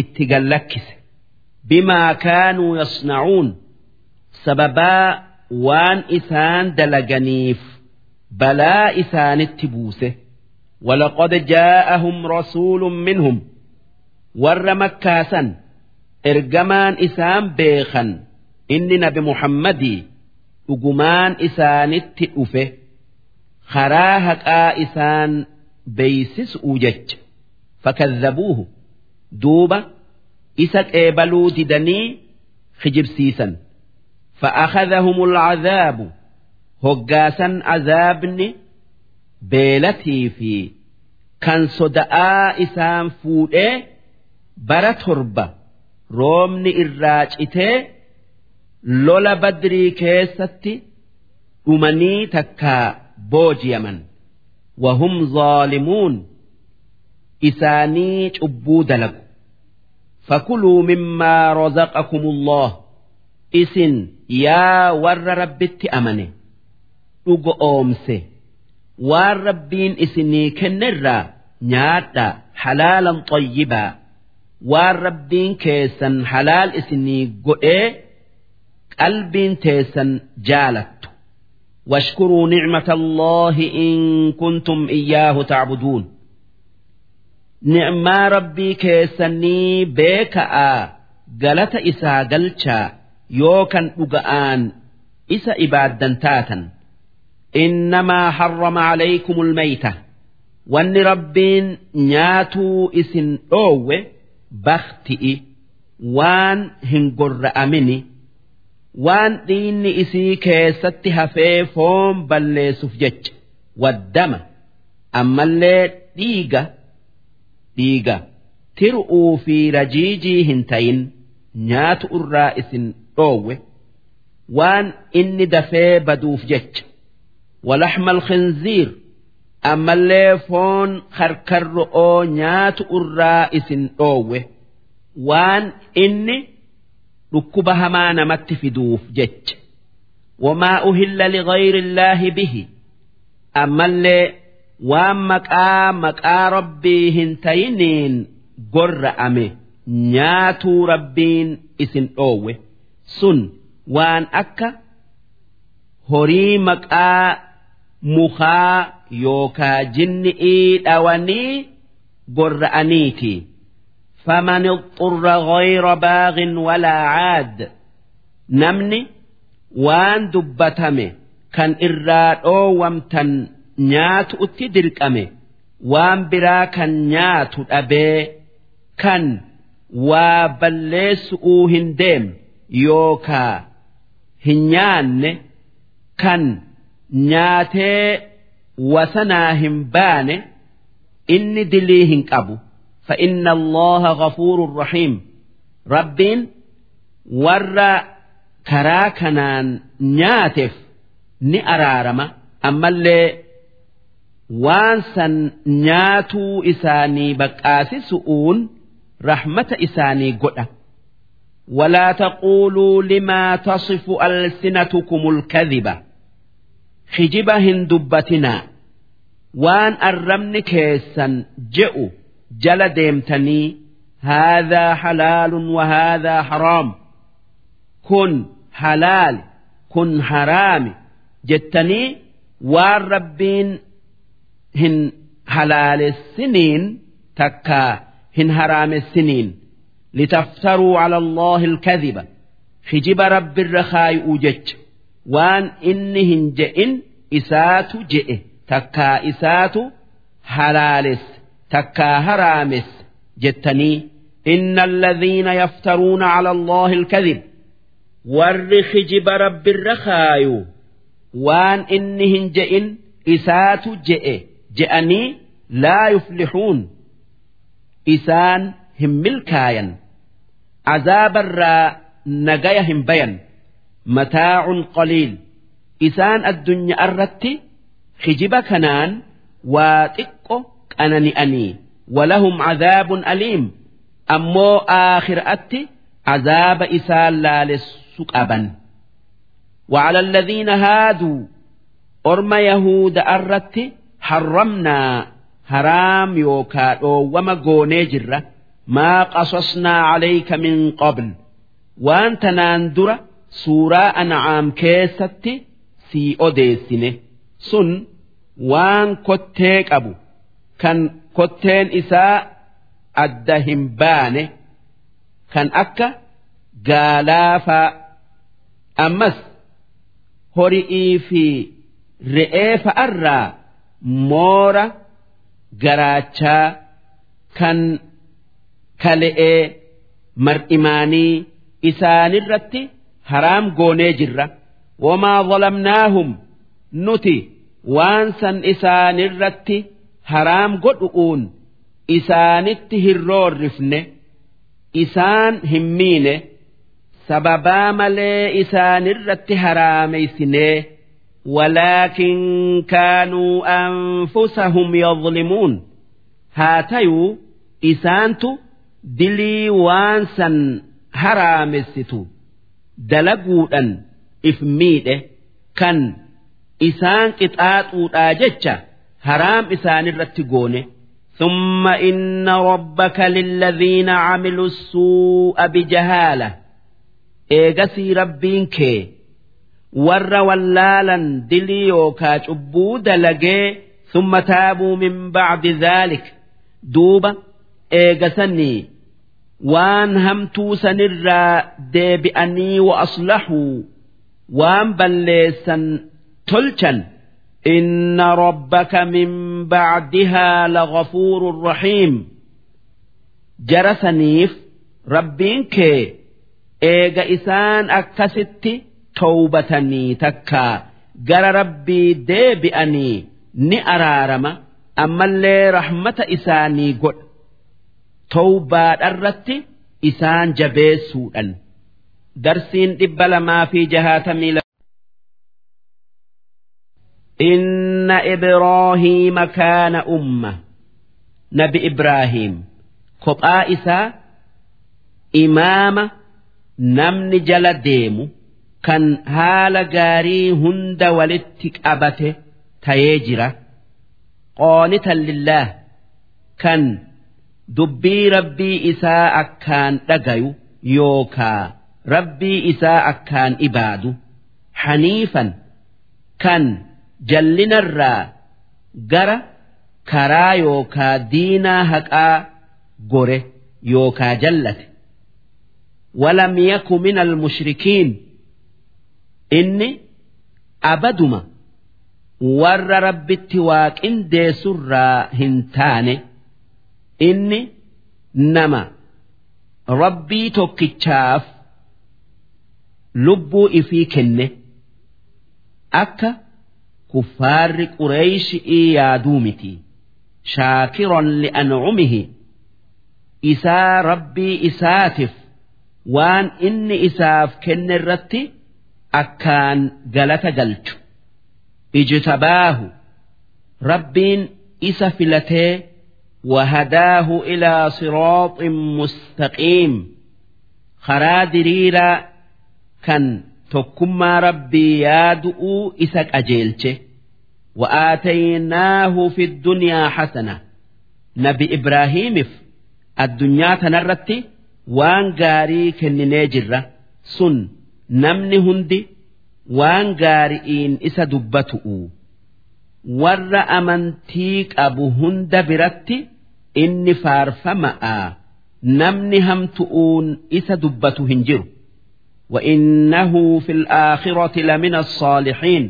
itti gallakkise. Bimaa kaanuu yasna'uun sababaa waan isaan dalaganiif balaa isaanitti buuse ولقد جاءهم رسول منهم ور مكاسا إرجمان إسام بيخا إني نبي محمدي أجمان إسانت أفه karaa haqaa isaan beeysisuu jecha fakadhabuuhu duuba isa qeebaluu didanii kijibsiisan فأخذهم العذاب هجاسا عذابني beelatii fi kan soda'aa isaan fuudhee bara torba roobni irraa citee lola badrii keessatti dhumanii takkaa booji'aman wahum zaalimuun isaanii cubbuu dalagu fakuluu mimmaa razaqakumullah isin yaa warra rabbitti amane dhugo oomse. Waan rabbiin isinii kennerraa nyaadhaa halaalan xayyibaa waan rabbiin keessan halaal isinii godhee qalbiin teessan jaalattu. Washkuruu nicmata allaahi in kuntum iyyaahu tacbuduun nicmaa rabbii keessanii beeka'aa galata isaa galchaa yoo kan dhuga'aan isa ibaaddan taatan. innamaa harrama alaykumul mayta wanni rabbiin nyaatuu isin dhoowwe bakti'i waan hin gorra'amini waan dhiinni isii keessatti hafee foon balleessuuf jecha waddama ammallee dhiiga dhiiga tir'uu fi rajiijii hin tayin nyaatu irraa isin dhoowwe waan inni dafee baduuf jecha. Walaxma alkhinziir ammallee foon karkarro'oo nyaatu irraa isin dhoowwe. Waan inni dhukkuba hamaa namatti fiduuf jecha. Wamaa uhilla ligayri illaahi bihi. Ammallee waan maqaa maqaa rabbii hin tayiniin gorra'ame nyaatuu rabbiin isin dhoowwe. Sun waan akka horii maqaa mukaa yookaa jinni'ii dhawanii gorra'aniiti. فمن اضطر غير باغ ولا عاد نمني وان دبتمي كان إراد أوامتن نيات أتدركمي وان برا كان نيات أبي كان وبلس أوهن ديم يوكا هنيان كان نياتي وسناهم باني إني دليهن أبو فإن الله غفور رحيم رب ور كراكنان ناتف نأرارما أما اللي وانسا ناتو إساني بكاسي سؤون رحمة إساني قد ولا تقولوا لما تصف ألسنتكم الكذبة hijiba hin dubbatinaa. Waan arrabni keessan je'u jala deemtanii haadhaa halaalun wahaadhaa haraam. Kun halaal kun haraami jettanii waan rabbiin hin halaalessiniin takkaa hin haraamessiniin litaftaruu cala allaahi alkadiba hijiba rabbi irra kaayi'uu jecha. waan inni hin je'in isaatu je'e. Takkaa isaatu halaales takkaa haraames jettanii inna alladhiina yaftaruuna cala allaahi alkadib warri kijiba rabbirra kaayu waan inni hin je'in isaatu je'e. Je'anii laa yuflixuun. Isaan hin milkaayan. Azaabarraa nagaya hin bayan. قليل إسان الدنيا الرت خجب كنان واتق أنني أني ولهم عذاب أليم أمو آخر أتي عذاب إسان لا للسكابا وعلى الذين هادوا أرم يهود الرت حرمنا هرام يوكا وما قوني جرة ما قصصنا عليك من قبل وانت suuraa an'aam keessatti sii odeessine. Sun waan kottee qabu kan kotteen isaa adda hin baane kan akka gaalaafaa ammas horii fi re'ee fa'arraa moora garaachaa kan kale'ee mar'imaanii isaanirratti haraam goonee jirra. Wamaa zalamnaahum nuti waan san isaanirratti haraam godhu'uun isaanitti hin roorrifne isaan hin miine sababaa malee isaanirratti haraameysinee walaakin kaanuu anfusahum yadlimuun haa tayuu isaantu dilii waan san haraamessitu. هرامستو دلقودا إفميده كان إسان قطعاتو آجتشا هرام إسان الرتقونه ثم إن ربك للذين عملوا السوء بجهالة إيغسي ربين كي warra wallaalan dilii yookaa cubbuu dalagee summa taabuu min bacdi dhaalik duuba eegasanii waan hamtuu sanirraa deebi'anii wa aslahuu waan balleessan tolchan inna rabbaka min bacdihaa lagafuurun rahiim. Jara saniif rabbiin kee eega isaan akkasitti towbatanii takkaa gara rabbii deebi'anii ni araarama ammallee rahmata isaanii godha. towbaadharratti isaan jabeessuudhan darsiin dhibba lamaa fi jahaatamii إن إبراهيم كان أمة نبي إبراهيم كبائسا إمام نمن جل ديمو kan haala gaarii hunda walitti qabate tayee jira qoonitan lillaah kan dubbii rabbii isaa akkaan dhagayu yookaa rabbii isaa akkaan ibaadu haniifan kan jallinarraa gara karaa yookaa diinaa haqaa gore yookaa jallate ولم يك من المشركين inni abaduma warra rabbitti waaqindeessurraa hin taane inni nama rabbii tokkichaaf lubbuu ifii kenne akka kuffaarri qureeyshii yaaduu miti. Shaakiron li'ancumihi isaa rabbii isaatiif waan inni isaaf kenne irratti akkaan galata galchu. Ijtabaahu. Rabbiin isa filatee wahadaahu ilaa siraaxin mustaqiim karaa diriiraa kan tokkummaa rabbii yaadu'uu isa qajeelche وآتيناه في الدنيا حسنة نبي إبراهيم addunyaa tanarratti waan gaarii kenninee jirra sun namni hundi waan gaari'iin isa dubbatu'u warra amantii qabu hunda biratti inni faarfama'a namni hamtu'uun isa dubbatu hin jiru وإنه في الآخرة لمن الصالحين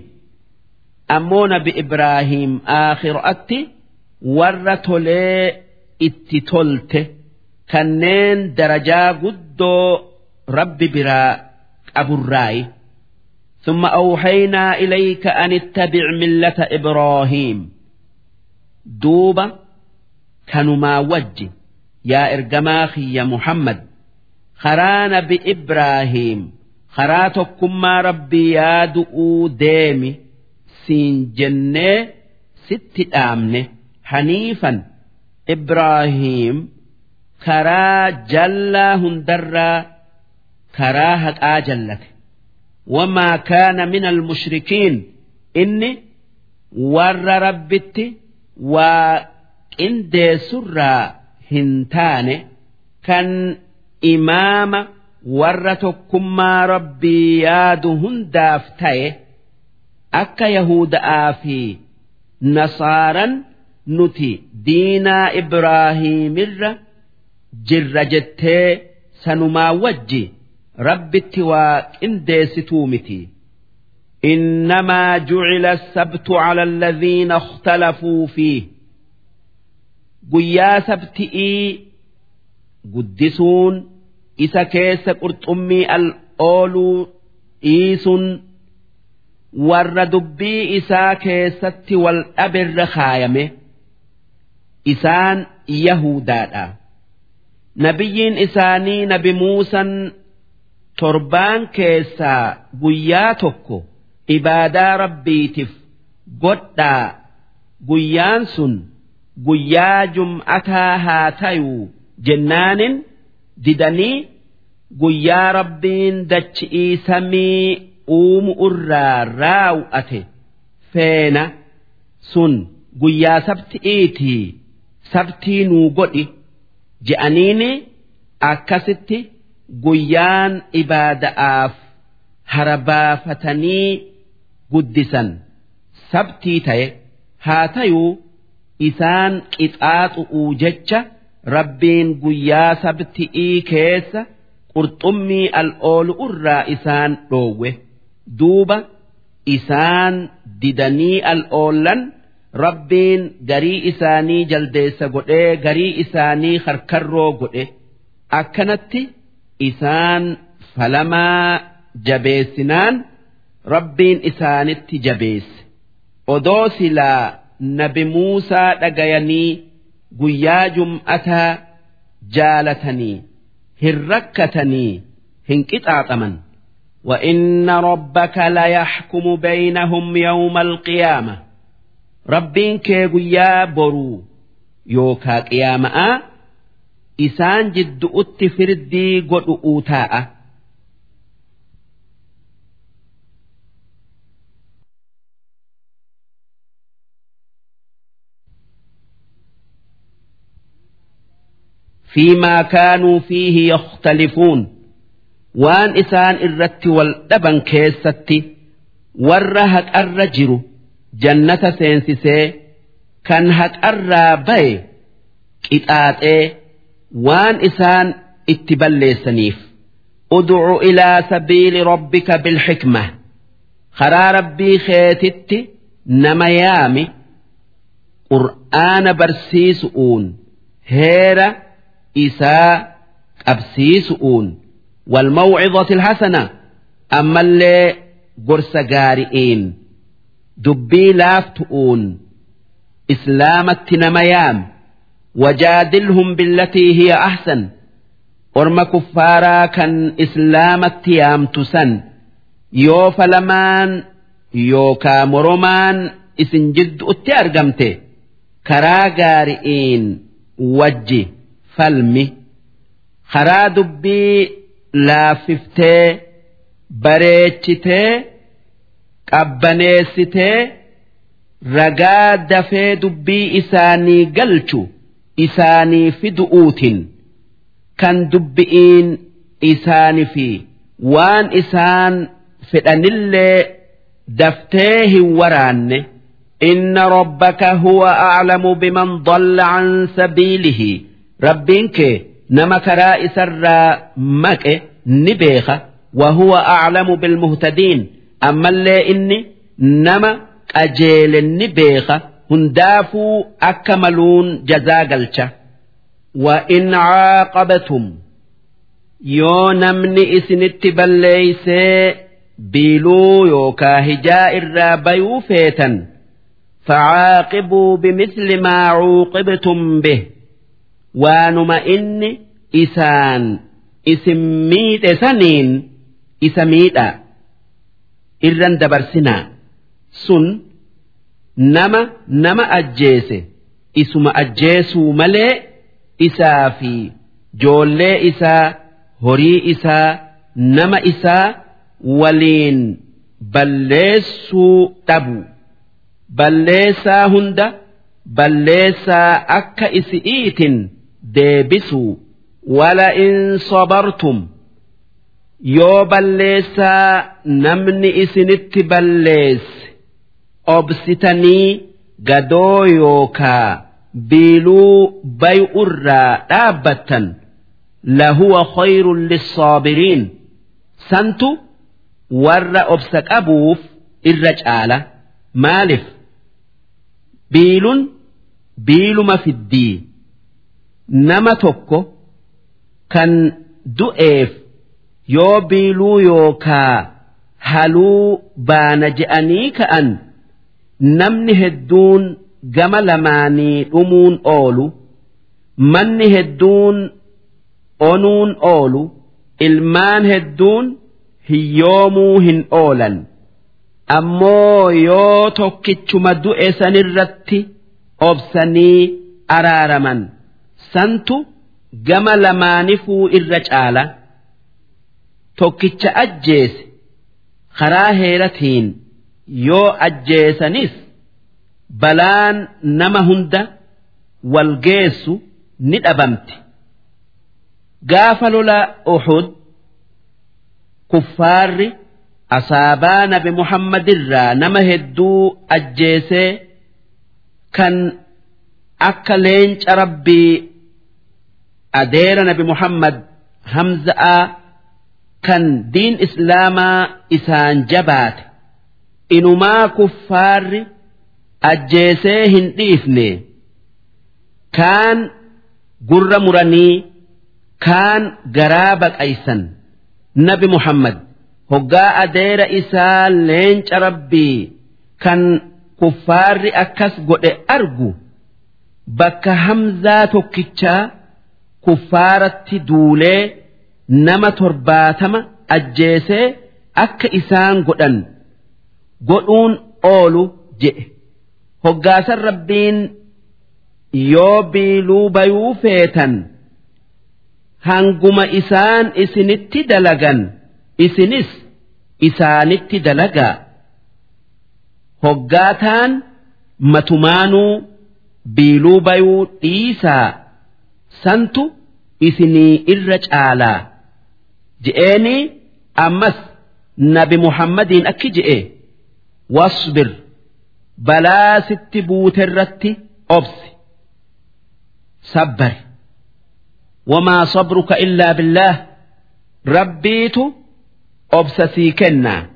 ammoo nabi Ibraahiim aakhiraatti warra tolee itti tolte kanneen darajaa guddoo rabbi biraa qaburraayi. ثم أوحينا إليك أن اتبع ملة إبراهيم دوبة كانوا وجه يا إرجماخي يا محمد خران بإبراهيم خراتكم ما ربي يا دؤو ديمي siin jennee sitti dhaamne haniifan Ibraahiim karaa jallaa hundarraa karaa haqaa jallate wamaa kaana min almushrikiin inni warra rabbitti waa qindeessurraa hin taane kan imaama warra tokkummaa rabbii yaadu hundaaf ta'e. akka Yahuda'aa fi Nasaaran nuti diinaa Ibraahiimirra jirra jettee sanumaa wajji rabbitti waa qindeessituu miti. إنما جعل السبت على الذين اختلفوا فيه قيا سبتئي قدسون إسا كيس قرطمي الأولو إيسون warra dubbii isaa keessatti wal dhabirra kaayame isaan yahudaadha nabiyyiin isaanii nabi muusan torbaan keessaa guyyaa tokko ibaadaa rabbiitiif godhaa. Guyyaan sun guyyaa jum'ataa haa tayuu jennaanin didanii guyyaa rabbiin dachi'ii samii uumu irraa raawwate feena sun guyyaa sabti'iitii sabtii nuu godhi je'aniini akkasitti guyyaan ibaada'aaf harabaafatanii guddisan sabtii ta'e haa tayuu isaan qixaaxu'uu jecha rabbiin guyyaa sabti'ii keessa qurxummii al'oolu irraa isaan dhoowwe. duuba isaan didanii al'oollan rabbiin garii isaanii jaldeessa godhee garii isaanii harkarroo godhe akkanatti isaan falamaa jabeessinaan rabbiin isaanitti jabeesse odoo silaa nabi Muusaa dhagayanii guyyaa jum'ataa jaalatanii hin rakkatanii hin qixaaxaman. وإن ربك ليحكم بينهم يوم القيامة ربين كيغيا برو يوكا قيامة isaan jiddu'utti firdii godhu'uu taa'a. فيما كانوا فيه يختلفون وان إسان الرت واللبن كيستي ورهك الرجل جنة سينسيسي كان هك الرابي كتاتي وان إسان اتبلي سنيف ادع إلى سبيل ربك بالحكمة. خرى ربي خيتت نميامي. قرآن برسيس أون. هيرا اساء أبسيس أون. والموعظة الحسنة. أما اللي قرس قارئين دبي لافت أون. إسلامت نميامي وجادلهم بالتي هي أحسن أرم كفارا كان إسلامة يام تسن يو فلمان يو كامرمان إسن جد أتي كرا قارئين وجي فلمي خرا دبي laaffiftee bareechitee qabbaneessitee ragaa dafee dubbii isaanii galchu isaanii fi du'uutin kan dubbi'iin isaanii fi waan isaan fedhanillee daftee hin waraanne inna rabbaka huwa a'lamu biman dalla an sabiilihi. Rabbiin kee nama karaa isarraa maqe ni beeka wa huwa a'lamu bilmuhtadiin. Ammallee inni nama qajeele ni beeka أجيل بيخة هندافوا أكملون جزاقلشة وإن عاقبتم yoo namni isinitti balleeysee biiluu yookaa hijaa irraa bayuu feetan فعاقبوا بمثل ما عوقبتم به waanuma inni isaan isin miidhe saniin isa miidhaa irran dabarsinaa sun nama nama ajjeese. Isuma ajjeesuu malee isaa fi joollee isaa horii isaa nama isaa waliin balleessuu dhabu. Balleessaa hunda balleessaa akka isi'iitin deebisuu. Wala in sabartum. Yoo balleessaa namni isinitti balleesse obsitanii gadoo yookaa biiluu bay'urraa dhaabbattan lahuwa khayrun lissaabiriin. Santu warra obsa qabuuf irra caala. Maalif biilun biiluma fiddii. Nama tokko kan du'eef yoo biiluu yookaa haluu baana je'anii ka'an namni hedduun gama lamaanii dhumuun oolu manni hedduun onuun oolu ilmaan hedduun hiyyoomuu hin oolan. Ammoo yoo tokkichuma du'e sanirratti obsanii araaraman. Santu gama lamaanifuu irra caala. Tokkicha ajjeese karaa heeratiin yoo ajjeesanis balaan nama hunda wal geessu ni dhabamti. Gaafa lola uxud kuffaarri asaabaa nabi muhammadirraa nama hedduu ajjeesee kan akka leenca rabbii adeera nabi muhammad hamza'aa kan diin islaamaa isaan jabaate inumaa kuffaarri ajjeesee hin dhiifne. Kaan gurra muranii kaan garaa baqaysan. Nabi muhammad hoggaa adeera isaa leenca rabbii kan kuffaarri akkas godhe argu bakka hamzaa tokkichaa kuffaaratti duulee nama torbaatama ajjeesee akka isaan godhan godhuun oolu jedhe hoggaasan rabbiin yoo biiluu bayuu feetan hanguma isaan isinitti dalagan isinis isaanitti dalagaa hoggaataan matumaanuu biiluu bayuu dhiisaa santu isinii irra caalaa. Je'eeni ammas nabi muhammadiin akki je'e واصبر. بلا ست بوت الرت أبس صبر. وما صبرك إلا بالله. ربيت أبس سيكنا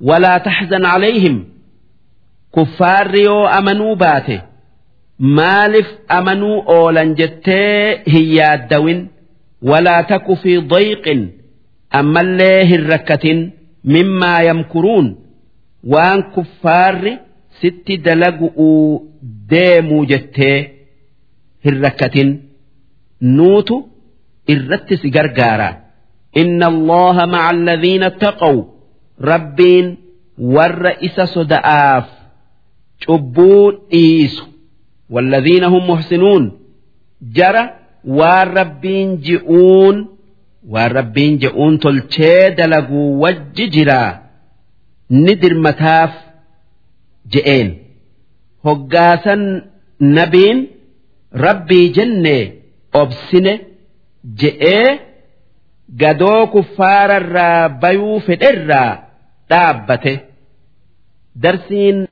ولا تحزن عليهم. كفار ريو أمنوا باته مالف أمنوا أولا جتي هي الدوين. ولا تك في ضيق. أما الله الركة مما يمكرون. waan kuffaarri sitti dalagu'uu deemuu jettee hin rakkatin nuutu irratti si gargaara inna allaha maca alladhiina taqaw rabbiin warra isa soda'aaf cubbuu dhiisu والذين هم محسنون جرى والربين جئون والربين جئون تلشي دلقوا وججرا ni dirmataaf je'een hoggaasan nabiin rabbii jenne obsine je'ee gadoo kuffaararraa bayuu fedherraa dhaabbate darsiin.